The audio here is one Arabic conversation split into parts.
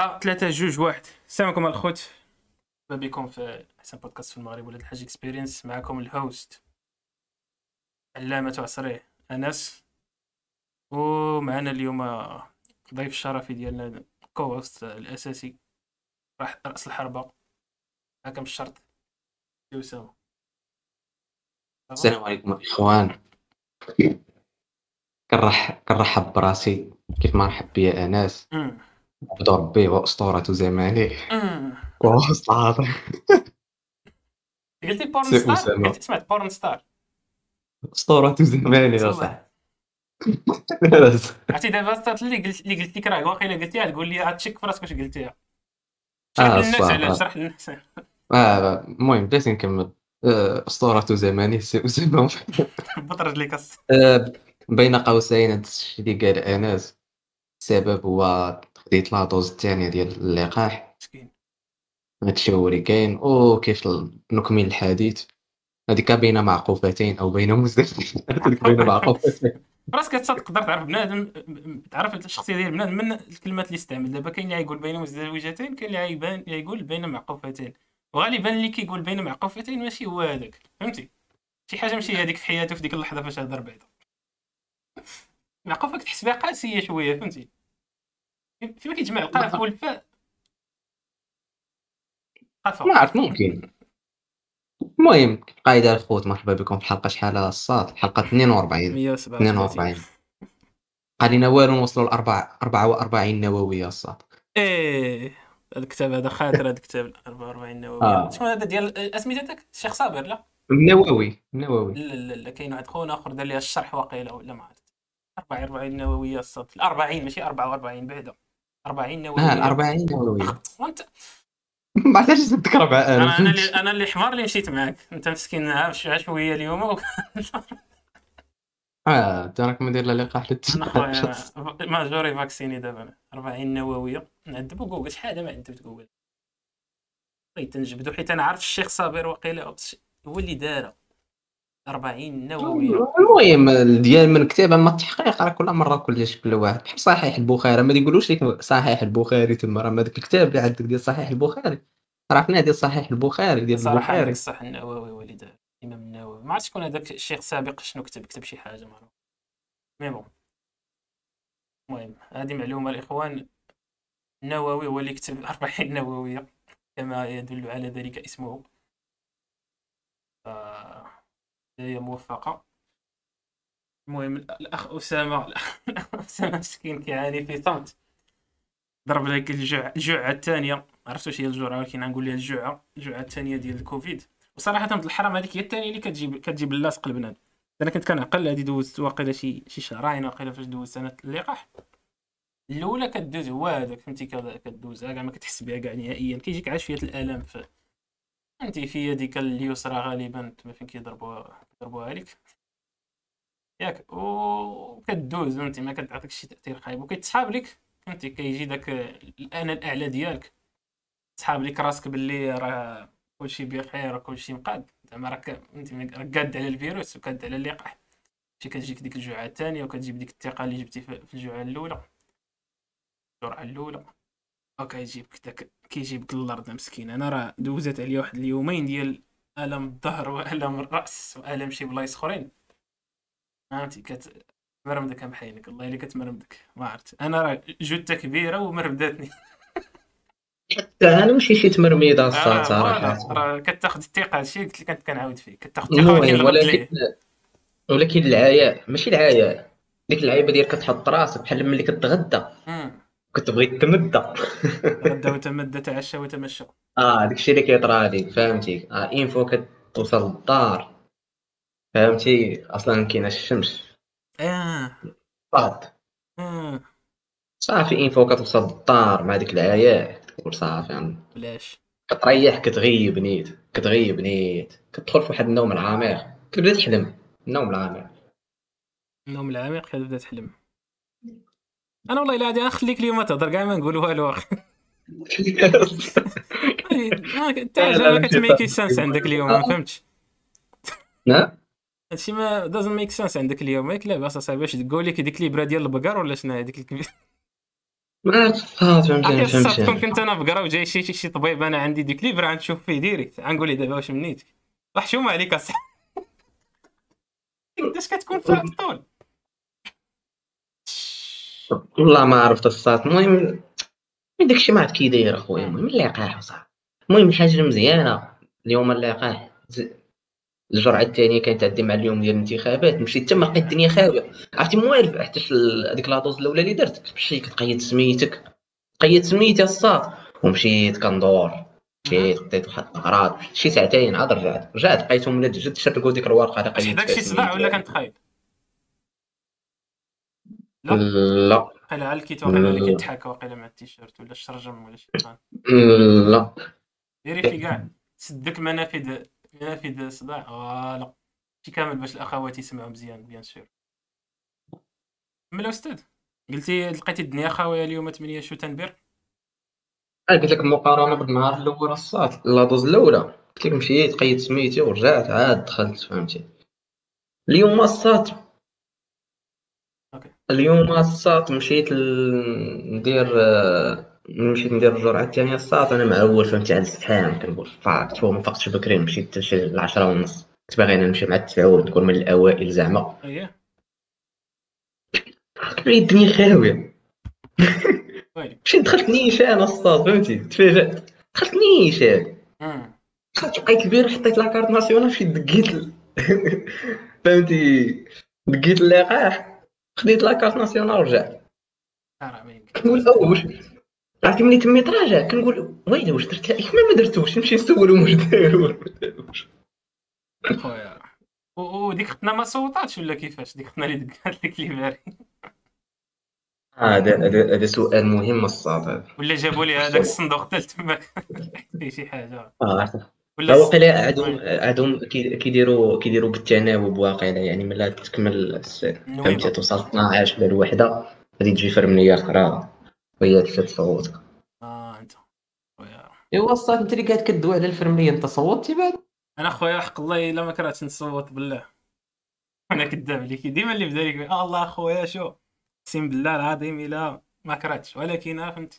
آه، ثلاثة جوج واحد. السلام عليكم الخوت مرحبا بكم في أحسن بودكاست في المغرب ولاد الحاج experience معكم ال host علامة عصري أنس. ومعنا اليوم ضيف الشرفي ديالنا guest الأساسي راح رأس الحربة. حكم الشرط. يا اسامة السلام عليكم الاخوان كنرحب كنرحب براسي كيف ما رحب بيا أنس. عبد ربي واسطورة زمانه أمم. واسطورة قلتي porn star أسامة. قلتي سمعت porn star اسطورة زمانه صاحبي. عرفتي دابا اللي قلت اللي قلت لك راه واقيلا قلتيها تقول لي غتشك في راسك واش قلتيها؟ شرح آه، للناس صح، علاش. شرح للناس آه، المهم بلاتي نكمل. آه، اسطورة زمانه سي اسامة بط رجليك آه، بين قوسين هاد الشيء اللي قال آنس. السبب هو خديت لا دوز الثانية ديال اللقاح. مسكين. هادشي هو اللي كاين. وكيف نكمل الحديث. هذيك بين معقوفتين أو بين مزدوجين هذيك بين معقوفتين. راسك حتى تقدر تعرف بنادم تعرف الشخصية ديال بنادم من الكلمات اللي استعمل. دابا كاين اللي يقول بين مزدوجتين كاين اللي يبان يقول بين معقوفتين. وغالبا اللي كيقول بين معقوفتين ماشي هو هذاك. فهمتي؟ شي حاجة ماشي هذيك في حياته في ديك اللحظة فاش هضر بعدا معقوفة؟ كتحس بها قاسية شوية فهمتي؟ فيما كيتجمع القاف والفاء قفا. ما عرفت ممكن. المهم قاعدة الخوت مرحبا بكم في حلقة شحال؟ الصاد حلقة 42 137 42 قالينا والو نوصلوا ل 44 نووية الصاد. إيه هذا الكتاب هذا خاطر هذا الكتاب 44 نووي آه. شنو هذا ديال اسميتو داك الشيخ صابر لا؟ نووي نووي. لا لا لا كاين واحد خونا آخر دار ليها الشرح واقيلا ولا ما عرفت. 44 نووية الصوت 40 ماشي 44 بعدا. 40 نووية. آه 40 نووية. وأنت؟ ما عرفتش زدتك أنا أنا 4000 اللي أنا اللي حمار اللي مشيت معاك. أنت مسكين شوية اليوم. و- آه انت راك مدير لا لقاح أنا خويا للتشخيص ماجوري فاكسيني دابا أنا. 40 نووية. نعذبو جوجل شحال هذا ما عذبت جوجل بغيت نجبدو حيت أنا عارف الشيخ صابر واقيلا هو اللي دار 40 نوويه المهم ديال من كتاب اما التحقيق راه كل مرة كل واحد. بحال صحيح البخاري ما يقولوش لك صحيح البخاري تما راه ما داك الكتاب اللي عندك ديال صحيح البخاري. راه عرفنا ديال صحيح البخاري ديال عندك البخاري. الصح النووي دار الإمام النووي. ما عرفتش شكون هذاك الشيخ سابق شنو كتب كتب شي حاجة ما عرفت مي بون. المهم هذه معلومة الإخوان. النووي هو اللي كتب 40 نووية كما يدل على ذلك اسمه. ف هي موفقة. المهم الأخ أسامة الأخ أسامة مسكين كيعاني في صمت ضرب لك الجوع الجوعه الثانية. عرفت واش هي الجرعه ولكن غنقول لها الجوعه الجوعه الثانية ديال الكوفيد. وصراحة في الحرام هذيك هي الثانية اللي كتجيب كتجيب اللاصق البنات. أنا كنت كنعقل هذه دوزت واقيلا شي شي شهرين واقيلا فاش دوزت أنا اللقاح. الأولى كدوز هو هذاك فهمتي كدوزها كاع ما كتحس بها كاع نهائيا. كيجيك عاد شوية الألم في فهمتي في يدك اليسرى غالبا تما فين كيضربوها. كيضربوها عليك ياك وكدوز فهمتي ما كتعطيك شي تأثير خايب وكيتسحاب لك فهمتي؟ كيجي داك الانا الأعلى ديالك. تسحاب لك راسك باللي راه كلشي بخير وكلشي مقاد. زعما راك فهمتي راك قاد على الفيروس وقاد على اللقاح. ماشي كتجيك ديك الجوعة الثانية وكتجيب ديك الثقة اللي جبتي في الجوعة الأولى. الجرعه الأولى. وكيجيبك داك كيجيبك للأرض مسكين أنا راه دوزت عليا واحد اليومين ديال الم الظهر وألم الرأس وألم شي بلايص أخرين. فهمتي؟ كت مرمدك أم حينك الله الا كتمرمدك ما عرفت. أنا راه جثة كبيرة ومرمداتني. حتى أنا ماشي شي تمرميده آه، فوالا، صراحة. راه كتاخذ الثقة هادشي قلت لك كنت كنعاود فيه. كتاخذ الثقة ولكن ولكن العياء ماشي العياء ديك العيبة ديال كتحط راسك بحال ملي كتغدى. مم. كتبغي تمدى غدا وتمدى تعشى وتمشى. آه داكشي اللي كيطرا ليك فهمتي؟ آه انفو كتوصل للدار. فهمتي؟ أصلا كاينة الشمس. آه. فقط. آه. صافي انفو كتوصل للدار مع ديك العياء تقول صافي يعني. بلاش كتريح كتغيب نيت كتغيب نيت. كتدخل في واحد النوم العميق. كتبدا تحلم؟ النوم العميق. النوم العميق كتبدا تحلم؟ أنا والله الا غادي نخليك اليوم تهضر كاع ما نقول والو أخي. انت لا، لا، ما لا، كتميكي لا. سنس عندك اليوم ما فهمتش. نعم هادشي ما دازنت ميك سنس عندك اليوم. ياك لاباس اصاحبي واش تقول لك ديك ليبره ديال البقر ولا شنو هذيك الكبير ما الصاد كون فهمتي كنت أنا في قرا وجاي شي شي طبيب أنا عندي ديك ليفر غنشوف فيه ديريكت. غنقول ليه دابا واش منيت وحشومه عليك اصاحبي قداش كتكون في الطول والله ما عرفت الصاد المهم داكشي ما عرفت كي داير أخويا. المهم اللقاح وصافي. المهم الحاجة المزيانه اليوم اللقاح الجرعة الثانية كانت عندي مع اليوم ديال الانتخابات. مشيت تما لقيت الدنيا خاوية. عرفتي موالف حتى هذيك لاطوز الأولى اللي درت. كتمشي كتقيد سميتك. قيد سميتي الصاد ومشيت كندور. مشيت خديت واحد الاغراض شي ساعتين عاد رجعت. رجعت لقيتهم ولاد جد شرقوا ديك الورقة. اللي قيدت حداك فيها شي صداع ولا. كنت خايب؟ لا. لا. وقيلا على الكيت وقيلا اللي كيتحاكى وقيلا مع التيشيرت ولا الشرجم ولا شي لا. ديري في كاع سدك منافذ منافذ صداع. فوالا شي كامل باش الأخوات يسمعوا مزيان بيان سور. ملا أستاذ قلتي لقيتي الدنيا خاويه اليوم 8 شو تنبير؟ قلت لك المقارنه بالنهار الأول الصاد لاطوز الأولى. قلت لك مشيت قيدت سميتي ورجعت عاد دخلت فهمتي. اليوم الصاد اليوم الصاد مشيت ل- ندير آه، مشيت ندير الجرعة الثانية الصاد أنا معول فهمتي على الزحام كنقول فاقت هو ما فقتش بكري مشيت حتى شي العشرة ونص. كنت باغي أنا نمشي مع التسعود نكون من الأوائل زعما. أييه. كبريت الدنيا ويلي؟ مشيت دخلت نيشان الصاد فهمتي؟ تفاجأت. دخلت نيشان أمم. دخلت لقيت البير حطيت la carte nationale مشيت دقيت ال- فهمتي؟ دقيت اللقاح. خديت la carte nationale ورجعت كنقول واش عرفتي ملي تميت راجع كنقول ويلي واش درت لها ما درتوش نمشي نسولهم واش داروا خويا. وديك ختنا ما صوتاتش ولا كيفاش؟ ديك ختنا اللي دقات لك اللي باري. هذا هذا هذا سؤال مهم الصاد ولا جابوا لي هذاك الصندوق حتى تماك فيه شي حاجة. آه ولا واقيلا عندهم عندهم كي- كيديروا كيديروا بالتناوب واقيلا يعني ملي تكمل فهمتي توصل 12 ولا الوحده غادي تجي فرمليه أخرى وهي اللي تصوت آه أنت. خويا. ايوا الصاد أنت اللي قاعد كدوي على الفرمليه انت صوتي بعد. أنا خويا حق الله إلا ما كرهتش نصوت بالله. أنا كذاب عليك ديما اللي بدا لك آه الله خويا شو. أقسم بالله العظيم إلا ما كرهتش. ولكن آه فهمت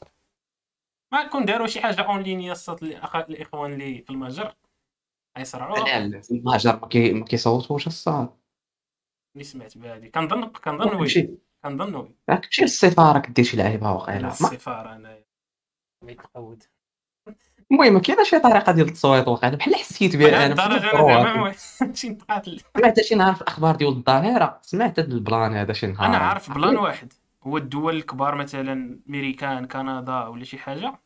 ما كون داروا شي حاجة اون لين الأخ- الإخوان اللي في المجر غيصرعوها لا المهاجر ما كي- ما كيصوتوش الصاد اللي سمعت بهادي كنظن كنظن وي. كنظن وي. راك تمشي للسفاره كدير شي لعيبة واقيلا. ما- السفارة انايا متعود المهم كاينة شي طريقة ديال التصويت واقيلا. بحال حسيت بها أنا الدرجه ماشي نتقاتل سمعت شي نهار في الأخبار ديال الظاهرة؟ سمعت هذا البلان هذا شي نهار؟ أنا عارف بلان واحد. هو الدول الكبار مثلا ميريكان كندا ولا شي حاجة؟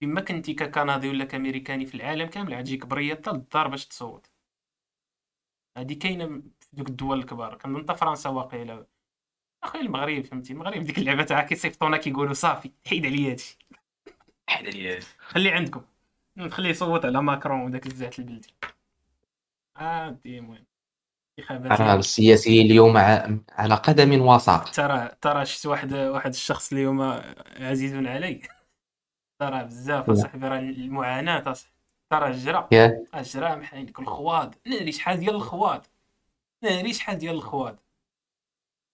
فيما كنتي ككندي ولا كأمريكاني في العالم كامل عتجيك بريطه للدار باش تصوت. هادي كاينة في دوك الدول الكبار. كنظن حتى فرنسا واقيلا. أخي المغرب فهمتي؟ المغرب ديك اللعبة تاع كيصيفطونا كيقولوا صافي حيد عليا هادشي. حيد عليا خلي عندكم. نخليه يصوت على ماكرون وداك الزعت البلدي. عادي المهم. انتخابات راه السياسيين اليوم ع- على قدم وساق ترى ترى شفت واحد واحد الشخص اليوم عزيز علي. ترى بزاف. أصاحبي راه المعاناة أصاحبي. ترى الجرا الجرا محايلك الخواض ناري شحال ديال الخواض ناري شحال ديال الخواض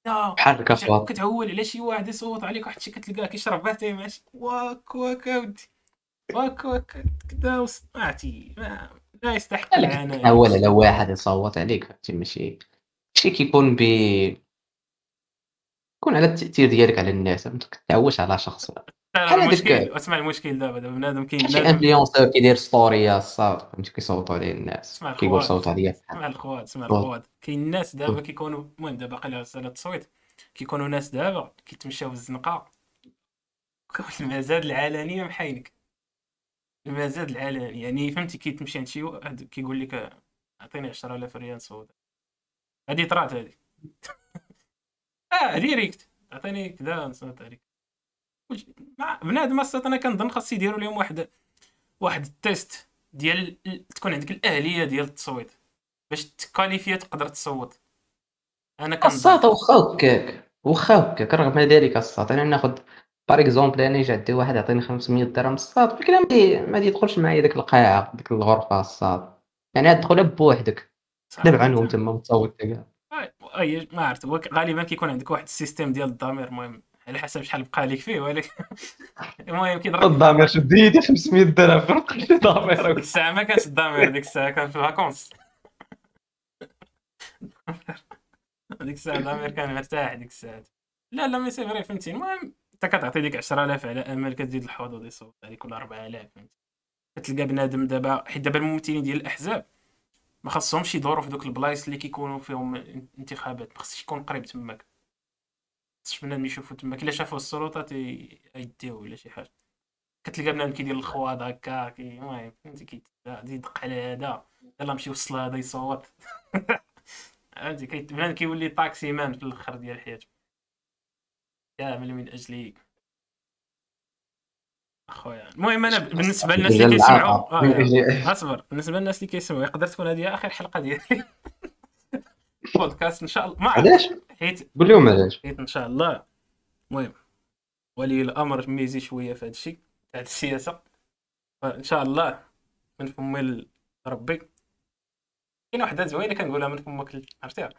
لا بحال كتعول على شي واحد يصوت عليك واحد الشيء كتلقاه كيشرب باتاي ماشي. واك واك أودي. واك واك كدا وصنعتي ما لا يستحق العناء اول على واحد يصوت عليك فهمتي؟ ماشي. شي كيكون ب يكون على التأثير ديالك على الناس ما تعولش على شخص. بحال هذاك- اسمع المشكل دابا دابا بنادم كاين شي influenceur كيدير story الصاط فهمتي؟ كيصوتوا عليه الناس كيقول. صوتوا عليا. اسمع الخوات خوات. الخوات كاين ناس دابا كيكونوا المهم دابا قليل على سالة التصويت كيكونوا ناس دابا كيتمشاو في الزنقه المزاد العلنيه محاينك. المزاد العلني يعني فهمتي كيتمشي عند شي واحد كيقول لك أعطيني 10000 ريال صوت هادي طرات هادي. آه direct أعطيني كذا نصوت عليك مع بنادم أصلا أنا كنظن خاص يديروا لهم واحد واحد ال test ديال ال- تكون عندك الأهلية ديال التصويت. باش ت qualifier تقدر تصوت. أنا كنظن. الصاط واخا هكاك واخا هكاك رغم ذلك الصاط أنا ناخذ par exemple أنا يجي عندي واحد يعطيني 500 درهم الصاط ولكن ما ما يدخلش معايا ديك القاعة ديك الغرفة الصاط يعني تدخلها بوحدك. دابا عنهم تما متصوت كاع. اي ما عرفت. هو غالبا كيكون عندك واحد ال système ديال الضمير المهم على حسب شحال بقى لك فيه ولكن المهم كيضرب الضمير شد يدي 500 درهم بقى لي ديك الساعة ما كانش الضمير ديك الساعة كان في ال vacances. ديك الساعة الضمير كان مرتاح ديك الساعة. لا لا mais c'est vrai فهمتي. المهم انت كتعطي ديك 10000 على امل كتزيد الحظوظ يصوت عليك ولا 4000 فهمتي؟ كتلقى بنادم دابا حيت دابا الممثلين ديال الأحزاب ما خاصهمش يدوروا في دوك البلايص اللي كيكونوا فيهم انتخابات ما خصش يكون قريب تماك. خصش بنادم يشوفوا تماك. إلا شافوا السلطات يديو ولا شي حاجة. كتلقى بنادم كيدير الخواض هكا المهم فهمتي؟ كيدق على هذا يلا مشي وصل هذا يصوت. فهمتي؟ بنادم كيولي طاكسي مان في الأخر ديال حياته. كامل من أجلي. أخويا. المهم أنا بالنسبة للناس اللي كيسمعوا آه، يا. أصبر. بالنسبة للناس اللي كيسمعوا يقدر تكون هذه آخر حلقة ديالي. بودكاست إن شاء الله. ما علاش؟ حيت قول لهم علاش. حيت إن شاء الله. المهم ولي الأمر ميزي شوية في هذا الشيء تاع السياسة. فإن شاء الله من فمي ربي. كاينة وحدة زوينة كنقولها من فمك عرفتيها.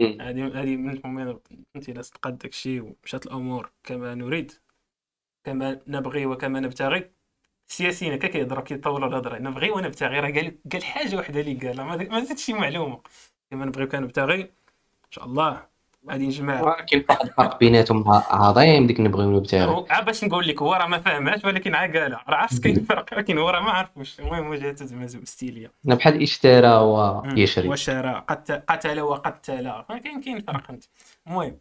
هذه هذه من ربي فهمتي؟ إلا صدقات داكشي ومشات الأمور كما نريد كما نبغي وكما نبتغي. السياسيين هكا كيهضروا كيطولوا الهضرة. نبغي ونبتغي. راه قال قال حاجة وحدة اللي قالها. ما زادش شي معلومة. كما نبغي وكنبتغي إن شاء الله غادي نجمع. كاين واحد الفرق بيناتهم عظيم ديك نبغيو نبتاعو هو- عا باش نقول لك هو راه ما فاهمهاش ولكن عا قالها راه عرفت كاين فرق ولكن هو راه ما عرفوش. المهم وجهته زعما زو- ستيلية. بحال إشترى ويشري وشرى قت- قتل وقتل كاين كاين فرق فهمت المهم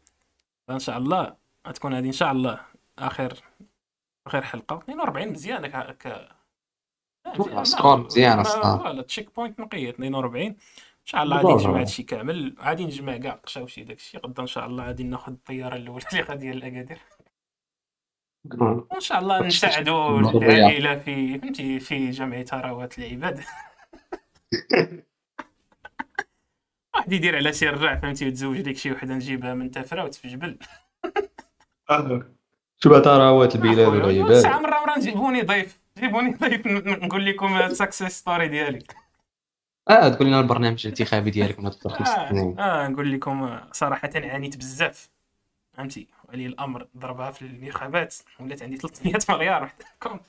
إن شاء الله غتكون هذه إن شاء الله اخر آخر حلقة. 42 مزيانه ك ك score مزيان. voilà checkpoint نقيه 42 ان شاء الله غادي. نجمع هادشي كامل غادي نجمع كاع قشاوشي داكشي غدا إن شاء الله غادي ناخذ الطيارة الأولى اللي غادي ديال الاكادير وإن شاء الله نساعدوا. العائلة في فهمتي في جمع ثروات العباد. واحد يدير على شي رجع فهمتي وتزوج ديك شي وحده نجيبها من تفراوت في جبل شو ثروات البلاد ساعه والعباد. مرة مرة نجيبوني ضيف. جيبوني ضيف نقول لكم ال success story ديالي. آه تقول لنا البرنامج الانتخابي ديالك من هاد خمس سنين آه, آه نقول لكم آه، صراحة عانيت بزاف. فهمتي؟ ولي الأمر ضربها في الانتخابات ولات عندي 300 مليار واحد كونت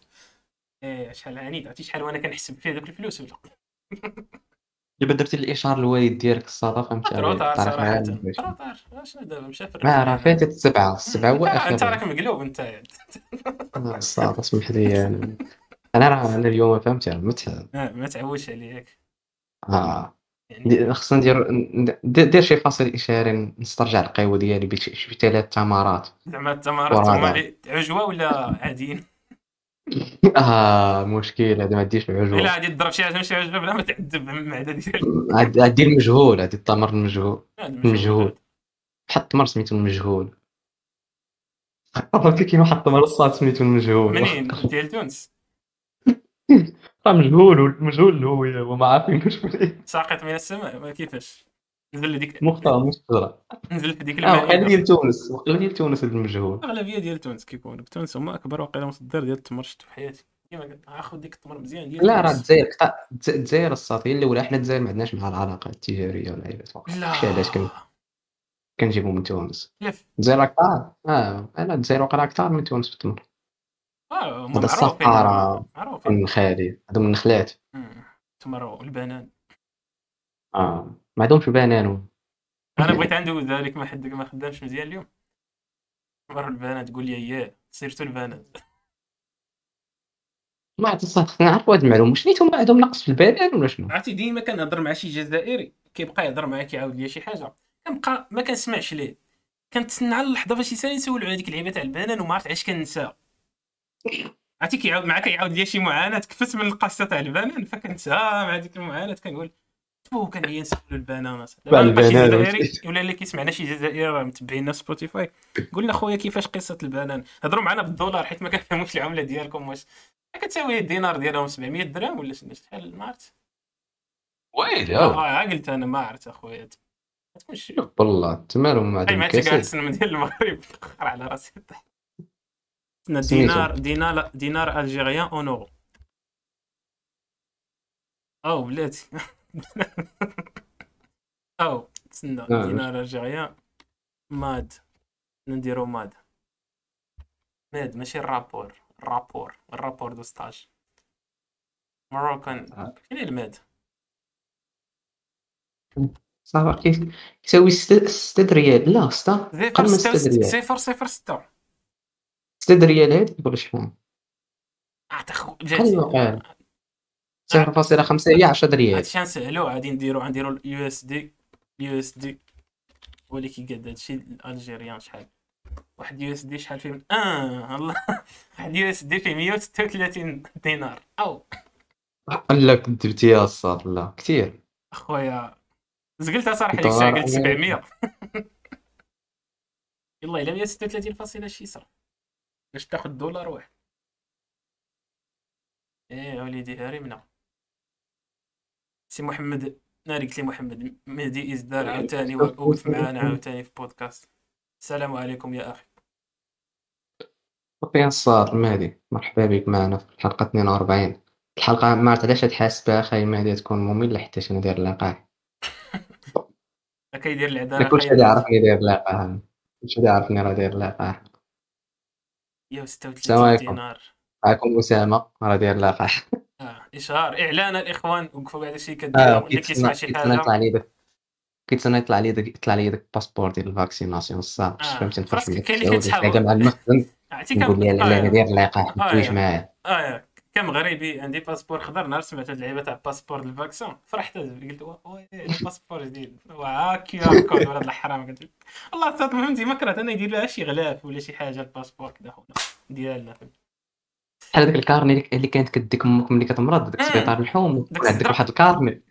إيه شحال عانيت؟ عرفتي شحال وأنا كنحسب فيه دوك الفلوس ولا؟ دابا درتي الإشهار للوالد ديالك الصاط فهمتي؟ تعرف صراحة. trop tard شنو دابا؟ مشى في ما راه فاتت السبعة. السبعة هو أنت انت اخر راك مقلوب أنت. آه، الصاط اسمح لي أنا راه أنا اليوم فهمتي؟ متعب آه، ما تعودش عليك. آه. يعني دي- خصنا ندير ن- دير دير شي فاصل إشهاري نسترجع القهوة ديالي بشي شي ثلاث تمرات زعما التمارات. هما اللي عجوة ولا عاديين؟ آه مشكل هذا ما ديرش إلا غادي تضرب شي حاجة ماشي عجوة بلا ما تعذب المعده ديالك. عاد عاد دير المجهول هادي التمر المجهول هذا المجهول واحد التمر سميتو المجهول عرفتي كاين واحد التمر الصاط سميتو المجهول منين؟ ديال تونس. راه مجهول والمجهول الهوية هو ما عارفينوش منين ساقط من السماء ما كيفاش؟ نزل لديك مختار مش شجرة نزل في ديك وقيلا المائده ديال تونس. وقيلا ديال تونس المجهول. الاغلبيه ديال تونس كيكونوا تونس هما أكبر وقيلة مصدر ديال التمر شفتو في حياتي. ديما آخذ ديك التمر مزيان ديال لا راه. الجزائر الجزائر الصاد هي الاولى حنا الجزائر ما عندناش مع العلاقة التجارية ولا لا. علاش كن- كنجيبو من تونس. الجزائر أكثر؟ آه أنا الجزائر وقيلا أكثر من تونس في التمر. آه هما هذا معروفين الصفارة. معروفين. من خالي هادو من النخلات مم. التمر والبنان آه ما عندهمش بنان. أنا بغيت عنده ذلك ما حد ما خدامش مزيان اليوم. تمر والبنان تقول لي اياه سيرتو البنان. ما عرفت خصنا نعرفوا هاد المعلومه شنيتو ما عندهم نقص في البنان ولا شنو؟ عرفتي ديما كنهضر مع شي جزائري كيبقى يهضر معايا كيعاود لي شي حاجة. كنبقى ما كنسمعش ليه. كنتسنى على اللحظة فاش يسالي نسولو على ديك اللعيبة تاع البنان وما عرفت علاش كنسى عرفتي كيعاود معاك كيعاود لي شي معاناة كفت من القصة تاع البنان فكنسى مع ديك المعاناه كنقول فو كنعيا نسولو البنان دابا. ولا اللي كيسمعنا شي جزائري راه متبعينا في Spotify قلنا خويا كيفاش قصة البنان؟ هضروا معنا بالدولار حيت ما كنفهموش العملة ديالكم واش. كتساوي الدينار ديالهم 700 درهم ولا شنو؟ شحال ما عرفت ويلي آه قلت أنا ما عرفت أخويا. ما تكونش والله تمالهم ما عندهم كاسات السنم ديال المغرب على راسي. سميتو. دينار دينار دينار algérien en euro أو بلاتي. أو تسنى آه. دينار ألجيريان. ماد. نديرو ماد. ماد ماشي الرابور. الرابور. الرابور دو ستاج. مروكان. آه. فين الماد صافي كي- كيساوي ست ست ريال. لا ستا. صفر قل من ستة ست ريال. صفر صفر ستة. ست ريال هادي ولا شحال فاصلة خمسة هي عشرة ريال هادشي غنسهلو غادي نديرو غنديرو ال USD ال USD هو اللي كيقاد هادشي ال algérien شحال. واحد USD شحال فيه آه الله. واحد USD فيه 136 دينار. أو. لا كدبتي الصاط لا كثير أخويا زقلتها صراحة ديك الساعة قلت أمريكي. 700 يلا إلا 136 فاصلة شي صرف. باش تاخد دولار واحد. إيه وليدي هرمنا سي محمد ناري لي محمد مهدي ازدار إيه، عاوتاني والاوف معانا عاوتاني في بودكاست. السلام عليكم يا أخي. صافي الصاد مهدي مرحبا بك معنا في الحلقة 42 الحلقة ما عرفت علاش تحاسب بها أخي مهدي تكون ممله حتى شنو ندير اللقاء كيدير العذاب كلشي يعرفني داير اللقاء كلشي يعرفني راه داير اللقاء يا 136 دينار. معكم أسامة راه داير لقاح آه. إشهار. إعلان الإخوان. وقفوا بعد شي كدير آه، اللي كيسمع شي حاجة. يطلع لي داك كنت أنا يطلع لي داك يطلع لي داك الباسبور ديال الفاكسيناسيون. صافي آه. فهمت نتفرج كاين اللي كيتحاول. مع المخزن عرفتي كنقول لي لا داير اللقاح ما تجيش معايا. آه كمغربي عندي باسبور خضر نهار سمعت هاد اللعيبة تاع باسبور الفاكسون. فرحت قلت وي باسبور جديد. كيو ار كود ولا الحرام. قلت والله صات فهمتي ما كرهت أنا يدير لها شي غلاف ولا شي حاجة الباسبور كذا خونا ديالنا. بحال هذاك الكارني اللي- اللي كانت كديك أمك ملي كتمرض داك مم. السبيطار الحوم. عندك. واحد الكارني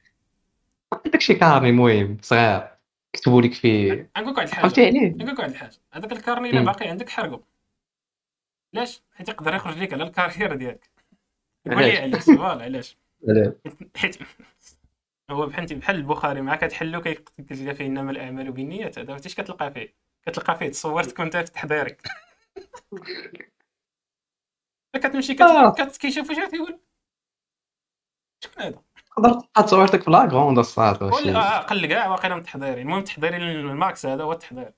عندك شي كارني مهم صغير كتبوا لك فيه. نقول لك واحد الحاجة. نقول لك واحد الحاجة. هذاك الكارني إلا مم. باقي عندك حرقه. علاش حيت يقدر يخرج لك على الكارير ديالك. قول لي علاش علاش فوالا علاش؟ لا. حيت هو بحال بحال البخاري مع كتحلو كي- كتلقى فيه إنما الأعمال بالنيات هذا فاش كتلقى فيه. كتلقى فيه تصورت كنت في تحضيرك. كتمشي كت... آه. واش تيقول شكون هذا؟ تقدر تلقى تصورتك في لاكروند الصاد ولا آه أقل كاع واقيلا من تحضيري. المهم تحضيري الماكس هذا هو التحضير.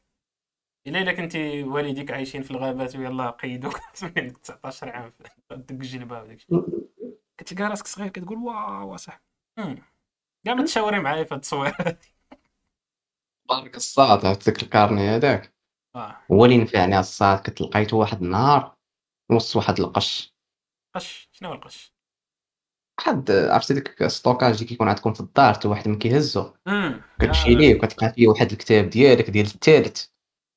إلا إلا كنتي والديك عايشين في الغابات ويلا قيدوك من عندك 19 عام دق الجلبة وداك الشيء كتلقى راسك صغير كتقول wow صح. كاع ما تشاوري معايا في هاد التصويرات بارك الصاد عرفت داك ال carnet هذاك. هو اللي نفعني الصاد كنت لقيته واحد النهار وسط واحد القش. قش؟ شنو هو القش؟ واحد عرفتي ديك stockage اللي كيكون عندكم في الدار حتى واحد ما كيهزو كتمشي ليه وكتلقى فيه واحد الكتاب ديالك ديال الثالث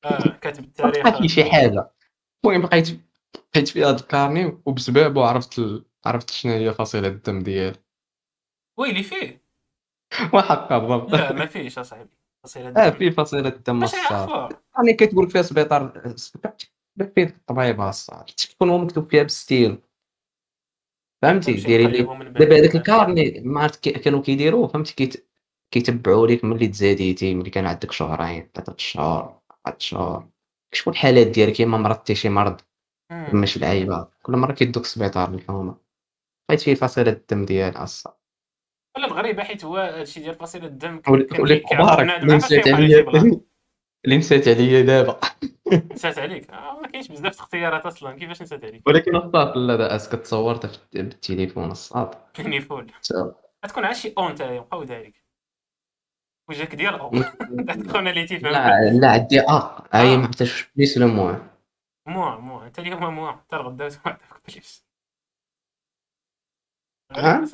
آه كاتب التاريخ فيه شي حاجة. المهم لقيت لقيت فيه هذا الكارني وبسبابه عرفت ال... عرفت شنو هي فصيلة الدم ديالي. ويلي فيه. وحقا بالضبط. لا ما فيش أصاحبي. فصيلة آه الدم في فصيلة الدم يعرفوها يعني كتقول فيها سبيطار فيه الطبيبه الصاد تكون هو مكتوب فيها بالستيل فهمتي؟ نمشي ديري لي. دابا هذاك الكارني ما عرفت كانوا كيديروه. فهمتي؟ كيت... كيتبعوا لك ملي تزاديتي ملي كان عندك شهرين ثلاثة شهور. أربعة شهور كيشوفوا الحالات ديالك؟ يا إما مرضتي شي مرض مم. ماشي العيبه كل مرة كيدوك السبيطار الحومة. لقيت فيه فصيلة الدم ديالها الصاد ولا الغريبه حيت هو هادشي ديال فصيلة الدم ولي بنادم اللي بلاصة. عليا اللي نسيت عليا دابا. نسات عليك. آه ما كاينش بزاف اختيارات أصلا. كيفاش نسات عليك؟ ولكن الصاد لا داس كتصورتها في بالتليفون غتكون عاد شي اون تاعي مقودة عليك وجهك ديال أو خونا اللي تيفهم لا لا عندي آه هي. ما عرفتش بليس ولا موان موا موا انت اليوم موا حتى الغدا وعندك بليس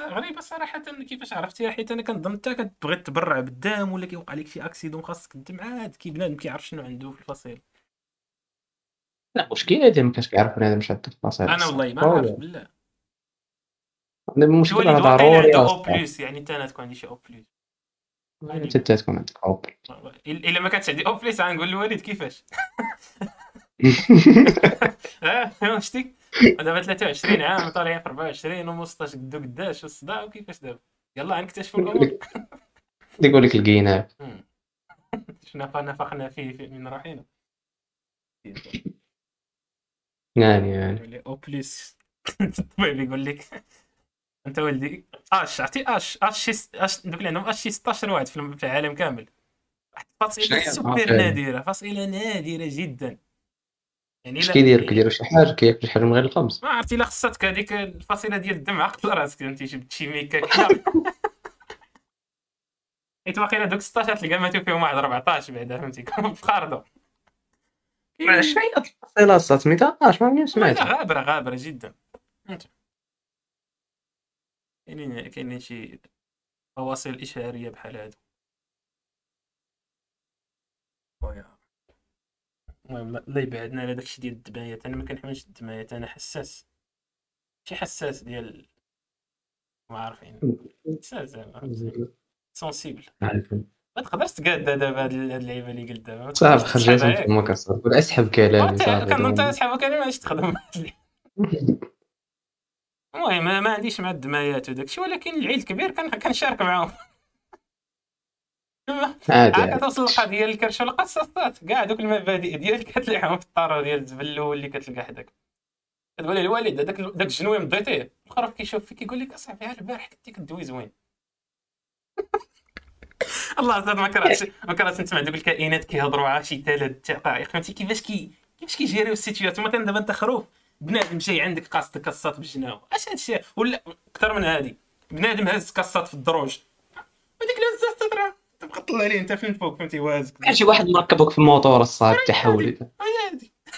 غريبة صراحة كيفاش عرفتيها حيت أنا كنظن انت كتبغي تبرع بالدم ولا كيوقع لك شي اكسيدون خاصك الدم عاد كي بنادم كيعرف شنو عنده في الفصيل. لا مشكلة هذه ما كانش كيعرف بنادم شاد في الفصيل. أنا والله ما عارف بالله. واقيلا ضروري أو. بلس يعني انت أنا تكون عندي شي أو بلس انت تكون عندك. اوبل إلا ما كانتش عندي أو بلس غنقول للوالد كيفاش؟ آه شتي دابا 23 عام طالعين في 24 و 16 قدو قداش والصداع وكيفاش دابا؟ يلا نكتشفوا الأمور يقول لك القيناع مم. شنو نفخنا فيه في- من روحنا يعني يعني يقول لي أو بلس الطبيب يقول لك. أنت ولدي؟ آش عرفتي آش آش آش دوك اللي عندهم آش شي 16 واحد في الم- في العالم كامل. واحد شنو فصيلة هي؟ سوبر. نادرة فصيلة نادرة جدا. يعني اش كيديروا كيديروا شي حاجة كياكلوا شي حاجة من غير الخبز. ما عرفتي لا خصاتك هذيك الفصيلة ديال الدم عقل راسك فهمتي جبت شي ميكا حيت واقيلا دوك 16 تلقى ماتوا فيهم واحد 14 بعدا فهمتي؟ كانوا بخاردو شوية الفصيله صات 18 ما عمرني لا سمعت غابرة غابرة جدا. فهمت. كاينين كاينين شي فواصل اشاريه بحال هادو. خويا. المهم لا- الله يبعدنا على داكشي ديال الدمايات أنا ما كنحملش الدمايات أنا حساس. شي حساس ديال ما عارفين. حساس زعما. سونسيبل ما تقدرش تقاد دابا هاد اللعيبة اللي قلت دابا. صافي خرجت من. فمك اصاحبي أسحب كلامي صافي. كنظن انت صحابك أنا ماش تخدم. المهم ما- عنديش مع الدمايات وداكشي ولكن العيد الكبير كان كنشارك معاهم. عادي عاد. كتوصل القضية للكرش والقصاصات كاع دوك المبادئ ديالك كتلعبهم في الطارو ديال الزبلو اللي كتلقى حداك كتقول له الوالد هذاك داك الجنوي مضيتيه الآخر كيشوف فيك كيقول لك أصاحبي ها البارح كنتي كدوي زوين الله زاد ما كرهتش ما كرهتش نسمع دوك الكائنات كيهضروا على شي ثلاث دقائق. فهمتي؟ كيفاش كي كيفاش كيجيريو السيتوياسيون مثلا دابا أنت خروف بنادم جاي عندك قاص كاسات بالجناو أش هادشي ولا أكثر من هادي. بنادم هاز كاسات في الدروج. هذيك لا تستطرا تبقى تطلع عليه أنت فين فوق؟ فهمتي؟ واز كان شي واحد مركبك في الموتور الصاك تحولي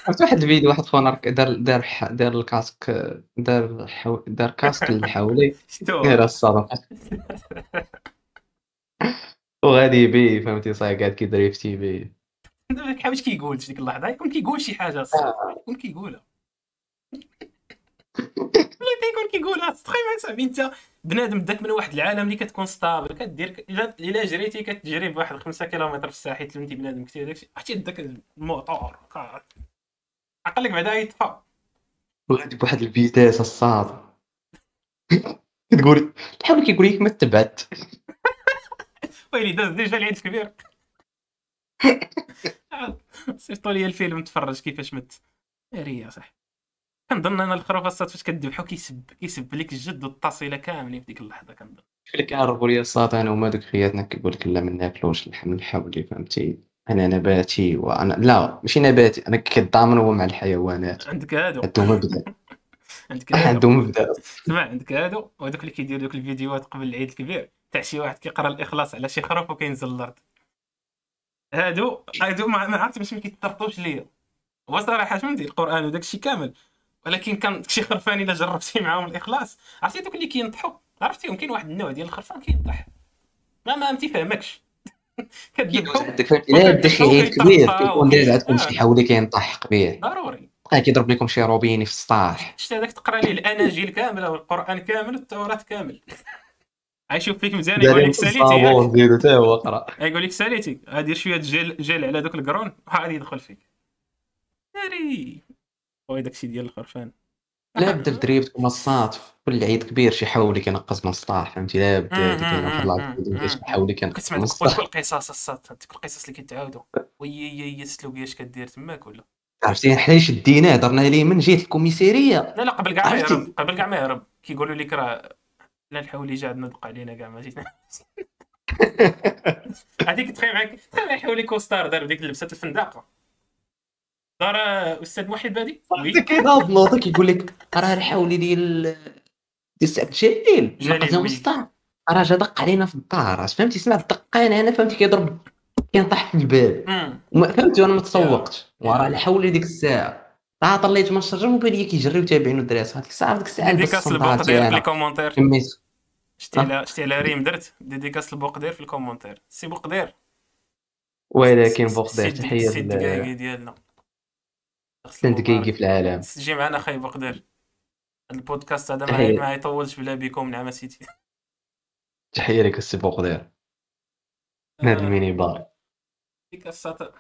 عرفت واحد الفيديو واحد خونا دار دار دار الكاسك دار حو... دار كاسك اللي حولي غير الصدمة وغادي بيه فهمتي؟ صاي قاعد كيدريفتي بيه دابا كيحاولش كيقول في ديك اللحظة؟ يكون كيقول شي حاجة الصح يكون كيقولها. والله كيكون كيقولها تخيل صاحبي أنت بنادم داك من واحد العالم اللي كتكون ستابل. كدير الا جريتي كتجري بواحد 5 كيلومتر في الساعة حيت انت بنادم كثير داكشي عرفتي داك الموتور؟ عقلك بعدا يطفى. وغادي بواحد ال vitesse الصاط. تقول تحاول كيقول لك ما تبعد. ويلي داز déjà العيد الكبير صيفطوا لي الفيلم تفرج كيفاش مت. ناريه صح كنظن أنا الخرافات فاش كذبحو كيسب كيسب لك الجد والطاسيله كاملين في ديك اللحظة كنظن. اللي كيعرفوا لي الصاد أنا وما دوك خياتنا كيقول لك لا ما ناكلوش اللحم الحولي فهمتي؟ أنا نباتي وأنا لا ماشي نباتي أنا كنضامن هو مع الحيوانات. عندك هادو. عندهم مبدأ. عندك هادو. عندهم مبدأ. سمع عندك هادو. وهذوك اللي كيديروا دوك الفيديوهات قبل العيد الكبير تاع شي واحد كيقرأ الإخلاص على شي خروف وكينزل الأرض. هادو هادو ما ما عرفت باش ما كيتطرطوش ليا. هو صراحة فهمتي القرآن وداك الشيء كامل. ولكن كان شي خرفان إلا جربتي معاهم الإخلاص. عرفتي دوك اللي كينطحوا عرفتيهم كاين واحد النوع ديال الخرفان كينطح. ما ما تيفهمكش كتذبحو عندك فهمتي لا بدا شي عيد كبير كيكون داز عندكم شي حولي كينطح قبيح. ضروري. بقى كيضرب لكم شي روبيني في السطاح. شتي هذاك تقرا ليه الأناجيل كاملة والقرآن كامل والتوراة كامل. غيشوف فيك مزيان يقول لك ساليتي. حتى هو قرا يقول لك ساليتي غادير شوية جيل جيل على دوك القرون وغادي يدخل فيك. ناري خويا داكشي ديال الخرفان لا بدا الصاد في كل عيد كبير شي حولي كينقص من السطاح فهمتي؟ لا بدا شي حولي كينقص كتسمع من السطاح دوك القصص الصاد دوك القصص اللي كيتعاودوا وي هي السلوكيه اش كدير تماك ولا؟ عرفتي حنا شديناه درنا ليه من جهة الكوميساريه لا لا قبل كاع ما؟ يهرب قبل كاع ما يهرب كيقولوا لك راه لا الحولي جا عندنا دق علينا كاع ما جينا هذيك تخيل معاك تخيل معاك حولي كوستار دار ديك لبسه الفنداقه دار أستاذ محب هادي وي؟ كيناض نوض كيقول لك راه الحولي ديال ديال السعد جليل راه جا دق علينا في الدار. فهمتي؟ سمعت الدقان أنا فهمتي؟ كيضرب كينطح في الباب. فهمتي؟ وأنا ما تسوقتش. وراه الحولي ديك الساعة. طلع طليت من الشجر وبان كيجريو تابعين الدراري هذيك الساعة ديك الساعة dédicace لبوقدير في ال commentaire. كميت شتي على شتي على ريم درت. dédicace لبوقدير في ال commentaire. سي بوقدير ولكن سي- تحية ديالنا. احسن دقيقي في العالم. تجي معنا خاي بقدر البودكاست هذا ما تحية. ما يطولش بلا بكم نعم سيتي تحية لك السي من هذا الميني بار. ديك الساط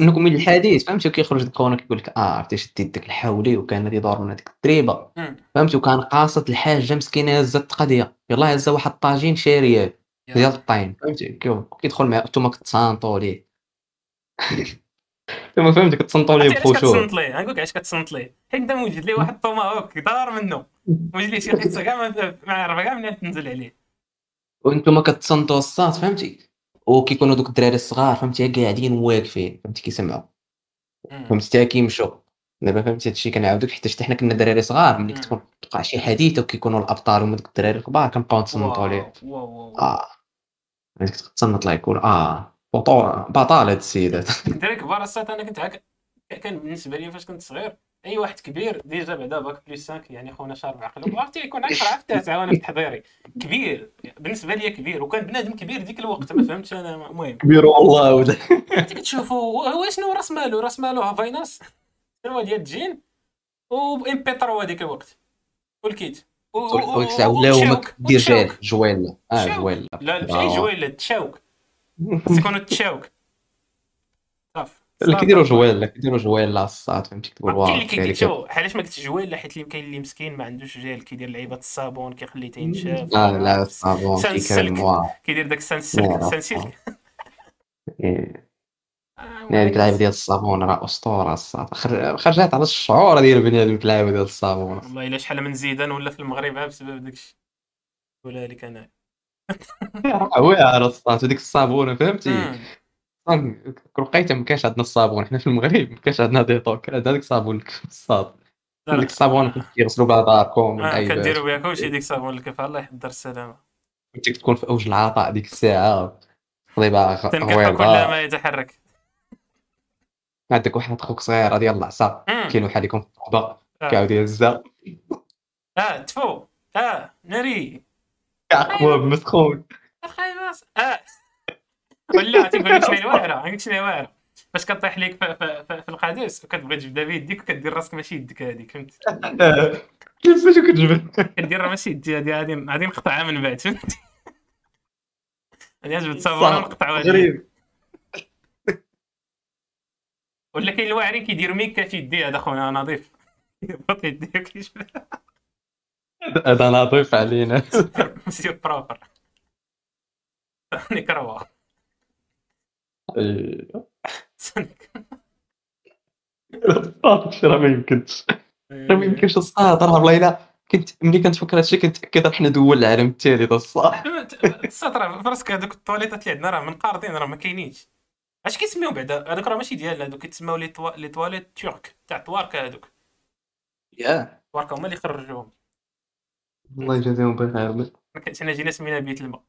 نكمل الحديث. فهمتي كيخرج الكونه كيقول لك آه عرفتي شديت ديك الحولي وكان غادي يدور من هذيك الدريبه فهمتي وكان قاصد الحاجة مسكينة هزت القضية يلاه هزه واحد الطاجين شاريه. ديال الطين فهمتي؟ كي- كيدخل مع نتوما كتصانطوا ليه ثم فهمتي كتصنطوا ليه علاش بخشوع كتصنت ليه غنقول لك علاش كتصنت ليه حيت أنت موجد ليه واحد طوماهوك دار منه. موجد ليه شي قصه كاع ما ما عرف كاع منين تنزل عليه. وأنتم كتصنتوا الصاط فهمتي؟ وكيكونوا دوك الدراري الصغار فهمتي؟ قاعدين واقفين فهمتي؟ كيسمعوا. فهمتي؟ حتى كيمشوا. دابا فهمتي؟ هادشي كنعاودوك حيت حنا كنا دراري صغار ملي كتكون توقع شي حديثة وكيكونوا الأبطال هما دوك الدراري الكبار كنبقاو نتصنتوا عليه آه. كتصنت يكون آه. بطال هاد السيدات الدراري كبار الصات أنا كنت هكا كان بالنسبة لي فاش كنت صغير أي واحد كبير déjà بعدا bac plus 5 يعني خونا شارب عقله وعرفتي يكون عارف عرفت تعاون في تحضيري كبير بالنسبة لي كبير وكان بنادم كبير ديك الوقت ما فهمتش أنا المهم. كبير والله. ولا كتشوفوا هو شنو راس مالو؟ راس مالو هافايناس هو ديال الجين؟ و إم بي 3 هذيك الوقت. والكيت ولا هما دير جال جويل آه جويل لا ماشي آه. جويل تشاوك. تكونوا تشاوك صافي لا كيديروا جويل لا كيديروا جويل لا الصاد فهمتي كتقول واه كاين اللي كيدير علاش ما قلتش جويل حيت كاين اللي مسكين ما عندوش جيل كيدير لعيبة الصابون كيخلي تينشاف آه لا الصابون كيدير داك السانسلك سانسلك هذيك اللعيبة ديال الصابون راه أسطورة الصاد خرجات على الشعور ديال بنادم في اللعيبة ديال الصابون. والله إلا شحال من زيدان ولا في المغرب بسبب داكشي ولا لك أنا. واعر الصاد وديك الصابونه فهمتي؟ لقيت ما كانش عندنا الصابون. حنا في المغرب ما كانش عندنا ديطو كان عندنا ديك الصابون الصاد. ديك الصابون كيغسلوا بها داركم آه كديروا بها كلشي ديك الصابون الكفا الله يحضر السلامة. كنت تكون في أوج العطاء ديك الساعة. تقضي بها كل ما يتحرك. عندك واحد خوك صغير ديال العصا كيلوح عليكم في الطوبه كيعاود يهزها آه تفو. آه ناري عقبه مسخون. اخاي باس آه. ولا تيقول لك شنو واعره عندك شنو واعره فاش كطيح ليك في, في, في, القادوس وكتبغي تجبدها بيديك وكدير راسك ماشي يدك هذيك فهمت؟ كيفاش كتجبد كدير ماشي يدي هذه غادي غادي نقطعها من بعد فهمتي غادي نجبد صابونه ونقطعها غريب. ولا كاين الواعرين كيديروا ميكا في يدي هذا خونا نظيف. يربط يديه هذا نظيف علينا. سير بروبر نكروا راه ما يمكنش. راه ما يمكنش الصاد راه والله كنت ملي كنتفكر هادشي كنتاكد حنا دول العالم الثالث الصح. الصاد راه فراسك هذوك الطواليطات اللي عندنا راه منقارضين راه ما كاينينش. اش كيسميو بعدا؟ هذوك راه ماشي ديالنا هذوك كيتسماو les toi... les toilettes turques تاع تواركا هذوك ياه. تواركا هما اللي خرجوهم. الله يجازيهم بخير ما انا جينا سمينا بيت الماء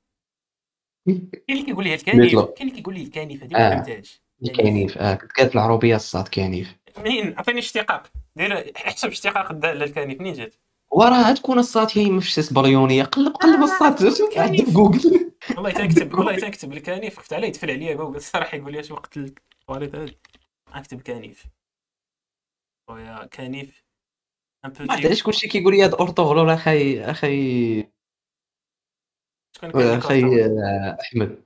كاين اللي كيقول لي الكانيف كاين اللي كيقول لي الكانيف هذه ما آه. فهمتهاش. الكانيف آه كنت قالت العروبية الصاد كانيف منين عطيني اشتقاق. دير احسب اشتقاق الداله الكانيف منين جات؟ وراه تكون الصات هي مفشس بريونيه قلب قلب الصات عند جوجل. والله تنكتب والله تنكتب الكانيف خفت عليه يدفل عليا جوجل. الصراحة يقول لي اش وقت الطواليت هذا. أكتب كانيف خويا كانيف ما علاش كلشي كيقول لي هاد اورطوغلو أخي أخي أخي أحمد.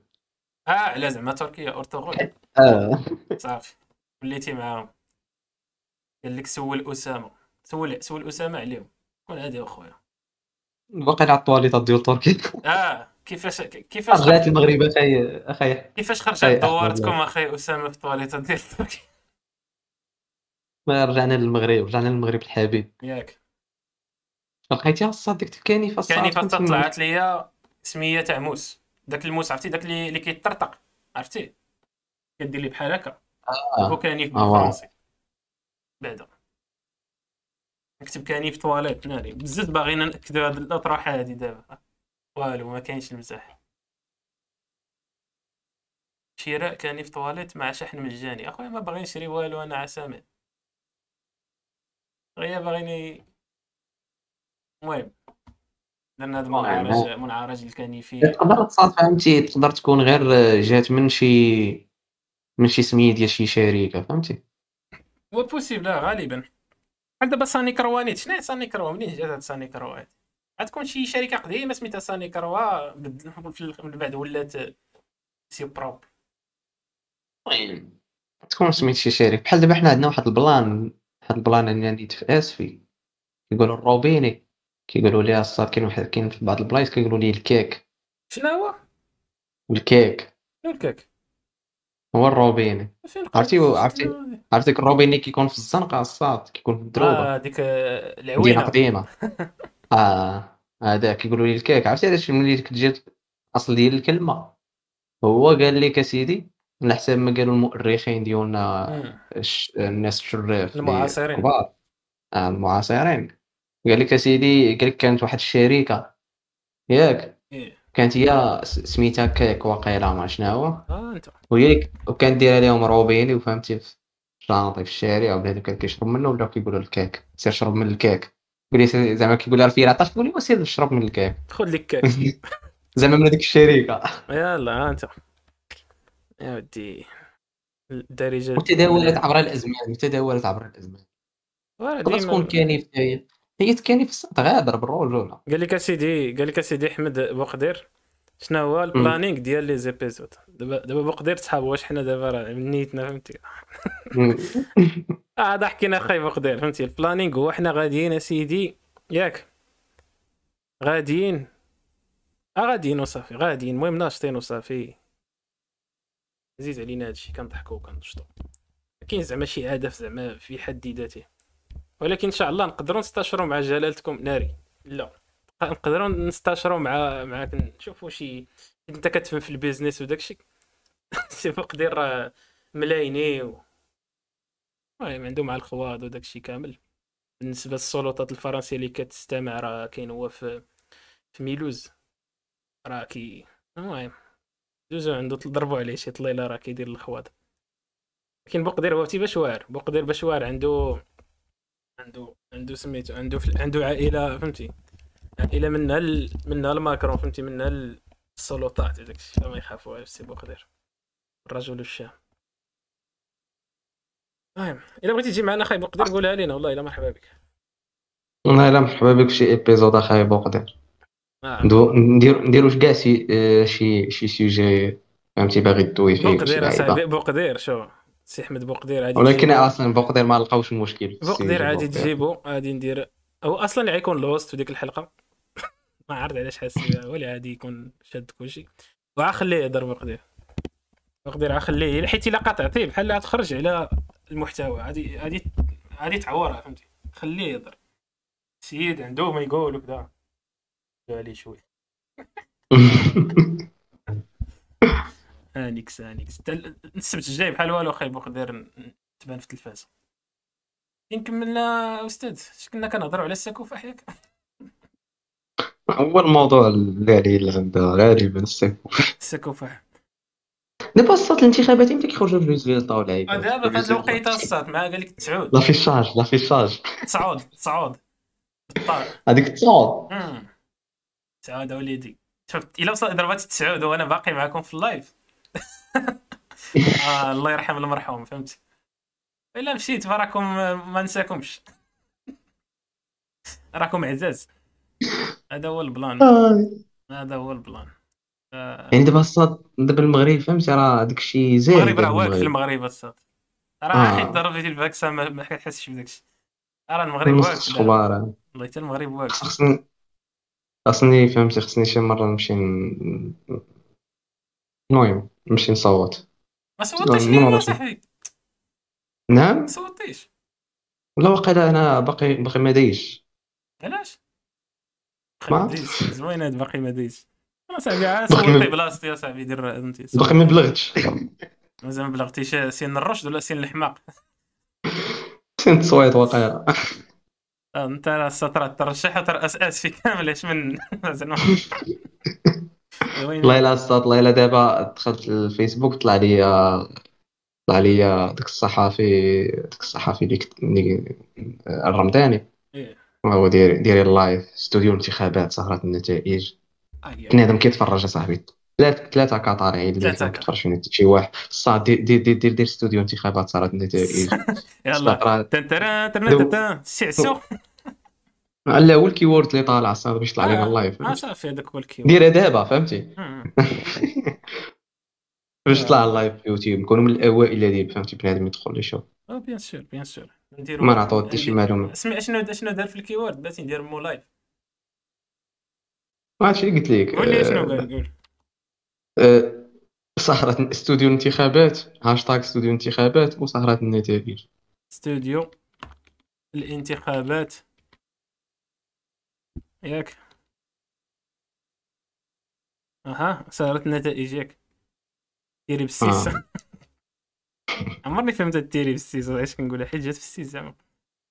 آه على زعما تركيا اورطوغول آه. صافي. وليتي معاهم. قال لك سول أسامة. سول سول أسامة عليهم. شكون هادي اخويا باقي على الطواليطات ديال تركيا آه كيفاش كيفاش رجعت المغرب أخي أخي. كيفاش خرجت دوارتكم أخي أسامة في الطواليطات ديال تركيا ما رجعنا للمغرب رجعنا للمغرب الحبيب. ياك. لقيتيها الصاد ديك كاني كاني طلعت ليا سميه تاع موس. داك الموس عرفتي؟ داك اللي اللي كيطرطق عرفتي؟ كدير لي بحال هكا. آه. هو كاني بالفرنسي بعدا. نكتب كاني في تواليت ناري. بزاف باغينا ناكدوا هاد الاطروحه هادي دابا. والو ما كاينش المزاح شراء كاني في تواليت مع شحن مجاني. أخويا ما باغي نشري والو أنا عسامي غير باغيني المهم درنا هذا المنعرج منعرج الكنيفي تقدر تصاد فهمتي؟ تقدر تكون غير جات من شي من شي سمية ديال شي شركة فهمتي؟ هو possible غالبا. بحال دابا سانيكروا نيت شنو هي سانيكروا منين جات هاد سانيكروا نيت غتكون شي شركة قديمة سميتها سانيكروا من بعد ولات سي بروب تكون سميت شي شركة. بحال دابا حنا عندنا واحد ال plan واحد ال plan نديت في اسفي يقولوا الروبيني كيقولوا لي الصاد كاين واحد كاين في بعض البلايص كيقولوا لي الكيك. شنو هو؟ الكيك. الكيك؟ هو الروبيني عرفتي عرفتي عرفتي الروبيني كيكون في الزنقه الصاد كيكون في الدروبة. آه ديك العوينة. قديمة. آه هذا كيقولوا لي الكيك. عرفتي علاش ملي كتجي الاصل ديال الكلمة. هو قال لك اسيدي على حساب ما قالوا المؤرخين ديالنا الناس الشراف المعاصرين. كبار. آه المعاصرين. قال لك اسيدي قال لك كانت واحد الشركة ياك. إيه. كانت هي سميتها كيك واقيلا ما شنو هو. أنت. وهي وكانت دايره لهم روبيني وفهمتي في شانطي في الشارع وبنادم كان كيشرب منه ولا كيقولوا الكيك. سير شرب من الكيك. يقول لي سير- زعما كيقول لها رفيع عطاش تقول لي سير شرب من الكيك. خذ لك كاك زعما من هذيك الشركة يلا ها أنت. يا ودي. الدارجه وتداولت عبر الأزمان وتداولت عبر الأزمان. تقدر تكون كاني هي هي كاني في الصوت غادر بالرجوله قال لك أسيدي قال لك أسيدي أحمد بوقدير شنو هو ال planning ديال les épisodes؟ دابا دابا بوقدير تصحاب واش حنا دابا راه من نيتنا فهمتي؟ آه هذا حكينا خاي بوقدير فهمتي؟ ال planning هو حنا غاديين أسيدي ياك. غاديين. آه غاديين وصافي غاديين المهم ناشطين وصافي. عزيز علينا هادشي كنضحكوا وكنشطوا كاين زعما شي هدف زعما في حد ذاته. ولكن إن شاء الله نقدروا نستشروا مع جلالتكم ناري. لا نقدروا نستشروا مع معاك نشوفوا شي انت كتفهم في ال business وداكشي سي فقدير راه ملايني و... المهم عنده مع الخواض وداكشي كامل. بالنسبة للسلطات الفرنسية اللي كتستمع راه كاين هو في في ميلوز. راه كي المهم. دوزو عنده ضربوا عليه شي طليلة راه كيدير الخواض لكن بوقدير هو تي بشوار بوقدير بشوار عنده عنده عنده سميتو عنده في... عنده عائلة فهمتي؟ عائلة منها ال... منها الماكرون فهمتي؟ منها السلطات وداك الشيء ما يخافوا سي بوقدير. الرجل الشام. المهم إلا بغيتي تجي معنا خاي بوقدير قولها لينا. والله إلا مرحبا بك. والله إلا مرحبا بك في شي épisode اخاي بوقدر نديرو كاع شي شي شي sujet فهمتي باغي دوي فيه بوقدير بوقدير شو سي احمد بوقدير عادي ولكن. أصلا بوقدر ما لقاوش المشكل بوقدير عادي بوقدير. تجيبو غادي ندير هو أصلا غيكون لوست في ديك الحلقة ما عرفت علاش حاسس بها ولي عادي يكون شاد كلشي وعخليه يهضر بقدير بقدير عخليه حيت الا قاطعتيه بحال غتخرج على المحتوى غادي غادي غادي تعورها فهمتي خليه يهضر سيد عنده ما يقول وكذا عليه شوي أنيكس أنيكس. السبت الجاي بحال والو خايب بقدير ن- تبان في التلفاز. نكملنا أستاذ اش كنا كنهضروا على السكوفه حياك هو الموضوع اللي عليه العمدة غالبا السيف السكوفه دابا الصوت الانتخابات إمتى كيخرجوا الطاو لعيبه آه، دابا في هاد الوقيتة الصاد مع قال لك تسعود. لا فيشاج لا فيشاج تصعود تصعود. بالطار هذيك التصاوب مم. تسعود وليدي. شفت إلا وصل ضربات التسعود وأنا باقي معكم في اللايف. آه الله يرحم المرحوم فهمت؟ إلا مشيت فراكم ما نساكمش. راكم عزاز. هذا هو البلان. هذا هو البلان. آه، يعني دابا الصوت دابا المغرب فهمتي راه داك الشيء زايد المغرب راه واقف في المغرب الصاد راه آه. حيت ضربتي الفاكسة ما, ما كتحسش بداك الشيء راه المغرب واقف والله حتى المغرب واقف. خصني خصني فهمتي خصني شي مرة نمشي ن- المهم نمشي نصوت. ما صوتيش ليه ما نعرفش. صاحبي نعم؟ ما صوتيش. لا واقيلا أنا باقي باقي ما دايش. علاش ما؟ زوين هاد باقي ما أنا صاحبي عا باقي ما- صوتي بلاصتي يا صاحبي دير صوت. باقي ما بلغتش. مازال ما بلغتيش. سين الرشد ولا سين الحماق؟ سين تصويت واقيلا. انت راه السطر ترشح وترأس اس في كامل من والله الا الصاد والله الا دابا دخلت الفيسبوك طلع لي طلع لي داك الصحافي داك الصحافي اللي الرمضاني. إيه. هو داير داير ال live استوديو الانتخابات سهرة النتائج. يا- بنادم كيتفرج اصاحبي ثلاث ثلاثة قطريين اللي النت- شي واحد الصاد دير دير دير دير, دير استوديو انتخابات سهرة النتائج يلا تن ترا ترنا تتا سعسو لا هو ال keyword اللي طالع الصاد باش يطلع لنا ال live ما صافي هذاك هو ال key ديرها دابا فهمتي. باش يطلع ال live في يوتيوب نكونوا من الاوائل اللي فهمتي بنادم يدخل يشوف آه bien sûr bien sûr نديرو ما نعطوه حتى شي معلومة اسمي اشنو اشنو دار في ال keyword بغيتي ندير mots live ما عرفتش اللي قلت لك قول لي شنو قال قول سهرة استوديو الانتخابات هاشتاغ استوديو الانتخابات وسهرة النتائج استوديو الانتخابات. ياك. أها صارت النتائج ياك. ديري بالسيس آه. عمرني فهمت التيري في السيزون اش كنقولها حيت جات في السيزون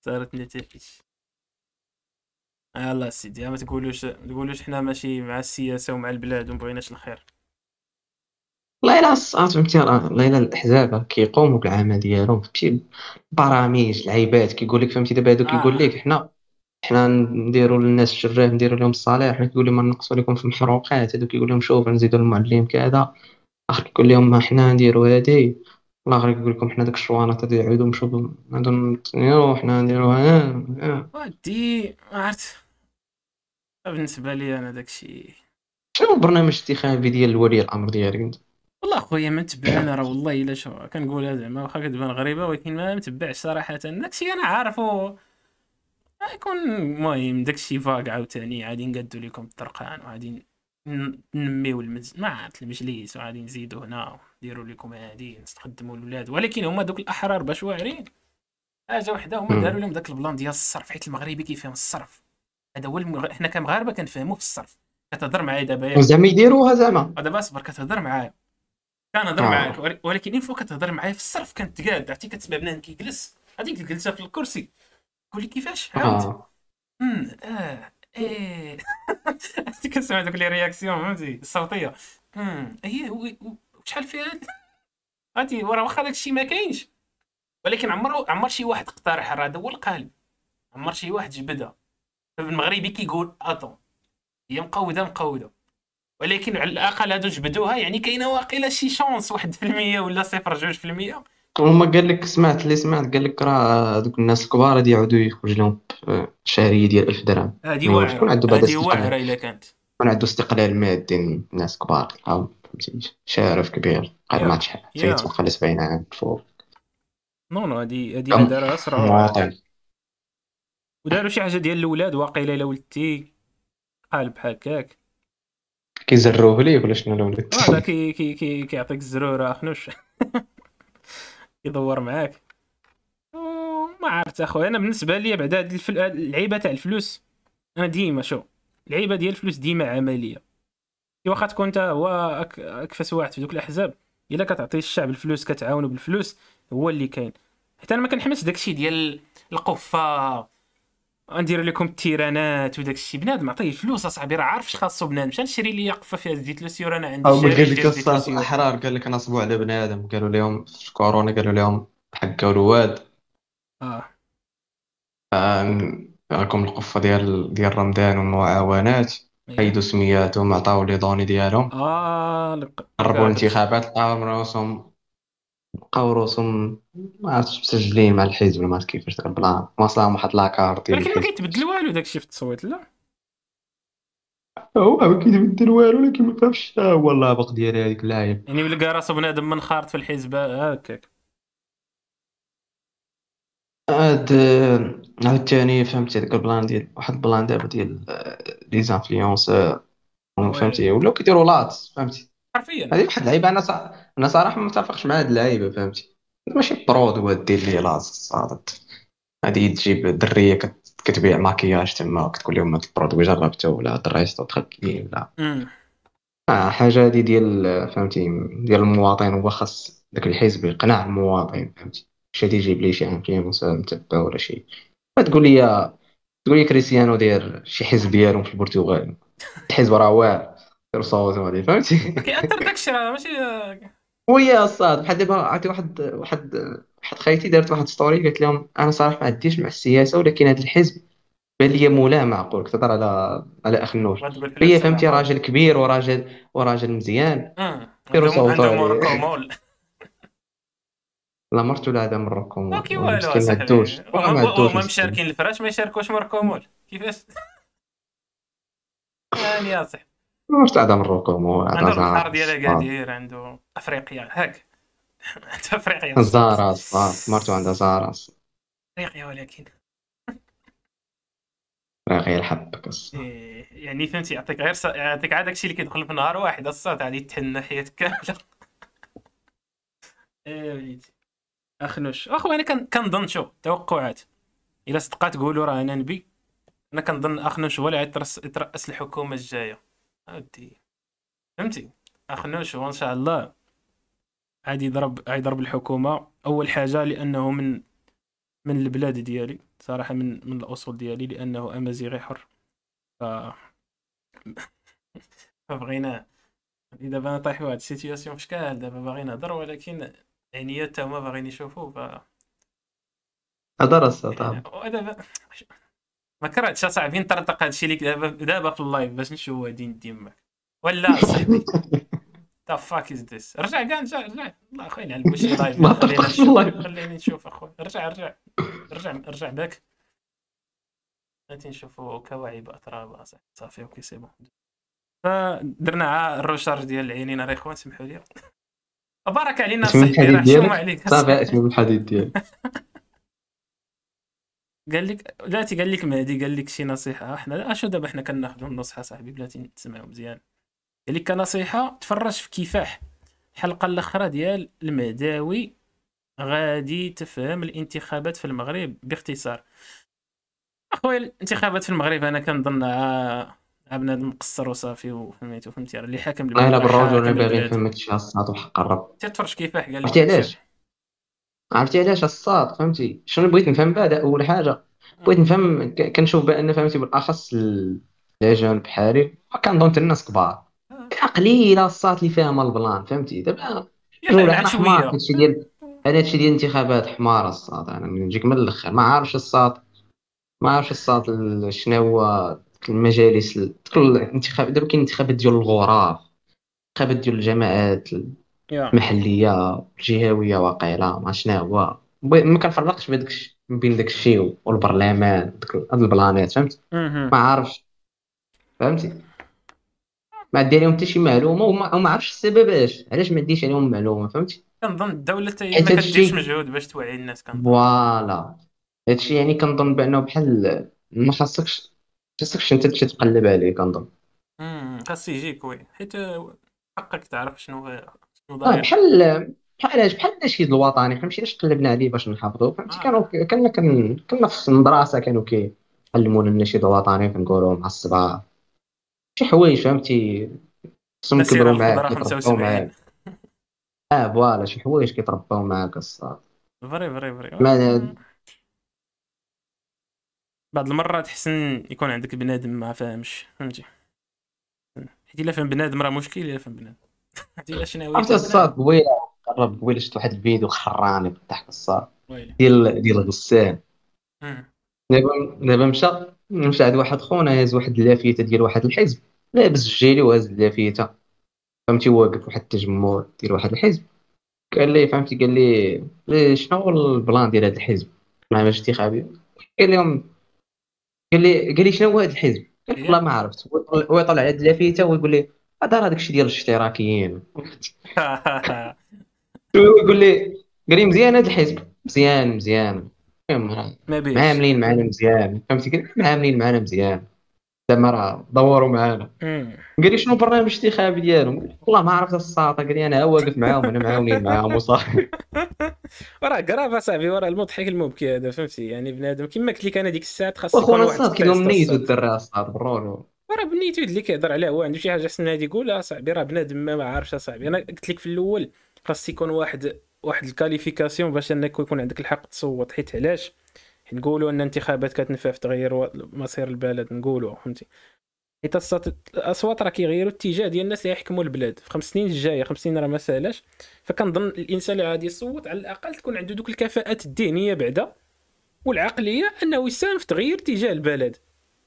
صارت نتائج. يلا سيدي ما تقولوش تقولوش حنا ماشي مع السياسة ومع البلاد ومبغيناش الخير. والله الا الصعات فهمتي؟ راه والله الا الاحزاب كيقوموا بالعمل ديالهم. فهمتي؟ برامج العيبات كيقول لك فهمتي؟ دابا هادو كيقول لك حنا حنا نديروا للناس الشراف نديروا لهم الصالير حنا كيقول لهم نقصوا لكم في المحروقات. هادو كيقول لهم شوف نزيدوا المعلم كذا. اخر كيقول لهم حنا نديروا هادي. الآخر كيقول لكم حنا داك الشوانط هادو يعودوا نشوفوا هادو حنا نديروا ها ودي عرفت. بالنسبة لي أنا داكشي. شنو البرنامج الانتخابي ديال ولي الأمر ديالك أنت؟ والله خويا ما نتبع أنا راه والله الا شو كنقولها زعما واخا كتبان غريبة ولكن ما متبعش صراحة. داكشي أنا عارفو يكون المهم داكشي فاق عاوتاني غادي نقادو لكم الطرقان وغادي ننميو المز ما عرفت المجلس وغادي نزيدو هنا نديرو لكم هادي نستخدموا الاولاد ولكن هما دوك الأحرار باش واعرين حاجة وحدة هما داروا لهم داك ال plan ديال الصرف. حيت المغربي كيفهم الصرف؟ هذا هو المغ... حنا كمغاربة كنفهموا في الصرف. كتهضر معايا دابا زعما يديروها زعما. دابا اصبر كتهضر معايا. كنهضر آه. معاك ولكن une fois كتهضر معايا في الصرف كنتقاد عرفتي؟ كتسمع بنادم كيجلس هذيك الجلسه في الكرسي. قول لي كيفاش؟ عاود. آه. امم آه إيه. عرفتي؟ كنسمع دوك les réactions فهمتي؟ الصوتية. امم هي شحال فيها؟ عرفتي؟ وراه واخا داك الشيء ما كاينش. ولكن عمر عمر شي واحد اقترح هذا هو القالب عمر شي واحد جبدها المغربي كيقول اطون هي مقودة مقودة. ولكن على الأقل هادو جبدوها يعني كاينة واقيلا شي شونس واحد في المية ولا صفر جوج في المية. هما قال لك سمعت اللي سمعت قال لك راه دوك الناس الكبار غادي يعاودوا يخرج لهم شهريه ديال 1000 درهم. واعرة شكون عنده بعد هذه واعرة إلا كانت. يكون عنده استقلال مادي الناس كبار فهمتي شارف كبير قال ما شحال فايت 70 عام فوق. no no هذه هذه دارها أسرع. مواطن وداروا شي حاجة ديال الأولاد واقيلا إلا ولدتي قال بحال هكاك. كيزروه ليه ولا شنو الاولاد لا كي كي كي كيعطيك الزرور أخنوش. يدور معاك. ما عرفت اخويا أنا بالنسبة لي بعد هاد الفل... اللعيبة تاع الفلوس أنا ديما شو اللعيبة ديال الفلوس ديما عملية. واخا تكون انت هو أك... أكفس واحد في دوك الأحزاب إلا كتعطي الشعب الفلوس كتعاونوا بالفلوس هو اللي كاين. حتى أنا ما كنحملش داكشي ديال القفة غندير لكم التيرانات وداك الشيء. بنادم عطيه الفلوس اصاحبي راه عارف اش خاصو بنادم مشى نشري لي قفه فيها زيت لوسيور أنا عندي أو غير ديك القصات الاحرار قال لك نصبوا على بنادم. قالوا لهم في كورونا قالوا لهم حكاو الواد. آه. راكم القفة ديال ديال رمضان والمعاونات. حيدوا سمياتهم عطاو les données ديالهم. آه قربوا الانتخابات لقاو راسهم بقاو روسهم ما عرفتش مسجلين مع الحزب ما عرفت كيفاش داك ال plan واصلهم واحد la carte ولكن ما كيتبدل والو داكشي في التصويت لا. هو ما كيتبدل والو ولكن ما فهمش هو اللابق ديال هذيك اللاعب. يعني بلقى راسو بنادم منخرط في الحزب هكاك. هاد عاوتاني فهمتي داك البلان ديال واحد البلان دابا ديال لي زانفلونسور فهمتي؟ ولاو كيديروا لات فهمتي؟ حرفيا. هذه واحد اللعيبة أنا صح... أنا صراحة ما متفقش مع هاد اللعيبة فهمتي؟ ماشي برود هو دير لي لاز صادت هادي تجيب دريه كت... كتبيع ماكياج تما وكتقول لهم هاد البرودوي جربته ولا دريستو دخلت ليه ولا آه حاجة هادي ديال فهمتي ديال المواطن هو خاص داك الحزب يقنع المواطن فهمتي؟ ماشي يجيب لي شي influenceur متبع ولا شي. تقول لي تقول لي كريستيانو داير شي حزب ديالهم في البرتغال. الحزب راه واعر صوت فهمتي؟ كيأثر داكشي راه ماشي ويا الصاط بحال دابا عرفتي واحد واحد واحد خيتي دارت واحد story قالت لهم أنا صراحة ما عنديش مع السياسة ولكن هذا الحزب بان لي مولاه معقول كتهضر على على أخنوش. هي فهمتي راجل كبير وراجل وراجل مزيان. ديروا صوتو لا مرتو لا هذا مركم ما كي والو ما عندوش هما مشاركين الفراش ما يشاركوش مركومول كيفاش؟ يعني يا صاحبي. واش تاع مروكو مو عنده البحر ديالها قادير عنده أفريقيا هاك عنده أفريقيا. زاراس مرتو عندها زاراس أفريقيا ولكن. حبك إيه يعني فهمتي يعطيك غير. يعطيك عاد داكشي اللي كيدخل في نهار واحد الصوت غادي تهنى حياتك كاملة. إيه وليدي. اخنوش اخو أنا كان كنظن شوف توقعات إلا صدقات تقولوا راه أنا نبي. أنا كنظن اخنوش هو اللي يترأس الحكومة الجاية. ودي فهمتي؟ اخنوش وان شاء الله عاد يضرب عاد يضرب الحكومة. أول حاجة لأنه من من البلاد ديالي صراحة من من الأصول ديالي لأنه أمازيغي حر. ف فبغينا دابا أنا طايح واحد ال situation فشكل دابا باغي نهضر ولكن يعني حتى هما باغيين يشوفوا ف هضر السلطان ودابا ما كرهتش أصاحبي. نطرطق هادشي ليك دابا دابا في ال live باش نشوف غادي ديما ولا صاحبي the fuck is this رجع كاع رجع رجع. الله اخويا نعلم شي live. خليني نشوف اخويا رجع رجع. رجع رجع back غادي نشوفوا كواعب اتراب صافي صافي ok c'est bon. فدرنا عا ال recharge ديال العينين. راه اخوان سمحوا لي. بارك علينا صاحبي راه ديالك؟ عليك. صافي اسم الحديد ديالك. قال لك بلاتي قال لك مهدي قال لك شي نصيحة. إحنا اشو دابا حنا كناخذوا النصيحه صاحبي بلاتي تسمعوا مزيان. قال لك كنصيحة تفرج في كفاح الحلقة الأخرى ديال المهداوي غادي تفهم الانتخابات في المغرب باختصار. أخويا الانتخابات في المغرب أنا كنظن بنادم مقصر وصافي وفهميتو فهمتي اللي حاكم والله الا بالرجل أنا باغي البلاد. نفهم هادشي الصاد وحق الرب تتفرج كيفاح قال لك. عرفتي علاش؟ عرفتي علاش الصاد فهمتي؟ شنو بغيت نفهم بعد أول حاجة؟ بغيت نفهم ك- كنشوف بأن فهمتي بالأخص ال- الاجانب بحالي كنظن حتى الناس كبار. كاع قليله الصاد اللي فاهمه البلان فهمتي؟ دابا يلا أنا حمار هادشي ديال أنا هادشي ديال الانتخابات حمار الصاد أنا نجيك من الآخر ما عارفش الصاد ما عارفش الصاد ال- شنو هو المجالس ال- كل الانتخاب دابا كاين انتخابات ديال الغرف انتخابات ديال الجماعات يا. المحليه الجهويه واقيلا ما شنو هو. بغي- ما كنفرقش بين داكشي بين داكشي والبرلمان داك ال- هاد البلانات فهمت؟ مهم. ما عارفش. فهمتي؟ ما عندي عليهم حتى شي معلومة وما وما عرفتش السبب علاش علاش ما عنديش عليهم معلومة فهمتي؟ كنظن الدولة حتى هي حيت ما هادشي- كديرش مجهود باش توعي الناس كنظن. voilà. هادشي يعني كنظن بأنه بحال ما خاصكش خاصكش أنت تمشي تقلب عليه كنظن. امم خاص يجيك oui. حيت حقك تعرف شنو داير بحال بحال بحال النشيد الوطني فهمتي؟ علاش قلبنا عليه باش نحفظوه فهمتي؟ آه. كانوا كنا كن- كنا في المدرسة كانوا كيعلمونا النشيد الوطني كنقولوا مع الصباح. شي حوايج فهمتي؟ خصهم يكبروا معاك 75 معاك. آه voilà شي حوايج كيتربوا معاك الصاط vrai vrai vrai. ما- بعض المرات حسن يكون عندك بنادم ما فاهمش فهمتي؟ حيت إلا فهم بنادم راه مشكل إلا فهم بنادم. عرفتي الا شنو؟ عرفتي الصاط قبيله قرب قبيله شفت واحد الفيديو خراني بالضحك الصاط ديال ديال غسان. دابا دابا مشى مشى عند واحد خونا هاز واحد اللافته ديال واحد الحزب. لابس الجيلي وهاز اللافته فهمتي واقف واحد التجمع ديال واحد الحزب. قال لي فهمتي قال لي شنو هو ال plan ديال هذا الحزب؟ مع انتخابي قال لهم قال لي قال لي شنو هو هذا الحزب؟ قلت والله ما عرفت. هو يطلع على هاد اللافته ويقول لي هذا راه داكشي ديال الاشتراكيين. ويقول لي قال لي مزيان هذا الحزب. مزيان مزيان. معاملين معنا مزيان. فهمتي قال لي معاملين معنا مزيان. زعما راه دوروا معانا. قال لي شنو البرنامج الانتخابي ديالهم؟ والله ما عرفت الساطة. قال لي أنا واقف معاهم أنا معاونين معاهم وصافي. وراه كراف أصاحبي وراه المضحك المبكي هذا فهمتي؟ يعني بنادم كما قلت لك أنا ديك الساعة خاص يكون وأخونا واحد الصاد الصاد. الدرا الصاد برونو وراه بنيتو اللي كيهضر عليه هو عنده شي حاجة احسن من هذه يقول أصاحبي راه بنادم ما عارفش أصاحبي. أنا قلت لك في الأول خاص يكون واحد واحد ال qualification باش أنك يكون عندك الحق تصوت. حيت علاش؟ حيت نقولوا أن الانتخابات كتنفع في تغيير مصير البلد نقولوا فهمتي. حيت الأصوات راه كيغيروا الاتجاه ديال الناس اللي يحكموا البلاد. في خمس سنين الجاية خمس سنين راه ما سالاش فكنظن الإنسان اللي غادي يصوت على الأقل تكون عنده دوك الكفاءات الذهنية بعدا والعقلية أنه يساهم في تغيير اتجاه البلد.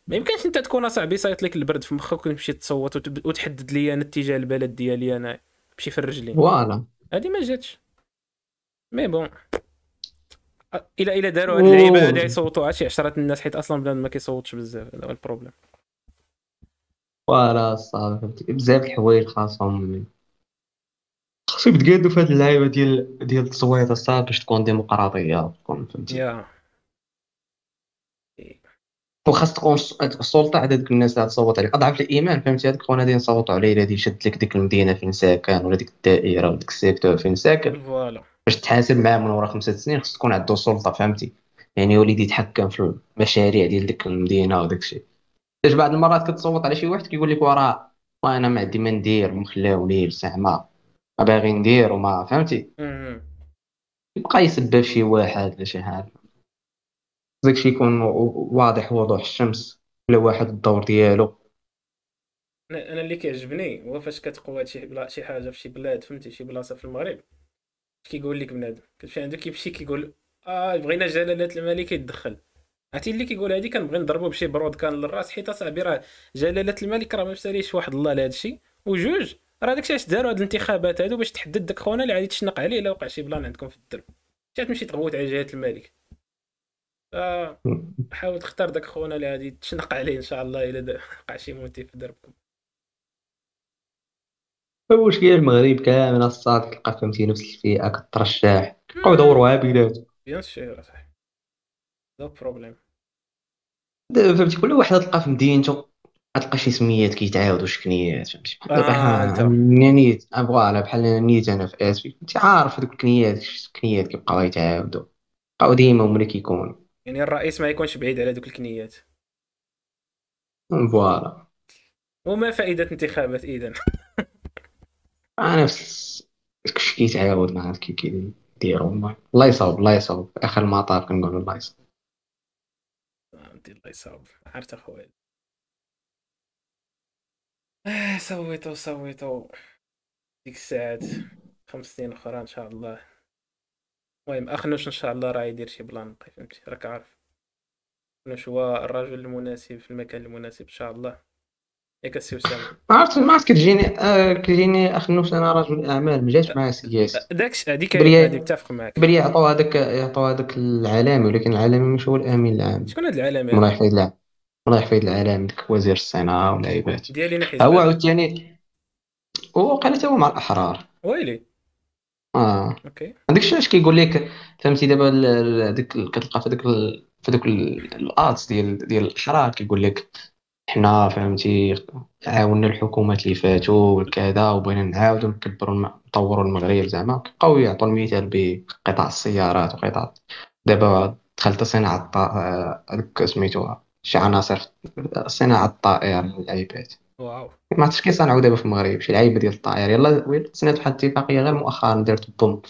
ما يمكنش انت تكون اصاحبي صايط لك البرد في مخك وتمشي تصوت وتحدد لي أنا اتجاه البلد ديالي أنا تمشي في الرجلين. voilà. هذه ما جاتش. mais bon. إلى إلى داروا هاد اللعيبة. هادي يصوتوا على شي عشرة الناس حيت أصلا بنادم ما كيصوتش بزاف هذا هو ال problème. voilà فهمتي بزاف الحوايج خاصهم. خصهم يتقادوا في هاد اللعيبة ديال ديال التصويت الصاط باش تكون ديمقراطية تكون فهمتي. وخاص تكون الس- السلطة ديك الناس اللي تصوت عليك. أضعف الإيمان فهمتي؟ هذاك خونا غادي نصوتوا عليه الا يشد لك ديك المدينة فين ساكن ولا ديك الدائرة ولا ديك ال secteur فين ساكن. voilà. باش تحاسب معاه من ورا خمسة سنين خص تكون عنده سلطة فهمتي؟ يعني يولي يتحكم في المشاريع ديال ديك المدينة وداك الشيء. حيت بعض المرات كتصوت على شي واحد كيقول لك وراه والله أنا ما عندي ما ندير مخلاوني زعما. ما باغي ندير وما فهمتي. يبقى يسبب شي واحد ولا شي حاجة. داكشي يكون واضح وضوح الشمس كل واحد الدور ديالو. أنا أنا اللي كيعجبني هو فاش كتقوى شي بلا شي حاجة في شي بلاد فهمتي؟ شي بلاصة في المغرب اش كيقول لك بنادم كتمشي عنده كيمشي كيقول آه بغينا جلالة الملك يتدخل. عرفتي اللي كيقول هادي كنبغي نضربو بشي brodequin للراس حيت أصاحبي راه جلالة الملك راه ما مساليش واحد الله لهذا الشيء وجوج راه داكشي علاش داروا هاد الانتخابات هادو باش تحدد داك خونا اللي غادي تشنق عليه إلا وقع شي plan عندكم في الدرب. مشات تمشي تغوت على جلالة الملك. آه. حاول تختار داك خونا اللي غادي تشنق عليه إن شاء الله إلا وقع شي موتي في دربكم. واش كاين المغرب كامل الصاد تلقى فهمتي نفس الفئة كترشح كيبقاو يدوروها بيناتهم bien sûr اصاحبي no problem فهمتي كل واحد تلقى في مدينته تلقى شي سميات كيتعاودوا شكنيات فهمتي. بحال آه، أنت. حنا نيت voilà بحال نيت أنا في اسفي أنت عارف هذوك الكنيات الكنيات كيبقاو يتعاودوا. بقاو ديما هما اللي كيكونوا. يعني الرئيس ما يكونش بعيد على دوك الكنيات. voilà. وما فائدة انتخابات إذا أنا نفس داكشي كيتعاود مع كي كيديروا المهم الله يصاوب الله يصاوب في آخر المطاف كنقولوا الله يصاوب الله يصاوب عرفت أخويا. آه سويتو سويتو ديك الساعات خمس سنين أخرى إن شاء الله. المهم اخنوش إن شاء الله راه يدير شي بلان نقي فهمتي؟ راك عارف. اخنوش هو الرجل المناسب في المكان المناسب إن شاء الله. ياك السي اسامه ما عرفت ما عرفت كتجيني آه كتجيني أخ النوس أنا رجل أعمال ما جاش معاه سياسي داكش هذيك بريا- هذه متفق معك كبر يعطوا هذاك يعطوا هذاك العالمي ولكن العالمي مش هو الأمين العام. شكون هاد العالم الله هذا؟ يحفظ العالم الله يحفظ العالم ديك وزير الصناعة والعيبات ديالي حزب هو عاوتاني هو قال هو مع الأحرار. ويلي؟ آه. أوكي. الشيء اش كيقول لك فهمتي دابا ال- كتلقى في ال- في دوك الادز ديال ديال الاحرار كيقول لك حنا فهمتي عاوننا الحكومات اللي فاتوا وكذا وبغينا نعاودوا نكبروا نطوروا المغرب زعما. كيبقاو يعطوا المثال بقطاع السيارات وقطاع دابا دخلت صناعة الط- آه، هذوك سميتو شي عناصر في صناعة الطائر العيبات واو. ما عرفتش كيصنعوا دابا في المغرب شي لعيبة ديال الطائر. يلا ويلا سنات واحد الاتفاقية غير مؤخرا دارت بوم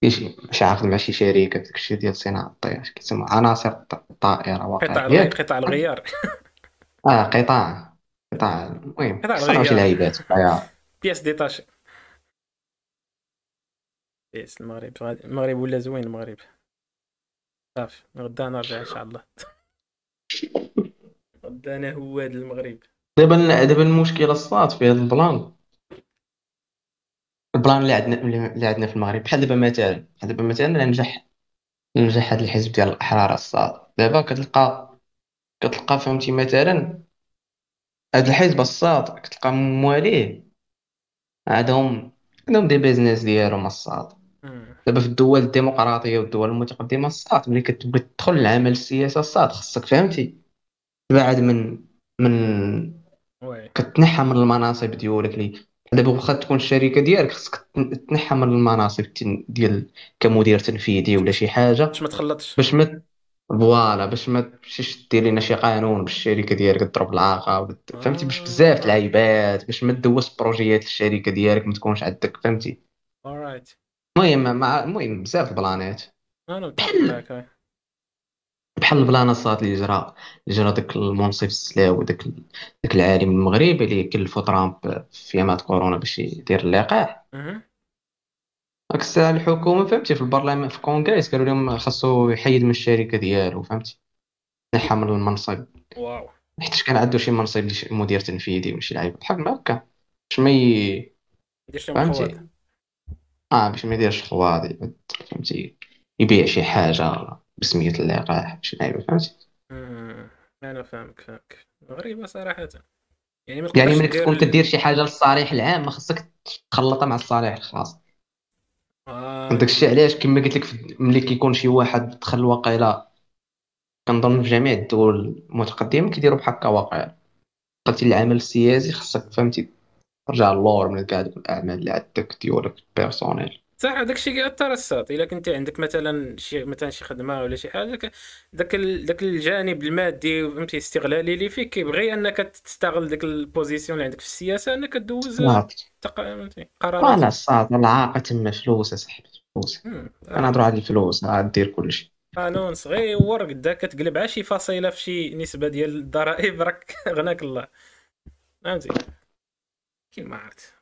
في شي ماشي عاقد مع شي شركه داكشي ديال صناعة الطائر كيسموا عناصر الط- الطائرة واقع. قطع الغيار. آه قطاع قطاع المهم قطع صنعوا شي. لعيبات. طيار. بياس ديتاشي بياس المغرب المغرب ولا زوين المغرب. صافي غدا نرجع إن شاء الله. غدا أنا هواد المغرب. دابا دابا المشكلة الصاد في هذا البلان. البلان اللي عندنا اللي عندنا في المغرب بحال دابا مثلا بحال دابا مثلا نجح نجح هذا الحزب ديال الأحرار الصاد. دابا كتلقى كتلقى فهمتي مثلا هذا الحزب الصاد كتلقى مواليه عندهم عندهم des business ديالهم الصاد. دابا في الدول الديمقراطية والدول المتقدمة الصاد ملي كتبغي تدخل العمل السياسي الصاد خصك فهمتي. تبعد من من oui. كتنحى من المناصب ديالك اللي دابا واخا تكون الشركة ديالك خصك تن- تنحى من المناصب تن- ديال كمدير تنفيذي ولا شي حاجة. باش ما تخلطش. باش ما voilà باش ما تمشيش دير لنا شي قانون باش الشركة ديالك تضرب العاقه ولا ت- فهمتي؟ باش بزاف د العيبات باش ما دوز projets الشركة ديالك ما تكونش عندك فهمتي؟ المهم مع المهم بزاف البلانات. أنا متفق معك هاي. بحال البلان الصاد اللي جرى اللي جرى داك المنصف السلاوي داك داك العالم المغربي اللي كلفو ترامب في ايامات كورونا باش يدير اللقاح. داك الساعة الحكومة فهمتي في البرلمان في الكونغرس قالوا لهم خاصو يحيد من الشركة ديالو فهمتي؟ نحى من المنصب. waouh. حيت كان عنده شي منصب مدير تنفيذي ولا شي لعيبه بحال هكا باش ما ي... فهمتي؟ آه باش ما يديرش خواضي فهمتي؟ يبيع شي حاجة. بسمية اللقاح شي لعيبه فهمتي. أنا فاهمك فاهمك غريبة صراحة. يعني ما يعني ملي دير تكون ال- كدير شي حاجة للصالح العام ما خصك تخلطها مع الصالح الخاص. آه. داك الشيء؟ علاش؟ كما قلت لك ملي كيكون شي واحد دخل واقيلا كنظن في جميع الدول المتقدمة كيديروا بحال هكا واقيلا قلتي العمل السياسي خصك فهمتي ترجع للور من كاع دوك الأعمال اللي عندك ديالك personnel صح هذاك الشيء كيأثر الساط إلا كنت عندك مثلا شي مثلا شي خدمة ولا شي حاجة داك ذاك الجانب المادي فهمتي استغلالي اللي فيك كيبغي أنك تستغل ديك ال position اللي عندك في السياسة أنك دوز قرارات. لا الصاد العاقة تما فلوس اصاحبي فلوس. كنهضروا على الفلوس عاد دير كلشي قانون صغير قداك كتقلب على شي فصيلة في شي نسبة ديال الضرائب راك غناك الله. فهمتي؟ كيما عرفت.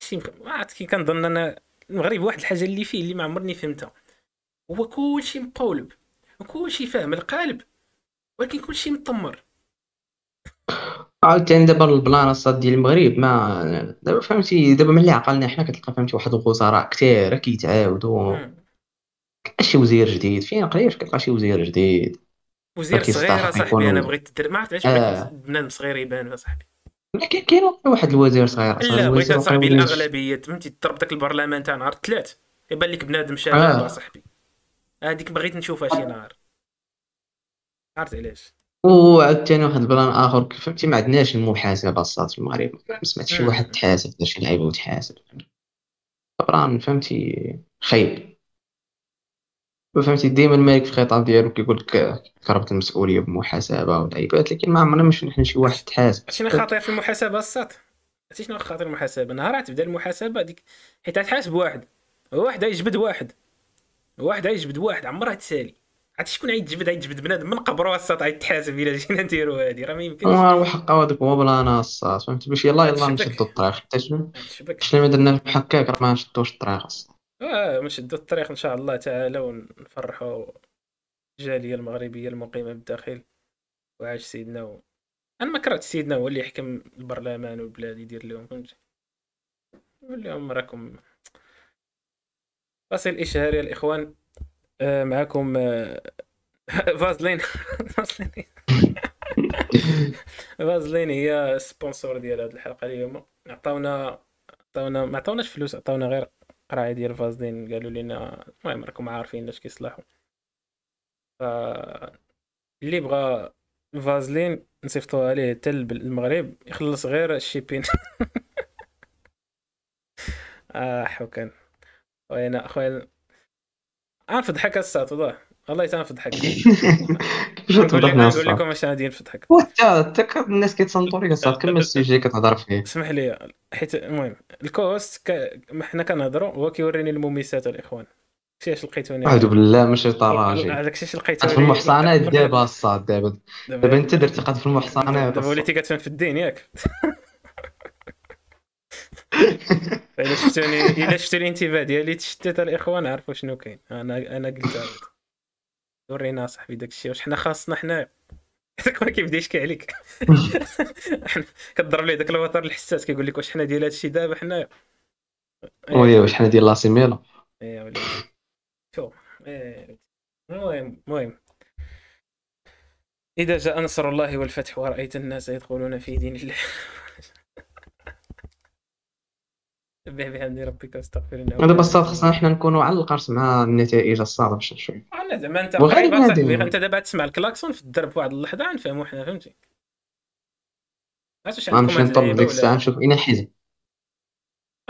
شي ما عرفت كي كنظن أنا المغرب واحد الحاجة اللي فيه اللي ما عمرني فهمتها. هو كلشي مقولب وكلشي فاهم القالب ولكن كلشي مطمر عاوتاني دابا البلان الصاد ديال المغرب ما دابا فهمتي دابا ملي عقلنا حنا كتلقى فهمتي واحد الوزراء كثير كيتعاودوا شي وزير جديد فين قريب كتلقى شي وزير جديد. وزير صغير صاحبي أنا بغيت تدير ما عرفت علاش آه. بنادم صغير يبان اصاحبي كاين واحد الوزير صغير لا بغيت صاحبي الأغلبية فهمتي تضرب داك البرلمان تاع نهار الثلاث يبان لك بنادم شباب آه. صاحبي. هذيك بغيت نشوفها شي نهار. عرفت علاش؟ وعاوتاني واحد البلان آخر فهمتي ما عندناش المحاسبة الصاد في المغرب ما سمعت شي واحد تحاسب شي لعيبه وتحاسب بلان فهمتي خايب فهمتي؟ ديما الملك في الخطاب ديالو كيقول لك كربت المسؤولية بمحاسبة ولعيبات لكن ما عمرنا مش نحن شي واحد تحاسب شنو خاطر في المحاسبة الساط عرفتي شنو خاطر المحاسبة؟ نهار تبدا المحاسبة ديك حيت تحاسب واحد. واحد يجبد واحد. واحد يجبد واحد. عمرها تسالي. عرفتي شكون عيتجبد؟ عيتجبد بنادم. من قبره الساط عيتحاسب إلا جينا نديرو هادي؟ راه ما يمكنش. آه وحق هذاك هو بلانا الساط فهمتي؟ باش يلاه يلاه نشدو الطريق. حتى شنو؟ ما درنا الحكاك راه ما نشدوش الطريق الساط آه نشدو الطريق إن شاء الله تعالى ونفرحوا الجالية المغربية المقيمة بالداخل. وعاش سيدنا و... أنا ما كرهت سيدنا هو اللي يحكم البرلمان والبلاد يدير لهم فهمتي لهم راكم فاصل اشهاري الإخوان. آه معكم آه فازلين. فازلين. هي سبونسور ديال هذه الحلقة اليوم. عطاونا عطاونا ما عطاوناش فلوس عطاونا غير قرايه ديال فازلين قالوا لنا المهم راكم عارفين لاش كيصلحوا. ف اللي بغى فازلين نصيفطوها عليه حتى المغرب يخلص غير الشيبين آه حكان خوينا خوينا عارف ضحك الساعة والله والله أنا ضحك نقول لكم اش غادي نضحك حتى الناس كيتصنتوا لك الساعة كمل السيجي كتهضر فيه اسمح لي حيت المهم الكوست حنا كنهضروا هو كيوريني المميسات الاخوان علاش لقيتوني اعوذ بالله من الشيطان الرجيم هذاك الشيء لقيتوني في المحصنات دابا الصاد دابا دابا انت درتي قد في المحصنات دابا وليتي كتفهم في الدين ياك الا شفتوني الا شفتوا الانتباه ديالي تشتت الاخوان عرفوا شنو كاين أنا أنا قلت ورينا صاحبي داك الشيء. واش حنا خاصنا حنا؟ هذاك ما كيبدا يشكي عليك كضرب ليه داك الوتر الحساس كيقول لك واش حنا ديال هادشي دابا حنايا وي واش حنا ديال إيه وليدي. شوف إيه. المهم المهم. إذا جاء نصر الله والفتح ورأيت الناس يدخلون في دين الله. سبح بحمد ربك واستغفر الله دابا الصاد خصنا حنا نكونوا على القرص مع النتائج الصعبه شوي شوي. أنا زعما أنت أنت دابا تسمع الكلاكسون في الدرب واحد اللحظة نفهموا حنا فهمتي؟ غنمشي نطلب ديك الساعة نشوف اين حزب.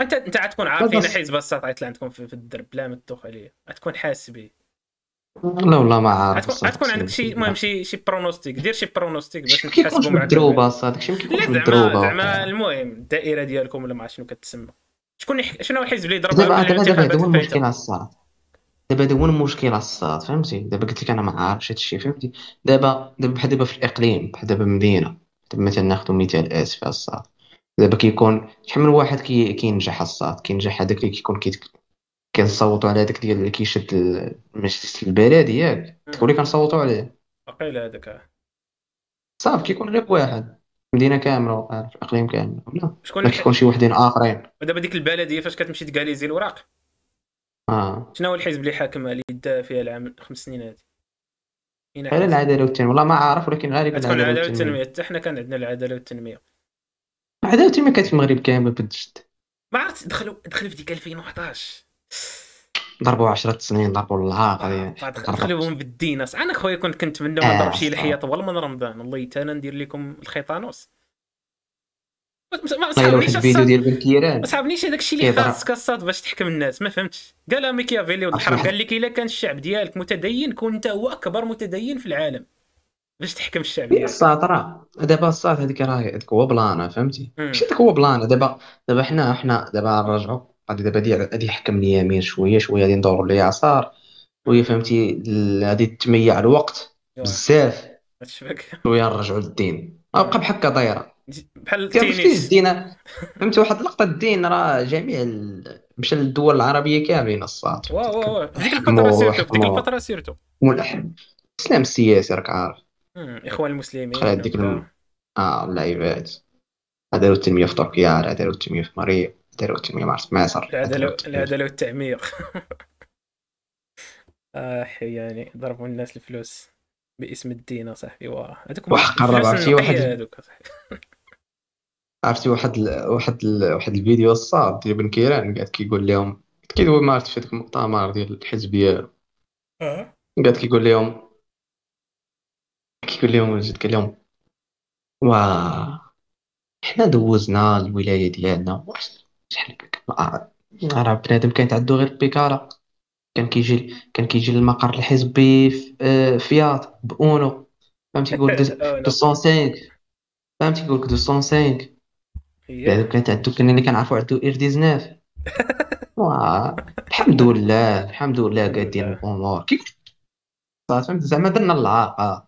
أنت أنت غتكون عارف اين حزب الساط غيطلع عندكم في, في الدرب بلا ما تدوخ عليه غتكون حاس به لا والله ما عارف غتكون عندك شي المهم شي شي pronostic دير شي pronostic باش نتحاسبوا مع الدروبه صاد داكشي ما كيكونش بالدروبة؟ زعما المهم الدائرة ديالكم ولا ما عرفت شنو كتسمى. شكون يح... شنو الحزب اللي ضرب دابا دابا هو المشكل الصاد دابا هذا هو المشكل الصاد فهمتي؟ دابا قلت لك أنا ما عارفش هذا الشيء فهمتي؟ دابا دابا بحال دابا في الإقليم بحال دابا مدينة. دابا مثلا ناخذ مثال اسف الصاد دابا كيكون شحال من واحد كي كينجح الصاد كينجح هذاك اللي كيكون كي كنصوتوا على هذاك ديال اللي كيشد المجلس البلدي ياك. تقولي كنصوتوا عليه. واقيلا هذاك صافي كيكون غير واحد. مدينة كاملة في الاقليم كامل. لا شكون ما كيكون شي وحدين آخرين. ودابا ديك البلديه فاش كتمشي تكاليزي الوراق آه. شنو هو الحزب اللي حاكم اللي دا فيها العام خمس سنين هذه؟ غير العداله والتنمية. والله ما عارف ولكن غالبا العداله والتنمية. حتى حنا كان عندنا العداله والتنمية. العداله والتنمية كانت في المغرب كامل بالجد ما عرفت دخلوا دخلوا في ديك 2011 ضربوا 10 سنين ضربوا العاق دخلوهم بالدين أنا خويا كنت كنتمنى ما نضرب شي لحية طوال من رمضان. والله أنا ندير لكم الخيطانوس. ما- صحابنيش الفيديو ديال ما صحابنيش هذاك الشيء اللي كيهضر- خاصك الصاد باش تحكم الناس. ما فهمتش. قال ميكيافيلي واحد- قال لك إلا كان الشعب ديالك متدين كون انت هو أكبر متدين في العالم. باش تحكم الشعب يا ديالك. الصاد راه دابا الصاد هذيك راه هذاك هو بلانا فهمتي. ماشي هذاك هو بلانا دابا دابا حنا حنا دابا نرجعوا غادي دابا غادي غادي يحكم اليمين شوية شوية غادي ندوروا لليسار شوية فهمتي غادي تميع الوقت بزاف. شوية نرجعوا للدين. غابقى بحال هكا دايرة. بحال التنس الدين فهمتي واحد اللقطة الدين راه جميع. مشى للدول العربية كاملين الصاد واو واو ديك الفترة سيرتو ديك. الفترة سيرتو. الاسلام السياسي راك عارف. إخوان المسلمين خلال ديك. الم- آه اللعيبات. داروا التنمية في تركيا داروا التنمية في مريء داروا داروا التنمية في- العداله والتعميق آه يعني ضربوا الناس الفلوس باسم الدين اصاحبي واه هذوك قرب الفلوس عرفتي واحد-. عرفتي واحد ال... واحد ال... واحد الفيديو الصاد ديال بن كيران قاعد كيقول لهم كيدوي ما عرفت في هذاك المؤتمر ديال الحزب ديالو آه. قاعد كيقول لهم كيقول لهم جد قال لهم وا حنا دوزنا الولاية ديالنا شحال آه، راه بنادم كانت عنده غير بيكالا كان كيجي كان كيجي للمقر الحزبي في آه، فيات بأونو. فهمتي يقول لك. 205 فهمتي يقول لك 205 هي. بعد كانت عنده كان اللي كنعرفو عنده إير 19 وا الحمد لله الحمد لله قادين الأمور. كيف فهمت؟ زعما درنا اللعاقه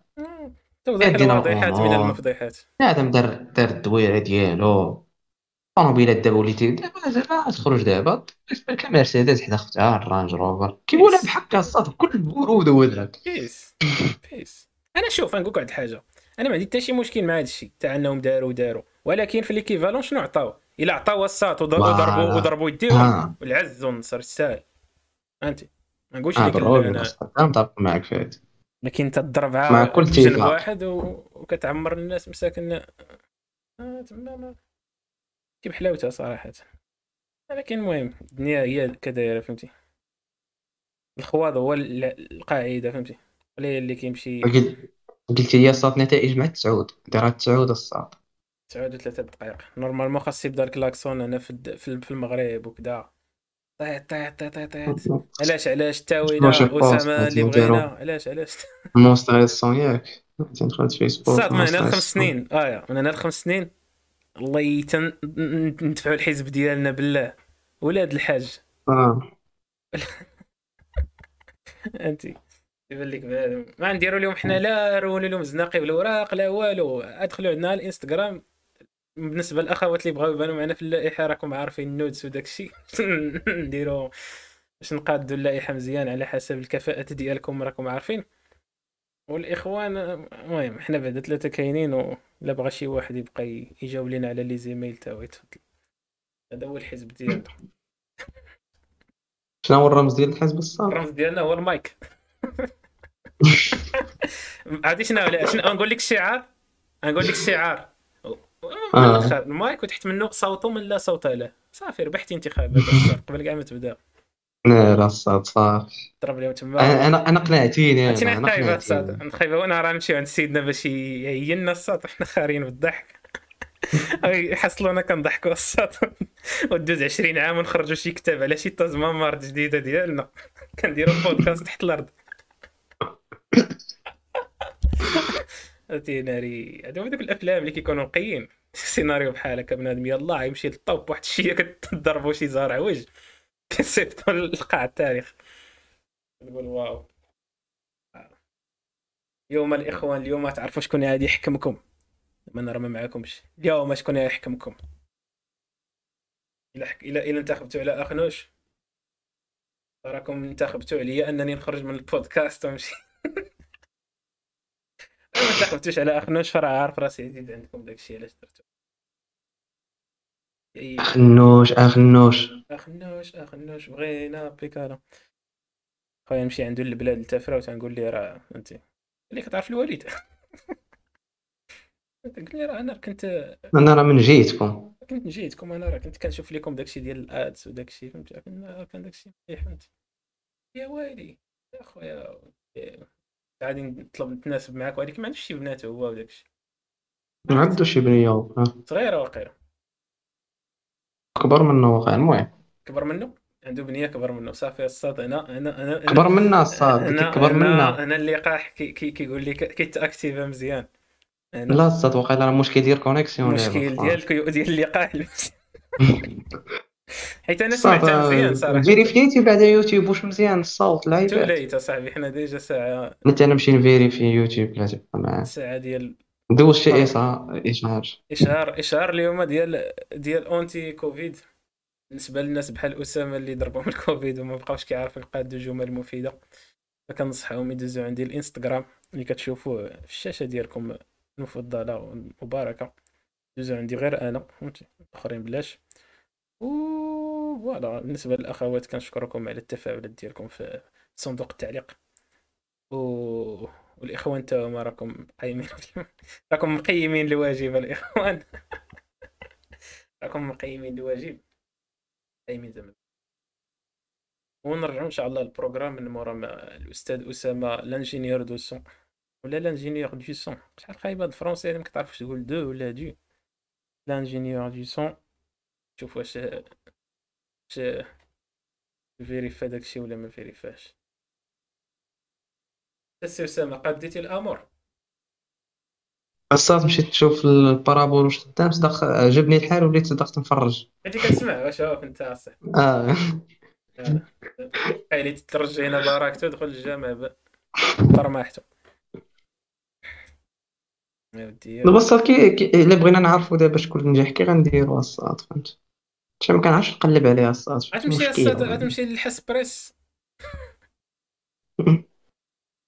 توضيح يدينا الواضحات من الأمور. المفضحات بنادم دار دار الدويرة ديالو. طوموبيلات دابا وليتي دابا دابا تخرج دابا بالك مرسيدس حدا اختها الرانج روفر كيقولها بحال الصاد بكل البرود وذاك بيس بيس أنا شوف نقول واحد الحاجة. أنا ما عندي حتى شي مشكل مع هذا الشيء تاع أنهم داروا داروا ولكن في ليكيفالون شنو عطاو إلا عطاو الساط وضربوا. وضربوا وضربوا يديهم. آه. والعز والنصر السهل فهمتي ما نقولش آه لك أنا. متفق معك في هذا لكن أنت تضرب مع عا كل جنب. واحد و... وكتعمر الناس مساكن. آه تما ما كي بحلاوتها صراحة. ولكن المهم الدنيا هي كدايرة فهمتي؟ الخواض هو ال- القاعدة فهمتي؟ ولا هي اللي كيمشي. قلت لي الصاد نتائج مع التسعود دارها التسعود الصاد تسعود وثلاثة دقائق. نورمالمون خاص يبدأ الكلاكسون هنا في في الم- في المغرب وكذا طيط طيط طيط طيط. علاش علاش التاويله أسامة اللي؟ بغينا؟ علاش علاش؟ مونستر الصون ياك. دخلت فيسبوك صاد من هنا لخمس. سنين. آه يا. من هنا لخمس سنين. الله يتن ندفعوا الحزب ديالنا بالله. ولاد الحاج. آه. انت يبان لك ما نديروا لهم حنا لا رولوا لهم الزناقي بالاوراق لا والو. أدخلوا عندنا على الإنستغرام. بالنسبة للأخوات اللي بغاو يبانوا معنا في اللائحة راكم عارفين النودز وداك الشيء نديروا باش نقادوا اللائحة مزيان على حسب الكفاءة ديالكم راكم عارفين. والإخوان المهم حنا بعدا ثلاثة كاينين ولا بغى شي واحد يبقى يجاوب لنا على لي زيميل تا يتفضل هذا هو الحزب ديالنا. شنو هو الرمز ديال الحزب الصاد الرمز ديالنا هو المايك. عادي شنو لا شنو نقول لك الشعار نقول لك الشعار آه. المايك وتحت منه صوت من لا صوت له. صافي ربحتي انتخابات. قبل كاع ما تبدأ. لا الصاد صافي ضرب لهم تما أنا أنا أنا قنعتيني أنا أنا أنا خايبه الصاد أنا خايبه وأنا راه نمشيو عند سيدنا باش يهينا الصاد وحنا خارين بالضحك. يحصلونا كنضحكوا الصاد ودوز 20 عام ونخرجوا شي كتاب على شي تازمامار جديده ديالنا. كنديروا بودكاست تحت الأرض. هاتي ناري. هادو هذوك الأفلام اللي كيكونوا نقيين سيناريو بحال هكا بنادم يلاه يمشي للطوب واحد الشيء كتضربوا شي زهر عوج كيصيفطوا لقاع التاريخ. تقول واو. يوم الإخوان اليوم ما تعرفوا شكون غادي يحكمكم. ما نرى ما معاكمش اليوم شكون غادي يحكمكم. إلا حك... الا إلا انتخبتوا على أخنوش. راكم انتخبتوا عليا أنني نخرج من البودكاست ونمشي. ما انتخبتوش على أخنوش فراه عارف راسي عزيز عندكم داكشي علاش درتو. أي- أخنوش أخنوش. أخنوش أخنوش. بغينا بيكالا خويا نمشي عنده البلاد التافره وتنقول ليه راه أنت اللي كتعرف الوالد قلت لي راه أنا كنت أنا راه من جيتكم. كنت جيتكم أنا راه كنت كنشوف لكم داكشي ديال الآدس وداكشي فهمتي؟ كان كان داكشي مليح فهمتي؟ يا ويلي يا خويا إيه، غادي نطلب نتناسب معاك ولكن ما عندوش شي بنات هو وداكشي. ما عندوش شي بنية. صغيرة واقيلا كبر منه واقع المهم كبر منه؟ عنده بنيه كبر منه. صافي الصاد أنا أنا أنا كبر منا الصاد أنا كبر أنا منا أنا اللقاح كي كي كيقول لي كيتاكتيفا مزيان أنا. لا الصاد واقيلا راه مشكل ديال كونيكسيون المشكل ديالك ديال اللقاح حيت أنا سمعتها مزيان صراحة. فيريفيتي بعد يوتيوب واش مزيان الصوت؟ تو لعيبات ليت أصاحبي حنا ديجا ساعة انت أنا نمشي نفيريفي يوتيوب لا تبقى معاه ساعة ديال دوز شي اشهار اشهار اشهار اشهار اليوم ديال ديال أونتي كوفيد. بالنسبة للناس بحال أسامة اللي ضربهم الكوفيد وما بقاوش كيعرفوا يقادوا جمل مفيدة. فكنصحهم يدوزوا عندي الإنستغرام اللي كتشوفوه في الشاشة ديالكم المفضلة والمباركة. دوزوا عندي غير أنا فهمتي الاخرين بلاش. و فوالا بالنسبة للأخوات كنشكركم على التفاعلات ديالكم في صندوق التعليق. و... والإخوان تا هما راكم قايمين راكم مقيمين الواجب الإخوان. راكم مقيمين الواجب قايمين زعما. ونرجعوا إن شاء الله لل programme من مورا ما الأستاذ أسامة l'ingénieur de son ولا l'ingénieur du son شحال خايبة الفرونسي ما كتعرفش تقول de ولا du. l'ingénieur du son شوف واش واش vérifia داكشي ولا ما vérifia ش السي اسامه قديتي الأمور الصاد مشيت نشوف ال parabole واش خدام صدق عجبني الحال وليت صدق نفرج. أنت كتسمع؟ واش هو انت اصاحبي آه. قايل تترجى هنا باركتو دخل الجامع ودي. البصات كي كي- إلا بغينا نعرفوا دابا شكون نجح كي غنديروا الصاد فهمت؟ شي ما كنعرفش نقلب عليها الصاد غتمشي الصاد غتمشي للحسبريس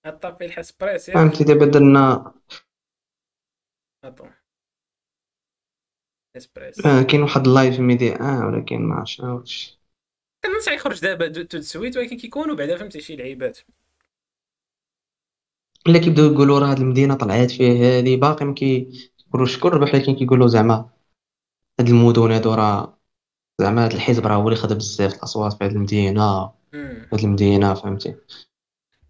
غطابي الحسبريس ياك فهمتي دابا درنا اطون اسبريس آه كاين واحد اللايف ميدي آه ولكن ما عرفتش واش كننصح يخرج دابا تو سويت ولكن كيكونوا بعدا فهمتي شي لعيبات. إلا كيبداو يقولوا راه هاد المدينة طلعت فيه هادي باقي ما كيقولوش شكون ربح ولكن كيقولوا زعما هاد المدن هادو راه زعما هاد الحزب راه هو اللي خد بزاف الأصوات في هاد المدينة. هاد المدينة فهمتي.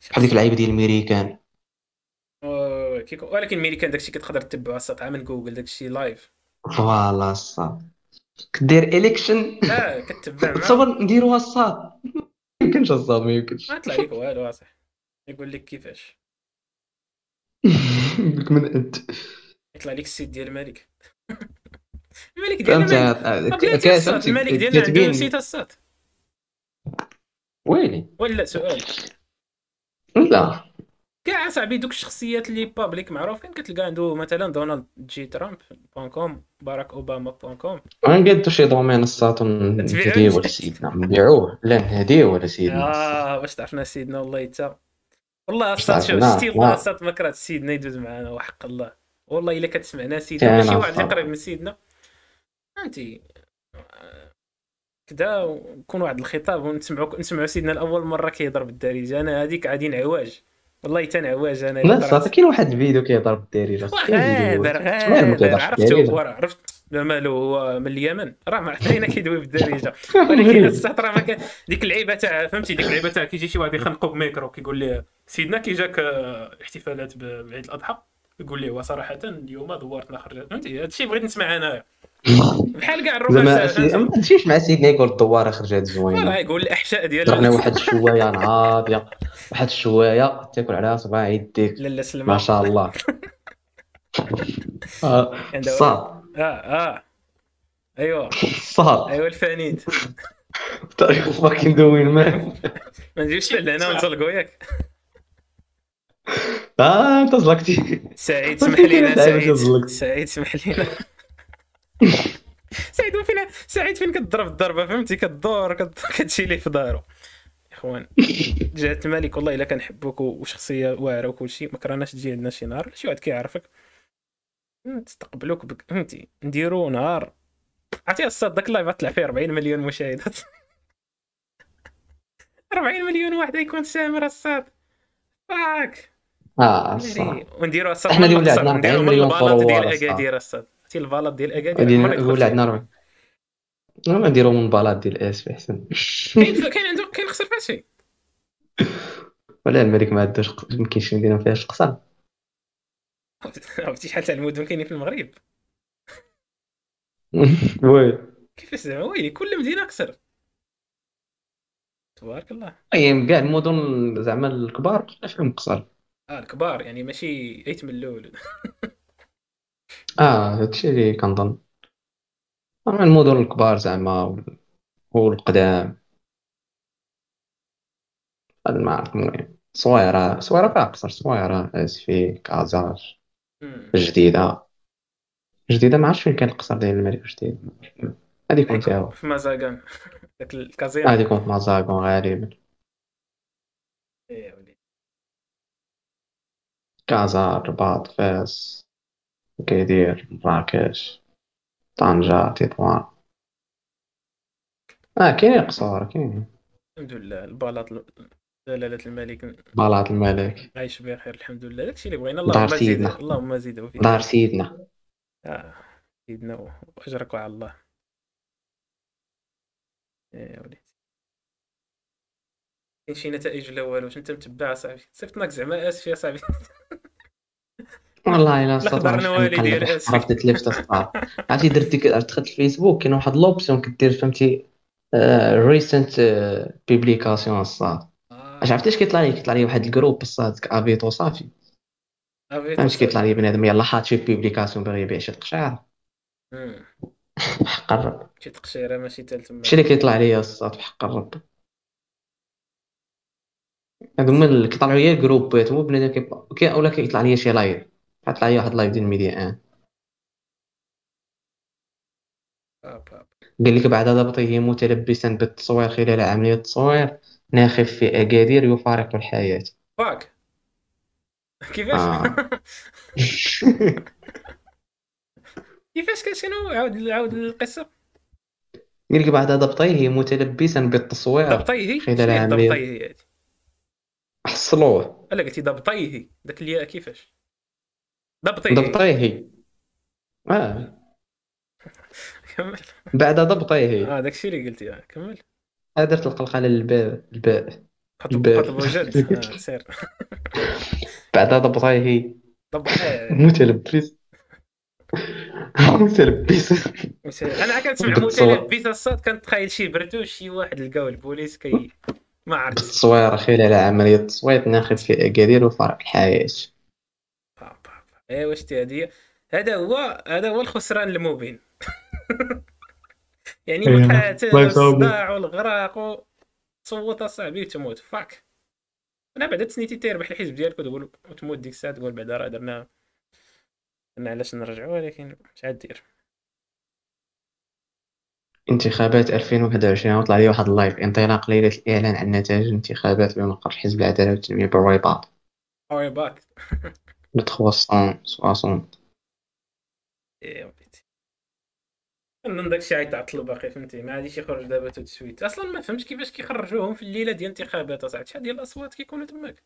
بحال ديك اللعيبه ديال الميريكان ولكن ملي كان داكشي كتقدر تتبعو السطع من جوجل داكشي لايف فوالا الصاد كدير اليكشن آه كتبع تصور نديروها الصاد. ما يمكنش الصاد ما يمكنش. ما طلع لك والو اصاحبي يقول لك كيفاش. بك من أنت. يطلع لك السيت ديال الملك. الملك ديالنا الملك. ديالنا عنده نسيت الصاد. ويلي؟ ولا سؤال. لا. كاع صاحبي دوك الشخصيات اللي public معروفين. كتلقى عنده مثلا دونالد جي ترامب point com باراك أوباما point com غنقادو شي domaine الصاد ونهديوه لسيدنا نبيعوه. لا نهديوه لسيدنا آه باش تعرفنا سيدنا؟ والله تا والله تعرفنا، شتي والله. الصاد ما كرهت سيدنا يدوز معنا وحق الله. والله إلا كتسمعنا سيدنا ولا شي واحد اللي. قريب من سيدنا. فهمتي كدا ويكون واحد الخطاب ونسمعوا نسمعوا سيدنا الأول مرة كيهضر بالدارجه أنا هذيك غادي نعواج والله تا نعواج أنا لا قرأت. كاين واحد الفيديو كيهضر بالدارجه غادر غادر عرفتو عرفت لا مالو هو من اليمن. راه ما عرفنا كيدوي بالدارجه ولكن راه ما كان ديك اللعيبة تاع فهمتي ديك اللعيبة تاع كيجي شي واحد يخنقو بميكرو كيقول ليه سيدنا كي جاك آه، الاحتفالات ب- بعيد الأضحى؟ يقول ليه وصراحه اليوم دوارتنا خرجت فهمتي؟ هادشي بغيت نسمع انايا بحال كاع الرومان زعما ما تمشيش مع سيدنا يقول الدواره خرجت راه زوينه يقول الإحشاء ديال درنا واحد الشوايه ناضيه واحد الشوايه تاكل عليها صباع يديك لاله سلمى. ما شاء الله. آه، آه آه. ايوا الصاد ايوا الفانيد طريق فاكين دوين مان ما نجيوش لهنا ونطلقوا ياك آه انت زلقتي سعيد ما سمح لينا سعيد. سعيد سمح لينا. سعيد فين سعيد فين كتضرب الضربة فهمتي؟ كدور كت- كتمشي ليه في دارو. إخوان جهة الملك والله إلا كنحبوك وشخصية واعرة وكل شيء ما كرهناش تجي عندنا شي نهار. شي واحد كيعرفك. تستقبلوك بك فهمتي؟ نديرو نهار. عرفتي الصاد داك ال live طلع فيه 40 مليون مشاهدات. 40 مليون واحد يكون سامر الصاد. فاك. آه. ونديرو الصاد إحنا من اللي. عندنا نديرو 40 من مليون البلاط ديال. اكادير الصاد. عرفتي البلاط ديال اكادير دخلتي. عندنا ربع ما نديرو من بلاط ديال اس في أحسن. كاين كاين عنده كاين خسر فاسي ولا الملك ما عندوش ما كاينش مدينه ما فيهاش قصر. عرفتي شحال تاع المدن كاينين في المغرب. وي. كيفاش زعما؟ ويلي كل مدينة قصر تبارك الله. أي كاع المدن زعما الكبار فيهم قصر. آه الكبار يعني ماشي ايت من الأول. آه هادشي اللي كنظن أما المدن الكبار زعما والقدام هذا ما عرفت المهم صويرة صويرة فيها قصر صويرة اسفي كازا مم. جديدة. جديدة ما عرفتش فين كان القصر ديال الملك جديد هادي يكون فيها. هو. في مازاغان داك الكازينو. هادي يكون في مازاغون غالبا إيه وليدي. كازا الرباط فاس كيدير مراكش طنجة تطوان آه كاينين قصور كاينين الحمد لله البلاط جلالة الملك بلاط الملك عايش بخير الحمد لله داكشي اللي بغينا دار اللهم زيد سيدنا. اللهم زيده في دار سيدنا آه. سيدنا واجرك على الله إيه يا وليدي كاين شي نتائج ولا والو واش انت متبع صاحبي صيفطناك زعما آسف يا صاحبي والله إلا آسف. عرفت تلفت الصفار عرفتي درت ديك دخلت الفيسبوك كاين واحد l'option كدير فهمتي؟ récentes publications الصاد. آه. اش عرفتي اش كيطلع لي؟ كيطلع لي واحد ال groupe الصاد افيتو صافي فهمتي كيطلع. لي بنادم يلاه حاط شي publication باغي يبيع شي قشعر مم. حق الرب. شي تقشيره ماشي تال تما هادشي اللي كيطلع لي الصاد حق الرب. هادو هما اللي كيطلعوا لي الجروبات هو بنادم كيبقى أولا كيطلع لي شي live. كيطلع لي واحد live ديال ميديا ان باب. قال لك بعد ضبطه متلبسا بالتصوير خلال عملية تصوير ناخف في أكادير يفارق الحياة. فاك كيفاش؟ آه. كيفاش كان؟ شنو؟ عاود عاود القصة. قال لك بعد ضبطه متلبسا بالتصوير ضبطيه خلال هي؟ عملية ضبطيه حصلوه الا قلتي ضبطيه داك الياء كيفاش؟ ضبطيه ضبطيه آه. كمل. بعد ضبطيه آه داكشي اللي قلتي آه. كمل. درت القلقلة للباء الباء حط الباء. بوجد آه سير. بعد ضبطه ضب آه. متلبس متلبس أنا كنسمع. متلبس الصوت كنتخيل شي برتوش شي واحد لقاو البوليس كي ما عرفت. بالتصوير خلال عملية تصويت ناخف في أكادير يفارق الحياة. إيه واش تي هادي هذا هو هذا هو الخسران المبين. يعني إيه، مقاتل الله يصاوبك. والصداع والغراق و- تصوت اصاحبي وتموت. fuck أنا بعدا تسنيتي تيربح الحزب ديالك وتقول وتموت ديك الساعة تقول بعدا راه درنا درنا علاش نرجعوا ولكن مش عاد دير. انتخابات 2021 وطلع لي واحد ال live انطلاق ليلة الإعلان عن نتائج الانتخابات بمقر حزب العدالة والتنمية بالرباط oui le 360 إيه وليدي كنظن داكشي عيتعطل باقي فهمتي؟ ما غاديش يخرج دابا tout de suite. أصلا ما فهمتش كيفاش كيخرجوهم في الليلة ديال الانتخابات اصاحبي شحال ديال الأصوات كيكونوا تماك؟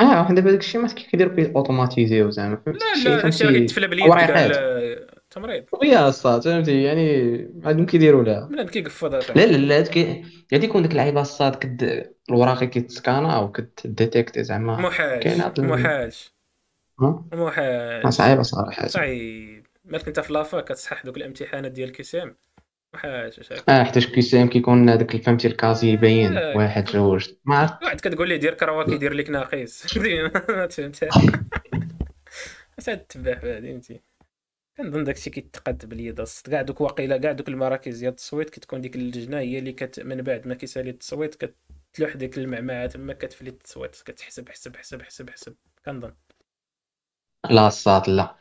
آه واحد دابا داكشي ما كيديروا فيه automatisé زعما لا شي لا داكشي راه كيتفلى باليد. كاع التمريض. ويا الصاد فهمتي؟ يعني عندهم كيديروا لها. بنادم كيقفض لا لا لا غادي يكون ديك اللعيبة الصاد كد الوراقي كيتسكانا أو كت détecter زعما. محال كاين محال صعيبة صراحة. صعيب. مالك انت في la fac كتصحح دوك الامتحانات ديال ال QCM محالش واش هكا آه حيتاش QCM كيكون هذاك فهمتي ال casier باين آه. واحد جوج. ما عرفت. واحد كتقول ليه دير croix كيدير لك ناقص ما فهمتها اش تتبع هادي انت كنظن داكشي كيتقاد باليد الصد كاع دوك واقيلا كاع دوك المراكز ديال التصويت كتكون ديك اللجنة هي اللي كت من بعد ما كيسالي التصويت كتلوح ديك المعمعة تما كتفلي التصويت كتحسب حسب حسب حسب حسب. كنظن. لا الصاد لا.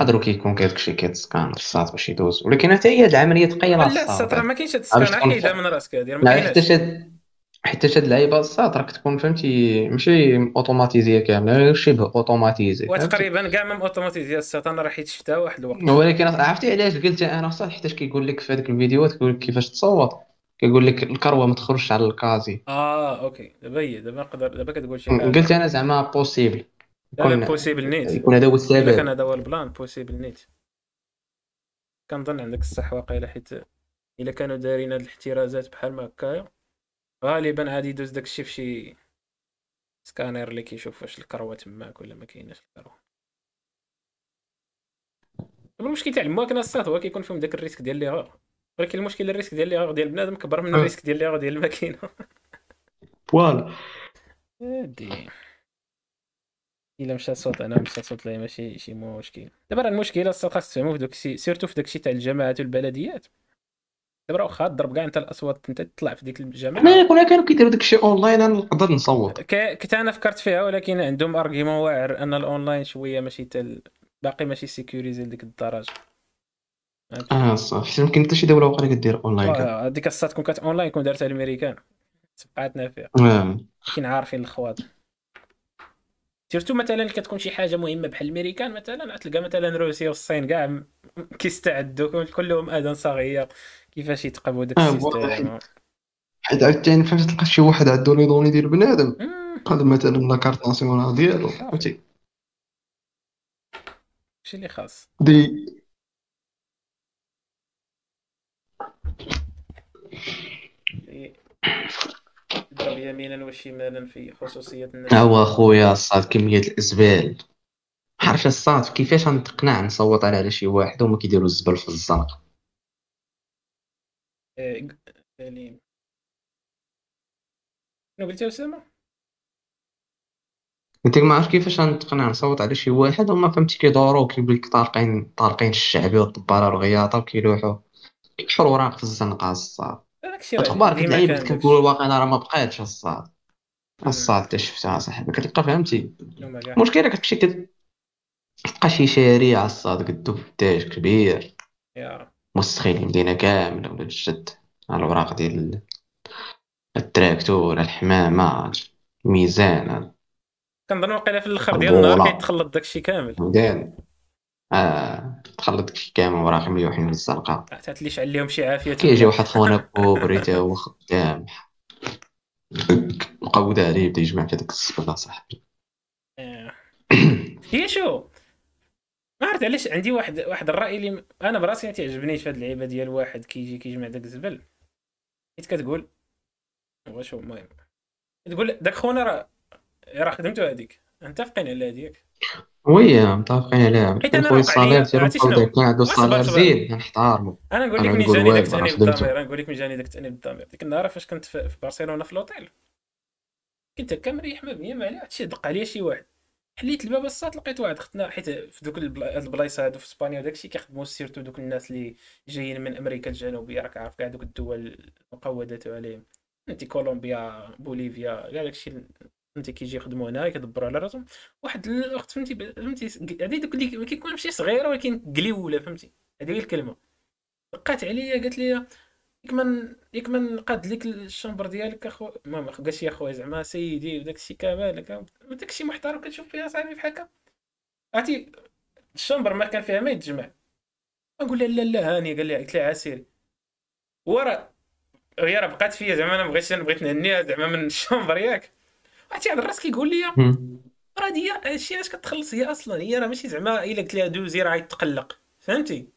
قدروا كيكون داكشي كيتسكان الصاد باش يدوز. ولكن حتى هي هاد العملية ثقيله لا الصاد. السطر ما كاينش هاد عرفت السكان تكون حيدها من راسك هادي راه ما لا كايناش حيتاش هاد اللعيبه الصاد راك تكون فهمتي ماشي اوتوماتيزيه كاملة شبه اوتوماتيزي؟ وتقريبا كاع من اوتوماتيزيا السطر أنا راه حيت شفتها واحد الوقت. ولكن عرفتي علاش قلت أنا صح؟ حيتاش كيقول لك في هذيك الفيديوهات كيقول لك كيفاش تصوت؟ كيقول لك الكروة ما تخرجش على الكازي آه OK. دابا هي دابا نقدر دابا كتقول شي قلت أنا زعما possible لا يكون possible نيت يكون هذا هو الا كان السبب هذا هو البلان possible نيت كنظن عندك الصح واقيلا حيت إلا كانوا دايرين هاد الاحترازات بحال ما هكايا غالبا غادي يدوز داك الشيء في شي سكانير اللي كيشوف واش ال croix تماك ولا ما كايناش ال croix. المشكل تاع الماكنه الصاد هو كيكون فيهم داك ال risque ديال l'erreur ولكن المشكل ال risque ديال اللي ديال بنادم كبر من ال risque ديال اللي ديال الماكينة. voilà. إلا مشى الصوت أنا مشى الصوت لا ماشي شي مشكل. دابا راه المشكلة الصوت خاصك تفهمو في دوك surtout في داكشي تاع الجامعات والبلديات. دابا واخا تضرب كاع أنت الأصوات أنت تطلع في ديك الجامعة ما كنا كانوا كيديروا داكشي اونلاين أنا نقدر نصوت. كنت أنا فكرت فيها ولكن عندهم argument واعر أن الاونلاين شوية ماشي تل... باقي ماشي sécurisé لديك الدرجه آه صح حيت يمكن حتى شي دولة أخرى كدير اونلاين هذيك الساعة تكون كانت اونلاين كون دارتها الأمريكان. تبقاتنا فيها. آه. كاين عارفين الخواط surtout مثلا كتكون شي حاجة مهمة بحال الأمريكان مثلا تلقى مثلا روسيا والصين كاع كيستعدوا كلهم اذان صاغيه كيفاش يتقبوا داك آه، ال système؟ حيت عاوتاني فهمت تلقى شي واحد عنده les données ديال بنادم قاد مثلا لاكارت ناسيونال ديالو فهمتي؟ شي اللي خاص. دي. ضرب يمينا وشمالا في خصوصية الناس. هو اخويا الصاد كمية الإزبال. عارف الصاد كيفاش غنتقنع نصوت على شي واحد وما كيديروا الزبل في الزنقه إيه، شنو قلتي أسامة؟ قلت لك ما عرفت كيفاش غنتقنع نصوت على شي واحد وما فهمتي كيدورو كيقول لك طارقين طارقين الشعبي والطبارة الغياطة وكيلوحوا كيحفروا اوراق في الزنقة الصاد داكشي تخبار كتلعب كنقول واقيلا راه ما بقاتش الصاد. الصاد حتى شفتها صاحبي كتلقى فهمتي. المشكلة كتمشي كتلقى شي شارع الصاد قدو بداش كبير. مستخيل المدينة كاملة ولا الجد. على الاوراق ديال التراكتور الحمامة الميزان كنظن واقيلا في الأخر ديال النهار كيتخلط داكشي كامل. مزيان. آه تخلط داكشي كامل وراك مليوحين في اللي شعل لهم شي عافية. كيجي واحد خونا كوبري تا هو خدام. مقود عليه بدا يجمع في هذاك الصبغه صاحبي آه. هي شو؟ ما عرفت علاش عندي واحد واحد الرأي اللي أنا براسي ما في هذه اللعيبة ديال واحد كيجي كيجمع داك الزبل. حيت كتقول هو شو المهم. تقول داك خونا راه راه خدمته هذيك متفقين على هذيك oui متفقين عليها. حيت أنا ال salaire ديالو كان عنده salaire زين نحتارمو. أنا نقول لك من جاني داك التانيب بالضمير نقول لك من جاني داك التانيب بالضمير ديك النهار فاش كنت في برشلونة في لوطيل كنت هكا مريح ما بيا ما عليه شي دق عليا شي واحد. حليت الباب الصات لقيت واحد ختنا حيت في دوك البلايص هادو في إسبانيا وداكشي كيخدموا surtout دوك الناس اللي جايين من أمريكا الجنوبية. راك عارف كاع دوك الدول المقودات عليهم. أنت كولومبيا بوليفيا كاع داكشي فهمتي كيجي يخدموا هنا كيدبروا على راسهم. واحد الاخت فهمتي فهمتي هذه دوك اللي ما كيكون ماشي صغيرة ولكن قليوله فهمتي؟ هذه هي الكلمة. دقات عليا قالت لي ياك من ياك من نقاد لك ال chambre ديالك اخو ما ما قالش يا خويا زعما سيدي وداك الشيء كامل داك الشيء محترم كتشوف فيها صاحبي بحال هكا. عرفتي ال chambre ما كان فيها ما يتجمع. نقول لا لا لا هاني. قال لي قلت لي عسيري. ورا هي راه بقات فيا زعما أنا بغيت بغيت نهنيها زعما من ال chambre ياك. عرفتي عاد الراس كيقول لي راه دي هادشي علاش كتخلص؟ هي أصلا هي راه ماشي زعما إلا قلت لها دوزي راه يتقلق فهمتي؟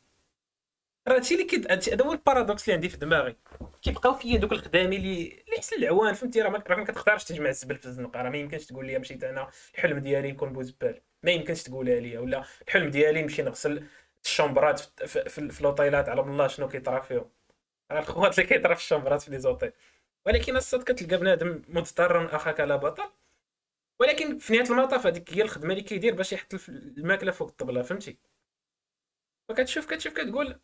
راه هادشي اللي كيد هذا هو ال paradoxe اللي عندي في دماغي. كيبقاو فيا دوك الخدامي اللي اللي حسن العوان فهمتي؟ راه ما كتقدرش تجمع الزبل في الزنقة راه ما يمكنش تقول لي مشيت أنا الحلم ديالي نكون بوزبال ما يمكنش تقولها لي ولا الحلم ديالي نمشي نغسل الشومبرات في, في, في, في لوطيلات على الله شنو كيطرا فيهم راه الخوات اللي كيطرا في الشومبرات في les hôtels ولكن الصاط كتلقى بنادم مضطرا أخاك لا بطل. ولكن في نهاية المطاف هذيك هي الخدمة اللي كيدير باش يحط الماكلة فوق الطبلة فهمتي؟ فكتشوف كتشوف كتقول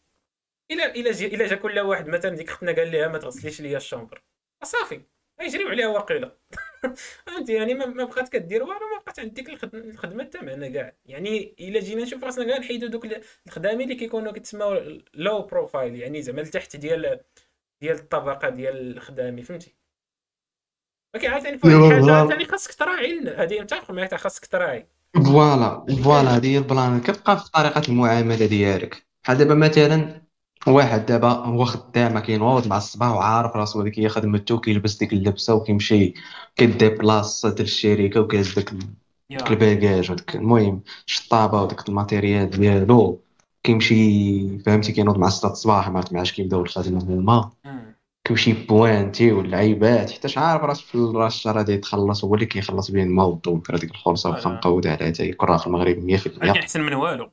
الا إلا جا جا كل واحد مثلا ديك اختنا قال لها ما تغسليش ليا ال chambre صافي يجريو عليها واقيلا. فهمتي يعني ما بقات كدير والو ما بقات عندك الخدمة تاعنا كاع يعني إلا جينا نشوف راسنا كاع نحيدو دوك الخدامين اللي كيكونوا كيتسموا low profile يعني زعما لتحت ديال ديال الطبقة ديال الخدامين فهمتي؟ ولكن عاوتاني فواحد الحاجة عاوتاني خاصك تراعي هذه متفق معاك خاصك تراعي. voilà voilà هذه هي ال plan. كتبقى في طريقة المعاملة ديالك. بحال دابا مثلا واحد دابا هو خدام كينوض مع الصباح وعارف راسو هذيك هي خدمته كيلبس ديك اللبسة وكيمشي كي déplace ديال الشركة وكيهز داك ال bagage وداك المهم الشطابة وداك ال matériel ديالو. كيمشي فهمتي؟ كينوض مع 6 الصباح ما عرفت كيبداو الخدمه هما كيمشي pointer واللعيبات حتى عارف راسو في راس غادي يتخلص هو اللي كيخلص بين الماء والضو هذيك الخلصه واخا مقوده عليها حتى راه في المغرب 100% أحسن من والو.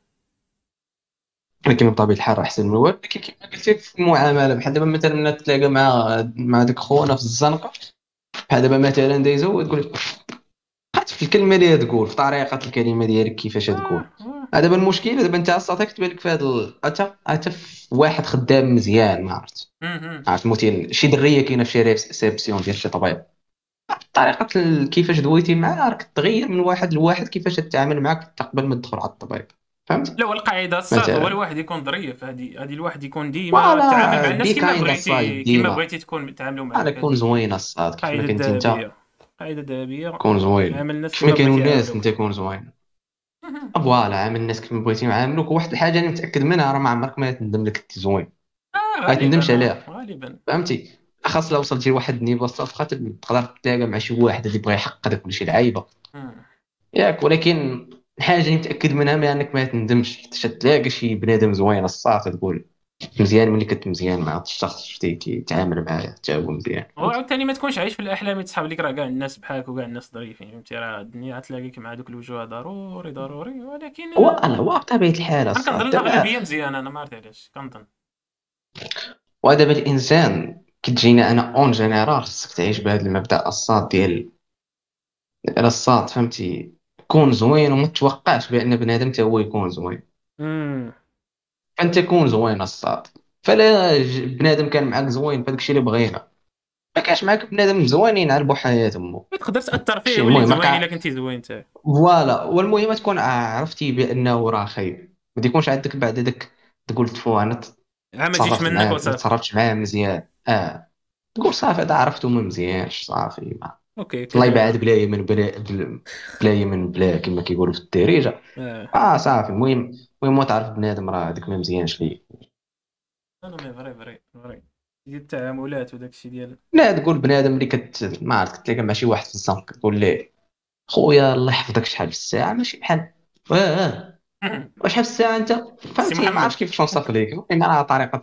ولكن من طبيعه الحال راه أحسن من والو ولكن كما قلتي في المعاملة بحال دابا مثلا تلاقى مع مع داك خونا في الزنقة بحال دابا مثلا دايزو وتقول لك في الكلمة اللي تقول في طريقة الكلمة ديالك كيفاش تقول. دابا المشكل دابا انت أصلا كتبان لك في هذا حتى حتى واحد خدام مزيان ما عرفت. عرفت مثلا شي دريه كاينة في شي réception ديال شي طبيب. طريقة كيفاش دويتي معاه راك تغير من واحد لواحد كيفاش تتعامل معاك قبل ما تدخل على الطبيب. فهمت؟ لا والقاعدة الصاط هو الواحد يكون ظريف هذه هذه الواحد يكون ديما تعامل مع الناس كما بغيتي كما بغيتي تكون تعاملوا معاه. تكون زوينه الصاد كيما كنت أنت؟ قاعدة ذهبيه كون زوين. عامل الناس كيما كانوا الناس انت كون زوين. voilà عامل الناس كيما بغيتي يعاملوك. واحد الحاجة اللي متأكد منها راه ما عمرك ما تندم إلا كنت زوين. آه ما تندمش عليها. غالبا. فهمتي؟ خاص لو وصلتي لواحد النيفو خاطر تقدر تلاقى مع شي واحد اللي بغى يحقق كل شي لعيبة. ياك ولكن الحاجة اللي متأكد منها ما أنك ما تندمش. تلاقي شي بنادم زوين الصافي تقول. مزيان ملي كنت مزيان مع الشخص شفتي كيتعامل معاه حتى هو مزيان وعاوتاني ما تكونش عايش في الأحلام تصحاب لك راه كاع الناس بحالك وكاع الناس ظريفين فهمتي؟ راه الدنيا تلاقيك مع دوك الوجوه ضروري ضروري ولكن هو أنا هو بطبيعة الحال كنظن الأغلبية مزيانة أنا ما عرفت علاش كنظن. ودابا الانسان كتجينا أنا en général خصك تعيش بهذا المبدأ الصاط ديال الصاط فهمتي؟ كون زوين وما تتوقعش بأن بنادم حتى هو يكون زوين. فانت كون زوين الصاط. فلا فبنادم كان معاك زوين فداك الشيء اللي بغينا. ما كانش معاك بنادم زوين ينعل بو حياة أمه. تقدر تأثر فيه ولا زوين إلا كنتي زوين انت فوالا. والمهم تكون عرفتي بأنه راه خايب ما تكونش عندك بعد هذاك تقول تفو أنا ما تجيش منك وصافي تصرفتش معاه مزيان. آه. تقول صافي هذا عرفته ما مزيانش صافي ما. أوكي الله يبعد بلا يمن بلا بلا يمن بلا كما كيقولوا في الدارجه آه, آه صافي. المهم المهم تعرف بنادم راه هذيك ما مزيانش ليه أنا مي فري فري فري ديال التعاملات وداك الشيء ديال لا تقول بنادم اللي كت ما عرفت كتلاقى مع شي واحد في الزنقه كتقول ليه خويا الله يحفظك شحال في الساعة؟ ماشي بحال آه آه. وشحال في الساعة أنت؟ فهمتي ما عرفتش كيفاش نوصف ليك. المهم راه طريقة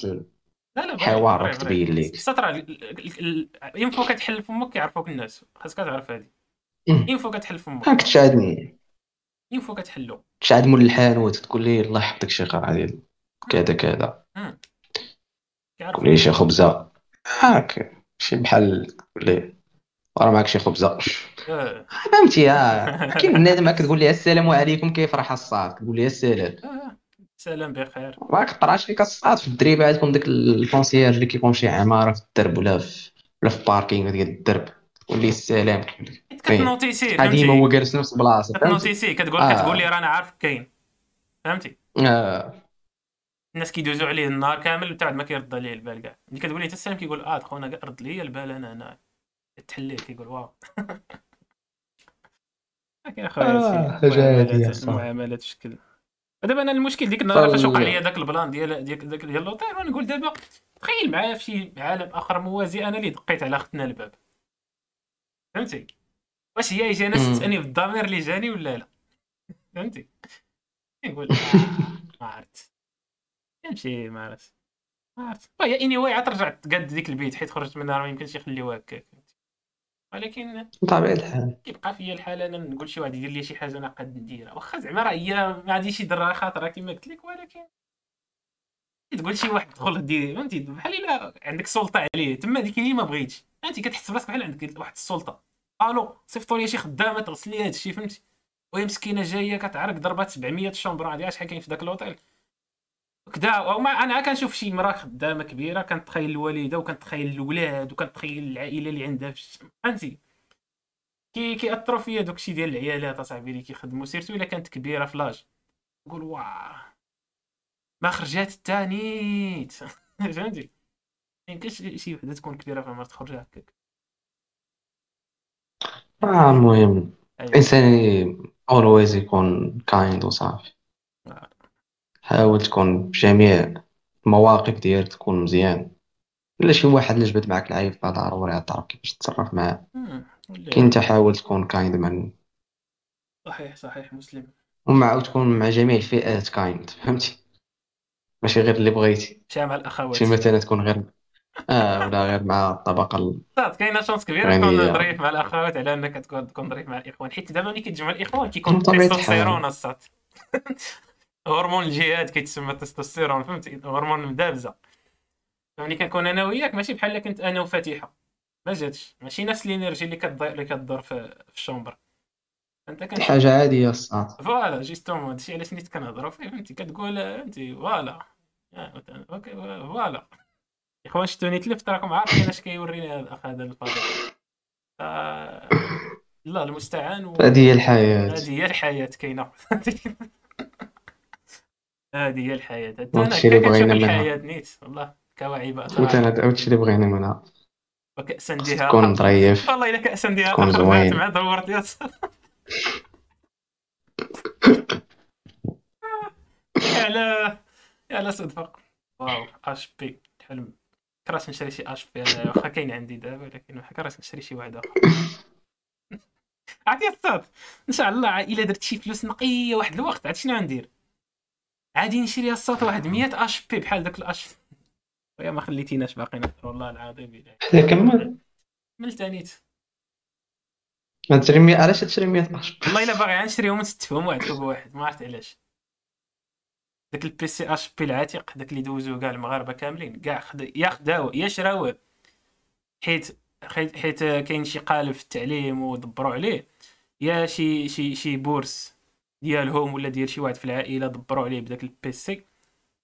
لا لا تبين ليك السطر اين فوا كتحل فمك كيعرفوك الناس. خاصك تعرف هذه. اين فوا كتحل فمك كتشادني اين فوا كتحلو. تشعد مول الحانوت تقول ليه الله يحفظك شي قرعه ديال كذا كذا. تقول ليه شي خبزة. هاك شي بحال تقول ليه راه معاك شي خبزة. آه. فهمتي كاين بنادم هكا تقول ليه السلام عليكم كيف راه الصاط تقول ليه السلام. آه. سلام بخير. ما كطراش فيك الصاط في الدريبة عندكم داك ال concierge اللي كيكون شي عمارة في الدرب ولا في ولا في parking ديال الدرب. تقول ليه السلام. كت notice ي ديما هو جالس نفس البلاصة كت notice ي كتقول آه. كتقول لي رانا عارف كاين. فهمتي؟ آه. الناس كيدوزوا عليه النهار كامل حتى ما كيرد عليه البال كاع. ملي كتقول ليه السلام كيقول آه خونا رد لي البال أنا أنا تحليت. كيقول wow. لكن اخويا آه المعاملات المعاملات شكل. دابا أنا المشكل ديك النهار فاش وقع لي داك ال plan ديال ديال داك ديال لوطيل ونقول دابا تخيل معايا في شي عالم آخر موازي أنا اللي دقيت على اختنا الباب. فهمتي؟ واش هي جانا تسألني بالضمير اللي جاني ولا لا؟ فهمتي؟ نقول ما عرفت. نمشي ما عرفت. ما عرفت. anyway عاد رجعت تقاد ديك البيت حيت خرجت منها ما يمكنش يخليوها هكاك. ولكن بطبيعة الحال. كيبقى فيا الحال أنا نقول شي واحد يدير لي شي حاجة أنا قاد نديرها. واخا زعما راه هي ما غاديش يضرها خاطرها كما قلت لك ولكن تقول شي واحد دخل دير فهمتي؟ بحال إلا عندك سلطة عليه تما ديك اللي ما بغيتش. أنت كتحس براسك بحال عندك واحد السلطة. ألو صيفطوا لي شي خدامة تغسل لي هذا الشيء فهمتي؟ وهي مسكينة جاية كتعرق ضربات 700 chambres هادي شحال كاين في ذاك الاوتيل كدا أنا كنشوف شي مراه خدامه كبيرة كنتخيل الوالدة وكنتخيل الاولاد وكنتخيل العائلة اللي عندها فهمتي كي كيأثروا فيا دوكشي ديال العيالات أصاحبي اللي كيخدموا surtout إلا كانت كبيرة في l'âge. نقول واه ما خرجات الثانيت فهمتي؟ ما يمكنش شي وحدة تكون كبيرة فما تخرج هكاك. آه المهم الانسان always يكون kind وصافي. آه. حاول تكون بجميع المواقف ديالك تكون مزيان. إلا شي واحد اللي جبد معاك العيب فضروري تعرف كيفاش تتصرف معاه. كي انت حاول تكون kind من صحيح صحيح مسلم. ومع تكون مع جميع الفئات kind فهمتي؟ ماشي غير اللي بغيتي. ماشي مع الأخوات. شي مثلا تكون غير آه ولا غير مع الطبقة ال... صافي كاينة chance كبيرة تكون ظريف مع الأخوات على أنك تكون تكون ظريف مع الإخوان. حيت دابا ملي كتجمع الإخوان كيكون تستوستيرون الصات هرمون الجهاد كيتسمى التستوستيرون فهمتي؟ هرمون المدابزه فملي كنكون أنا وياك ماشي بحال كنت أنا وفاتحه ما جاتش. ماشي نفس ال énergie اللي كتدور اللي كدور في, في ال chambre. أنت كنت حاجة عادية الصاد voilà justement هادشي علاش نيت كنهضروا فيه فهمتي؟ كتقول فهمتي؟ voilà. okay voilà. اخوان شتوني تلفت راكم عارفين اش كيوريني هذا الاخ هذا الفاضل الله المستعان هذه هي الحياة. هذه هي الحياة كاينة. هذه هي الحياة. هادشي اللي بغينا منها. الحياة نيت؟ والله كواعب هادشي اللي بغينا منها. وكأسا ديها تكون ظريف والله الا كأسا ديها تكون زوين مع دورت يا على على صدفه واو اش بي حلم. كراش نشري شي اش بي واخا كاين عندي دابا ولكن كراش نشري شي واحد آخر. عرفتي الصاد إن شاء الله إلا درت شي فلوس نقية واحد الوقت عاد شنو غندير؟ عادي نشري الصوت واحد 100 اش بي بحال داك الاش ويا ما خليتيناش باقي نذكر والله العظيم حدا كمل من تانيت تشري 100 علاش تشري 100 اش والله إلا باغي نشريهم نستفهم واحد فوق واحد ما عرفت علاش. داك ال PC HP العتيق داك اللي دوزوه كاع المغاربة كاملين كاع يا خداوه يا شراوه حيت حيت كاين شي قالب في التعليم ودبروا عليه يا شي شي شي bourse. ديالهم ولا ديال شي واحد في العائلة دبروا عليه بداك ال PC.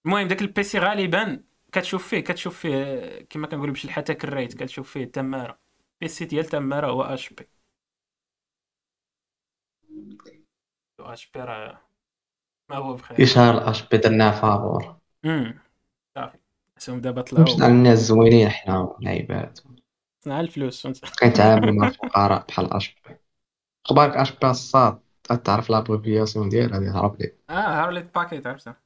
المهم داك ال PC غالبا كتشوف فيه كتشوف فيه كما كنقولوا بشي حتى كريت كتشوف فيه تمارة. PC ديال تمارة هو HP HP راه ما هو بخير. يشهر ال HP درناه فابور امم صافي. اسهم دابا طلعوا. مش الناس زوينين حنا العباد صنع الفلوس. كنتعاملوا مع الفقراء بحال HP أخبارك HP الصاد؟ تعرف l'abréviation ديالها هرب لي آه Hewlett Packard عرفتها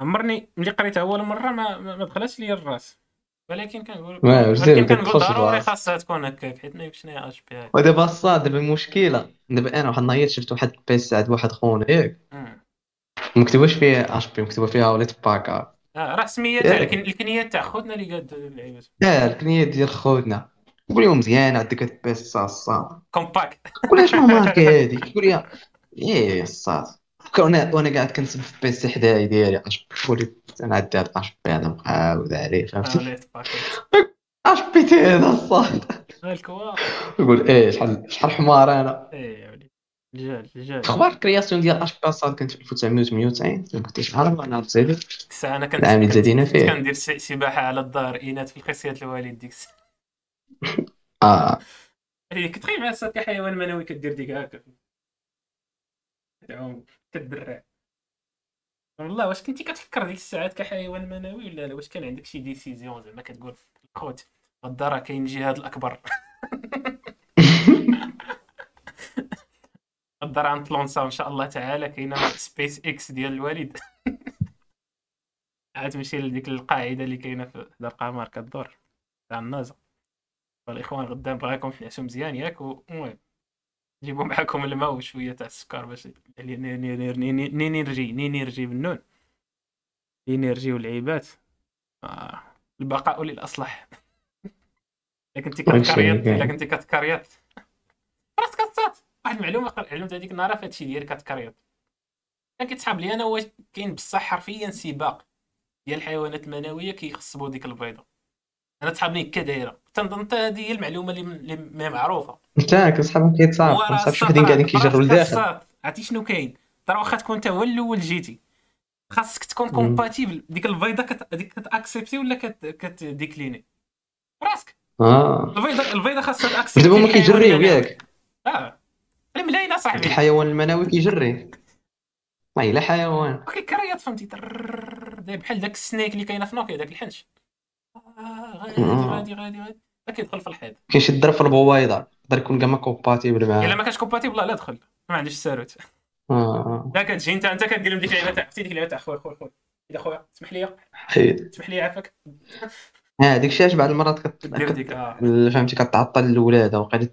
عمرني ملي قريتها أول مرة ما ما دخلتش لي الرأس. ولكن كنقول ولكن كنقول ضروري خاصها تكون هكاك حيت ما يمكنش اش بي ودابا الصاد دابا المشكلة دابا أنا واحد النهار شفت واحد البيس عند واحد خونا ياك مكتوباش فيها اش بي مكتوبه فيها وليت باكا آه راه سميتها لكن الكنيات تاع خوتنا اللي قاد اللعيبات آه الكنيات ديال خوتنا قول لهم مزيان عندك هاد البيس الصاد كومباكت قول شنو ماركه هادي قول لي إيه الصاد وأنا وأنا قاعد كنسب في بيسي حدايا ديالي اش بي أنا عندي هاد اش بي هذا مقاود عليه فهمتي اش بي تي هذا الصاد يقول إيه شحال شحال حمار أنا إيه رجال رجال أخبار كرياسيون ديال اش بي صاد كانت في 1998 ما كنتش عارف أنا تزيد أنا كنت العام اللي فيه كندير سباحه على الدار اينات في الخصيات الوالد ديك آه. كنت تخيل مع كحيوان منوي كدير ديك هكا. تعوم كدرع والله واش كنتي كتفكر ديك الساعات كحيوان منوي ولا لا؟ واش كان عندك شي décision زعما كتقول خوت غدا راه كاين الجهاد الأكبر. غدا راه إن شاء الله تعالى كاينة سبيس إكس ديال الوالد. عاد تمشي لديك القاعدة اللي كاينة في القمر كدور. تاع النازا فالإخوان غدا بغاكم تنعسوا مزيان ياك المهم جيبوا معاكم الماء وشوية تاع السكر باش نينيرجي نينيرجي بالنون نينيرجي والعيبات. آه. البقاء للأصلح. إلا كنتي كتكريط إلا كنتي كتكريط راسك كتصات واحد المعلومة علمت هذيك النهار في هادشي ديال كتكريط كان كيتسحب لي أنا واش كاين بصح حرفيا سباق. ديال الحيوانات المنوية كيخصبوا ديك البيضة. أنا تحابني هكا دايره تنظن هذه هي المعلومة اللي ما معروفة. أنت كتصحاب كيتصاب ما صافش وحدين قاعدين كيجروا لداخل. عرفتي شنو كاين؟ ترى واخا تكون انت هو الأول جيتي. خاصك تكون compatible ديك البيضه كت... ديك كت accepter ولا كت... كت décliner؟ راسك آه. البيضه البيضه خاصها ت accepter. دابا هما كيجريو ياك. آه. ملاينه صاحبي الحيوان المنوي كيجري. ما إلا حيوان. كيكريط فهمتي. بحال داك ال snake اللي كاينة في نوكيا داك الحنش. غادي غادي غادي غادي. كيدخل في الحيط. كيشد في البويضه يقدر يكون كاع ما compatible معاه. إلا ما كانش compatible لا دخل. ما عندوش الساروت. آه لا كتجي أنت أنت كدير لهم ديك اللعبه تاع عرفتي ديك اللعبه تاع خويا خويا خويا إذا خويا اسمح لي. اسمح لي عافاك آه الشيء بعض المرات كدير ديك فهمتي كتعطل الولادة وقيلا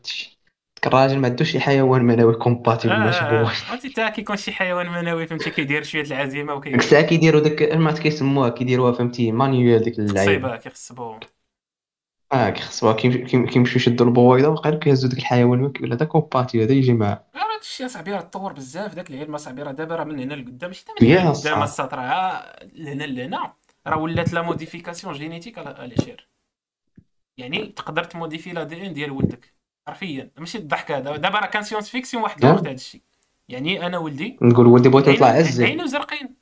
الراجل ما عندوش شي حيوان منوي compatible ماشي هو عرفتي حتى كيكون شي حيوان منوي فهمتي كيدير شوية العزيمة وكي ديك الساعة كيديروا داك ما كيسموها كيديروها فهمتي manuel ديك اللعيبه صيبه كيخصبوا آه كيخصوها كيمشيو يشدوا البويضه وقال كيهزو ديك الحيوان كيقول هذا compatible هذا يجي معاه. راه الشيء اصاحبي راه تطور بزاف داك العلم اصاحبي راه دابا راه من هنا لقدام ماشي من هنا لقدام السطر راه لهنا لهنا. راه ولات la modification génétique على شير. يعني تقدر ت modifier l'ADN ديال ولدك. حرفيا. ماشي الضحك هذا. دابا راه كان science-fiction واحد الوقت هذا الشيء. يعني أنا ولدي نقول ولدي بغيت يطلع عزي عينو زرقين.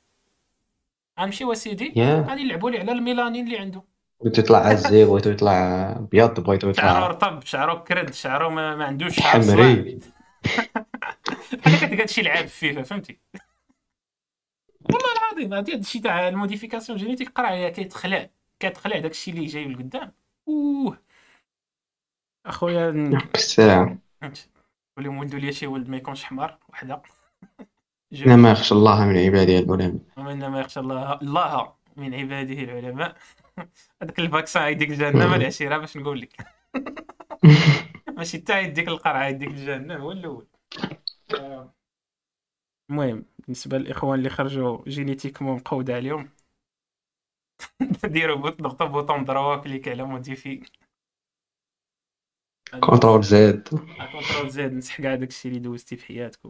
غنمشيو اسيدي غادي يلعبوا لي على الميلانين اللي عنده. بغيتو يطلع عزي بغيتو يطلع أبيض بغيتو يطلع شعرو رطب شعرو كرد شعرو ما, ما عندوش شعر حمري بحال كتلقى شي لعاب فيفا فهمتي؟ والله العظيم هادي الشيء تاع ال modification génétique قرا عليها كيتخلع كتخلع داك الشيء اللي جاي لقدام أوه. أخويا السلام ولي ولدوا لي شي ولد ما يكونش حمار وحدة. ما يخشى الله من عباده العلماء. ومن ما يخشى الله الله من عباده العلماء. هذاك ال vaccin يديك الجهنم العشيرة باش نقول لك. ماشي حتى يديك القرعة يديك الجهنم هو الأول. المهم بالنسبة للإخوان اللي خرجوا génétiquement مقوده عليهم ديروا ضغطوا bouton دروا clic على modifier contrôle Z contrôle Z نمسح كاع داكشي اللي دوزتي في حياتك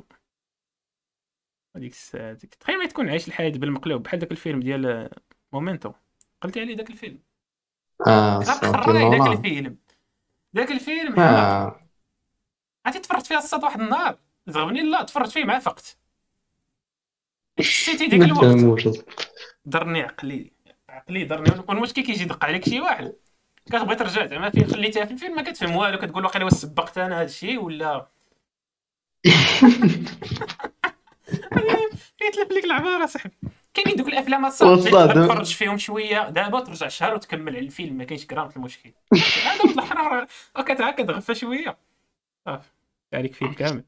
هذيك الساعة ديك تخيل ما تكون عايش الحياة بالمقلوب بحال داك الفيلم ديال Memento. قلتي عليه داك الفيلم. آه داك الفيلم. داك الفيلم آه. عرفتي تفرجت فيها الصاد واحد النهار. زغبني لا تفرجت فيه مع فقت. حسيتي ديك الوقت. درني عقلي. عقلي درني. والمشكل كيجي يدق عليك شي واحد. كتبغي ترجع زعما فين خليتيها في الفيلم ما كتفهم والو كتقول واقيلا واش سبقت أنا هذا الشيء ولا؟ يتلف لك العبارة صاحبي كاينين دوك الأفلام الصاد تفرج فيهم شوية. دابا ترجع شهر وتكمل على الفيلم ما كاينش كرام المشكل. هذا وضع الحرارة. كتغفى شوية. صافي عليك فيلم كامل.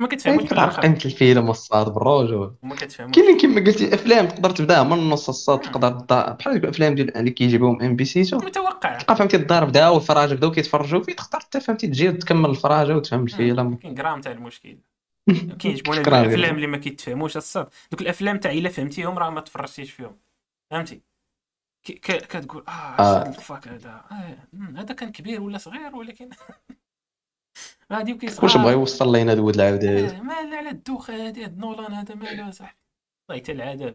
ما كتفهموش في قيمه الفيلم والصاد بالرجوع ما كتفهموش كاين كيما قلتي أفلام تقدر تبداها من النص الصاد تقدر بحال الافلام ديال اللي كيجيبوهم MBC متوقع. تلقى فهمتي الدار بداو والفراجه بداو كيتفرجوا فيه تختار حتى فهمتي تجي تكمل الفراجه وتفهم الفيلم. كاين كرام تاع المشكل. كيعجبوني الأفلام اللي ما كيتفهموش الصاد دوك الأفلام تاع إلا فهمتيهم راه ما تفرجتيش فيهم. فهمتي؟ كتقول آه, آه. ال fuck هذا. آه. هذا كان كبير ولا صغير ولكن غادي وكيصغر واش بغا يوصل لينا دود العاودة. آه ما على الدوخ هادي هاد نولان هذا مالو صاحبي. الله يتل العذاب.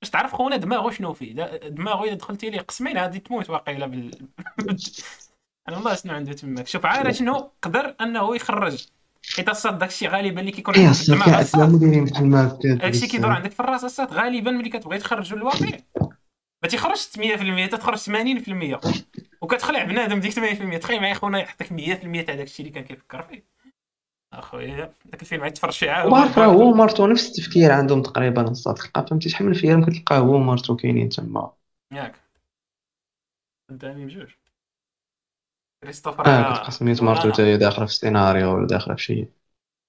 باش تعرف خونا دماغو شنو فيه؟ دماغو إلا دخلتي ليه قسمين غادي تموت واقيلا بال أنا والله شنو عنده تماك شوف عارف شنو؟ قدر أنه يخرج. حيت الصاد داكشي غالبا اللي كيكون عندك في الدماغ داكشي كيدور عندك في الراس الصاد غالبا ملي كتبغي تخرجو للواقع. ما تيخرجش 100% تتخرج 80% وكتخلع بنادم ديك 80% تخيل معايا خونا يعطيك 100% تاع داكشي اللي كان كيفكر فيه. أخويا داك الفيلم عاد تفرج عاود وعارف راه هو ومرتو نفس التفكير عندهم تقريبا الصاد تلقى فهمتي؟ شحال من فيلم كتلقاه هو ومرتو كاينين تما. ياك. قدامي بجوج. كريستوفر آه كتلقى سميتو مرتو حتى داخلة في السيناريو ولا داخلة في شي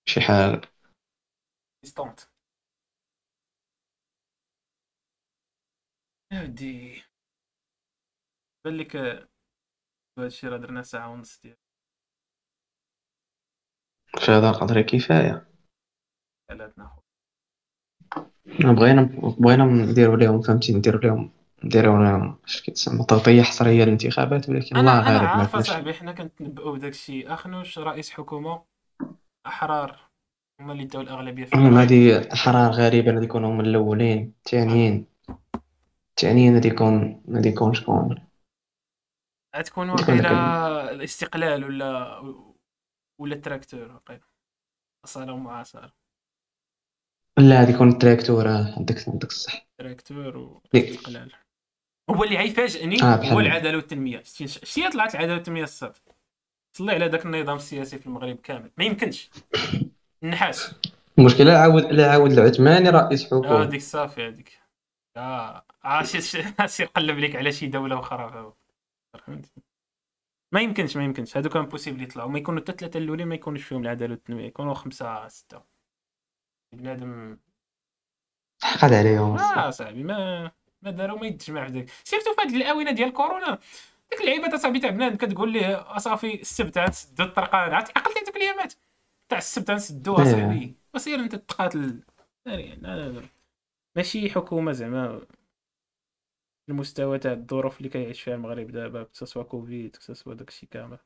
شي حال يا ودي بان لك هادشي راه درنا ساعة ونص ديال. في هذا القدر كفاية. حالاتنا بغينا بغينا نديرو ليهم فهمتي؟ نديرو ليهم نديرو لهم اش كيتسمى تغطية حصرية للانتخابات ولكن الله غالب أنا عارف اصاحبي حنا كنتنبؤوا بداك الشيء أخنوش رئيس حكومة أحرار هما اللي داو الأغلبية في هادي احرار غالبا غادي يكونوا هما الأولين الثانيين الثانيين غادي يكون غادي يكون شكون؟ غتكون واقيلا الاستقلال ولا ولا التراكتور واقيلا اصاله ومعاصره لا غادي يكون التراكتور. عندك عندك الصح. التراكتور والاستقلال هو اللي غيفاجئني آه هو العدالة والتنمية. شتي طلعت العدالة والتنمية الصاد صلي على ذاك النظام السياسي في المغرب كامل. ما يمكنش. النحاس المشكلة عاود لا عاود العثماني رئيس حكومه هذيك صافي هذيك. آه. سير قلب لك على شي دولة أخرى. ما يمكنش ما يمكنش. هادو كان possible يطلعوا. ما يكونوا حتى ثلاثة الأولين ما يكونوش فيهم العدالة والتنميه يكونوا خمسة ستة. بنادم حقد عليهم. آه صاحبي ما ما داروا ما يتجمع ذاك surtout في هذه الآونة ديال كورونا. ديك اللعيبة تاع صاحبي تاع بنادم كتقول ليه صافي السبت غنسدو الطرقان عرفتي عقلتي هذوك الأيامات. تاع السبت غنسدوها إيه. صاحبي وسير أنت تقاتل. ماشي حكومة زعما. المستوى تاع الظروف اللي كيعيش فيها المغرب دابا كسوا كوفيد كسوا داكشي كامل.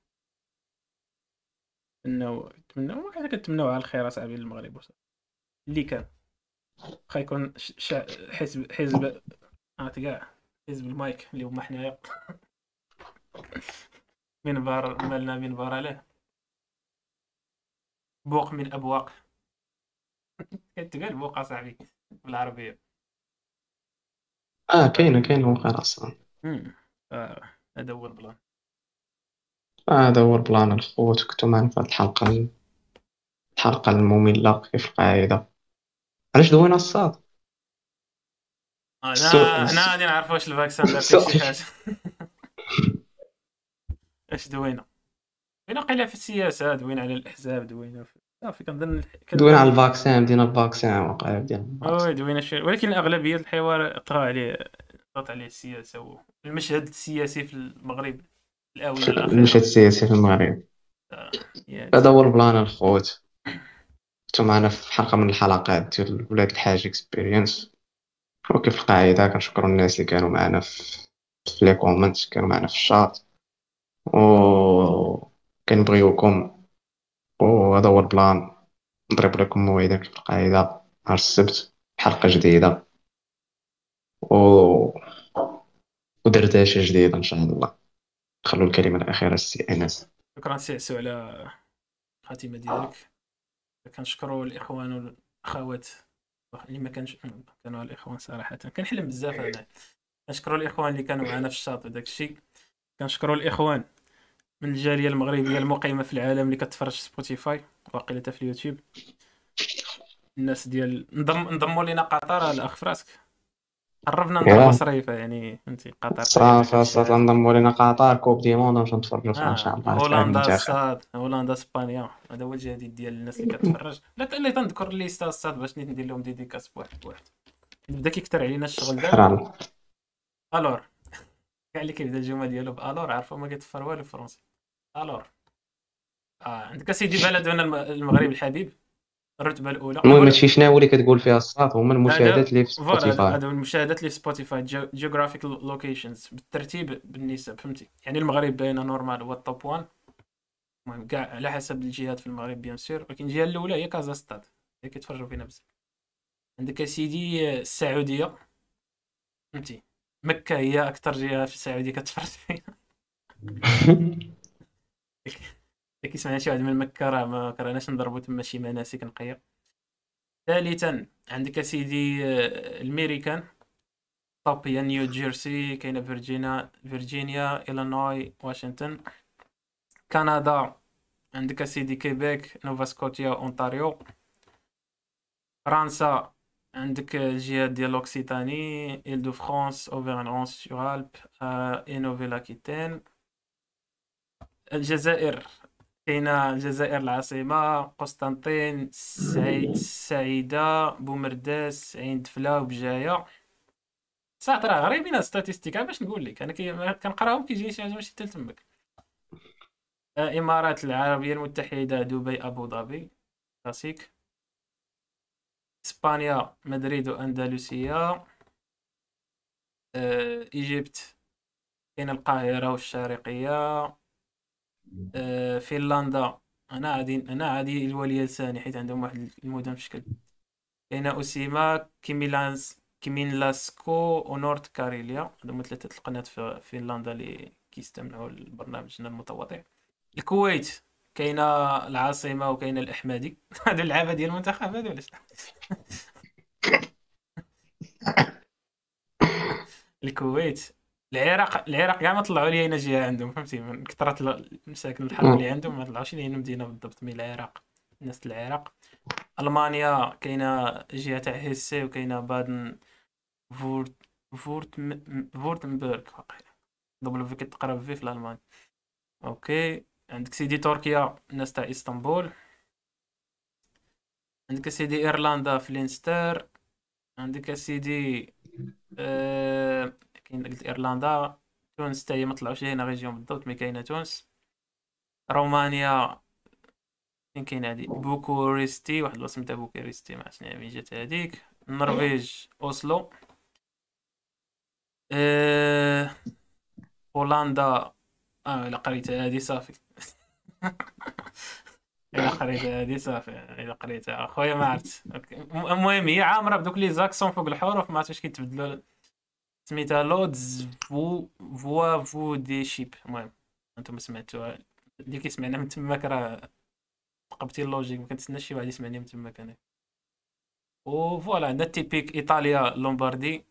نتمناو نتمناو حنا كنتمناو على الخير أصاحبي للمغرب وصافي. اللي كان. واخا يكون شا... حزب حزب عرفت كاع حزب المايك اللي هما حنايا. من بار مالنا من بار عليه. بوق من أبواق. كتقال بوق أصاحبي بالعربية. آه كاينة كاينة وقع أصلا. آه، هذا هو ال plan آه، هذا هو ال plan الخوت كنتو معنا في هاد الحلقة الحلقة المملة كيف القاعده علاش دوينا الصاد؟ أنا أنا غادي نعرف واش ال vaccin دار شي حاجة أش دوينا؟ دوينا قيلة في السياسة؟ دوينا على الأحزاب دوينا في صافي كنظن دوينا على ال vaccin بدينا ال vaccin وقع ديال oui دوينا شوية ولكن الأغلبية الحوار طرا عليه طرات عليه السياسة والمشهد السياسي في المغرب الاونه المشهد السياسي في المغرب. آه، هذا هو ال plan الخوت. كنتو معنا في حلقة من الحلقات ديال ولاد الحاج Experience وكيف القاعدة كنشكر الناس اللي كانوا معنا في في les comments كانوا معنا في الشات. و كنبغيوكم وهذا هو ال plan. نضرب لكم موعدا كيف القاعدة. نهار السبت حلقة جديدة. و ودردشه جديده إن شاء الله. خلوا الكلمة الأخيرة السي انس شكرا سي عسو على الخاتمة ديالك. كنشكروا الإخوان والأخوات. اللي ما كانش كانوا الإخوان صراحة. كنحلم بزاف أنا كنشكروا الإخوان اللي كانوا معنا في الشاط وداك الشيء كنشكروا الإخوان. من الجالية المغربية المقيمة في العالم اللي كتفرج Spotify واقيلا في اليوتيوب. الناس ديال انضم انضموا لينا قطر الاخ فراسك قربنا نضرب مصريفة يعني فهمتي قطر. صافي صافي نضموا لنا قطر coupe du monde نمشيو نتفرجوا فيها إن شاء الله. هولندا الصاد هولندا إسبانيا. هذا هو الجديد ديال الناس اللي كتفرج. لا اللي تنذكر ليستا الصاد باش ندير لهم dédicace بواحد بواحد. بدا كيكثر علينا الشغل دابا alors. كاع اللي كيبدا الجمله ديالو ب alors عارفه ما كيتفر والو français alors آه عندك أسيدي بلد المغرب الحبيب الرتبة الأولى. المهم هادشي شنو اللي كتقول فيها الصاد هما المشاهدات اللي في Spotify هادو المشاهدات اللي في سبوتيفاي geographic locations بالترتيب بالنسب فهمتي؟ يعني المغرب باينه normal هو ال top 1 المهم كاع على حسب الجهات في المغرب bien sûr. ولكن الجهة الأولى هي كازا سطات هي كيتفرجوا فينا بزاف. عندك أسيدي السعودية. فهمتي؟ مكة هي أكثر جهة في السعودية كتفرج فينا. كيسمعنا شي واحد من مكة راه ما كرهناش نضربو تما شي مناسك نقيه ثالثا عندك اسيدي آه، الميريكان هي نيو جيرسي كاينة فيرجينيا فيرجينيا إلينوي واشنطن. كندا عندك اسيدي كيبيك نوفا سكوتيا أونتاريو. فرنسا عندك الجهه ديال لوكسيتاني إل دو فرانس اوفرن رونس سور الب اي نوفيل أكيتين. الجزائر. كاينة الجزائر العاصمة قسطنطين سعيدة بومرداس عين دفلة وبجاية. صح راه غريبين statistiques باش نقول لك أنا كنقراهم كيجيني شي حاجة ماشي حتى تمك الإمارات العربية المتحدة دبي أبو ظبي. كلاسيك. إسبانيا مدريد وأندلسية. Egypt. كاين القاهرة والشارقيه آه، فنلندا. أنا عادي أنا عادي الولي لساني حيت عندهم واحد المدن في شكل. كاينة أوسيما كيميلانس كيمينلاسكو ونورت كاريليا. هادو ثلاثة القناة في فنلندا اللي كيستمعوا لبرنامجنا المتواضع. الكويت كاينة العاصمة وكاينه الأحمدي. هادو اللعابه ديال المنتخب هادو ولا الكويت. العراق العراق كاع ما طلعوا لي جهه عندهم فهمتي؟ من كثرة المساكن الحرب اللي عندهم ما طلعوش لي مدينة بالضبط من العراق الناس العراق. ألمانيا كاينة جهة تاع هيسي وكاينة بادن فورت فورت فورتمبرغ double v كتقرا v في الالمان أوكي. عندك سيدي تركيا الناس تاع إسطنبول. عندك سيدي إيرلندا في لينستر. عندك سيدي آه كاين قلت إيرلندا تونس حتى هي ما طلعوش هنا région بالضبط mais كاينة تونس. رومانيا فين كاين هادي بوكوريستي واحد الوصف تاع بوكوريستي ما عرفتش منين جات هاديك. النرويج أوسلو. أه... هولندا. آه إلا قريتها هادي صافي. إلا قريتها هادي صافي. إلا قريتها. اخويا ما عرفت المهم هي عامرة بدوك لي زاكسون فوق الحروف ما عرفتش كيتبدلوا سميتها لودز فو فوا فو دي شيب. المهم أنتم سمعتوها. اللي كيسمعنا من تماك راه قبتي اللوجيك ما كنتسناش شي واحد يسمعني من تماك أنا فوالا عندنا تيبيك إيطاليا لومباردي.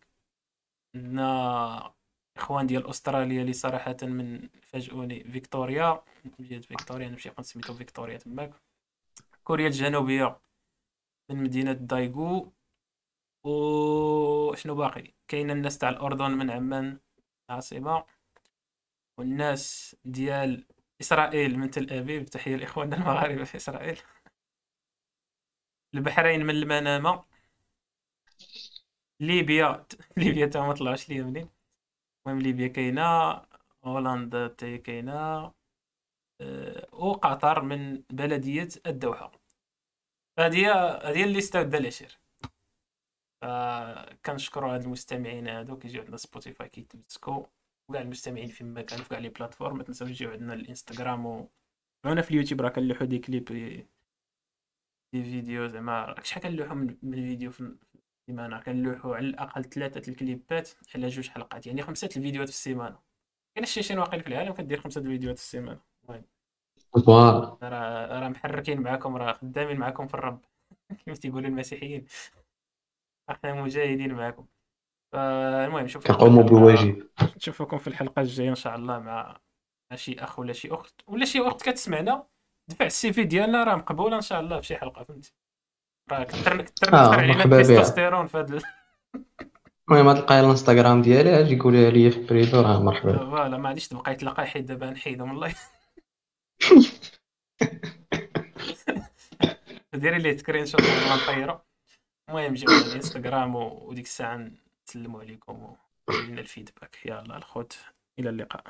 عندنا إخوان ديال أستراليا اللي صراحة من فاجئوني فيكتوريا. مدينه فيكتوريا نمشي نكون سميتو فيكتوريا تماك. كوريا الجنوبية من مدينة دايغو. و شنو باقي؟ كاين الناس تاع الأردن من عمان العاصمه والناس ديال إسرائيل من تل أبيب. تحية لإخواننا المغاربة في إسرائيل. البحرين من المنامة. ليبيا. ليبيا تا ما طلعوش ليا منين. المهم ليبيا كاينة. هولندا حتى كاينة. أه وقطر من بلدية الدوحة. هذه هذه الليسته د العشير كنشكروا هاد المستمعين هادو كيجيو عندنا سبوتيفاي كيتمسكوا وكاع المستمعين فيما كانوا في كاع les plateformes. ما تنساوش تجيو عندنا الإنستغرام و معنا في اليوتيوب راه كنلوحو des clips des vidéos زعما شحال كنلوحو من الفيديو في السيمانة؟ كنلوحو على الأقل ثلاثة الكليبات على جوج حلقات يعني خمسة الفيديوهات في السيمانة. كاين شي شي واقيلا في العالم كدير خمسة الفيديوهات في السيمانة. المهم. راه راه محركين معاكم راه خدامين معاكم في الرب. كيف تيقولوا المسيحيين. إحنا مجاهدين معاكم فالمهم شوف كنقوموا بالواجب نشوفكم في الحلقة الجاية إن شاء الله مع شي أخ ولا شي أخت. ولا شي أخت كتسمعنا. دفع السي في ديالنا راه مقبولة إن شاء الله في شي حلقة فهمتي؟ راه كثر كثر آه علينا التستوستيرون في هذا المهم تلقاي الإنستغرام ديالي أجي قولي لي في بريدو راه مرحبا. فوالا ما غاديش تبقى تلقى حيت دابا نحيدهم الله ديري ليه تكرين شوف نطيرو المهم جيو الانستغرام وديك الساعة نسلموا عليكم ولنا الفيدباك. يلا الخوت إلى اللقاء.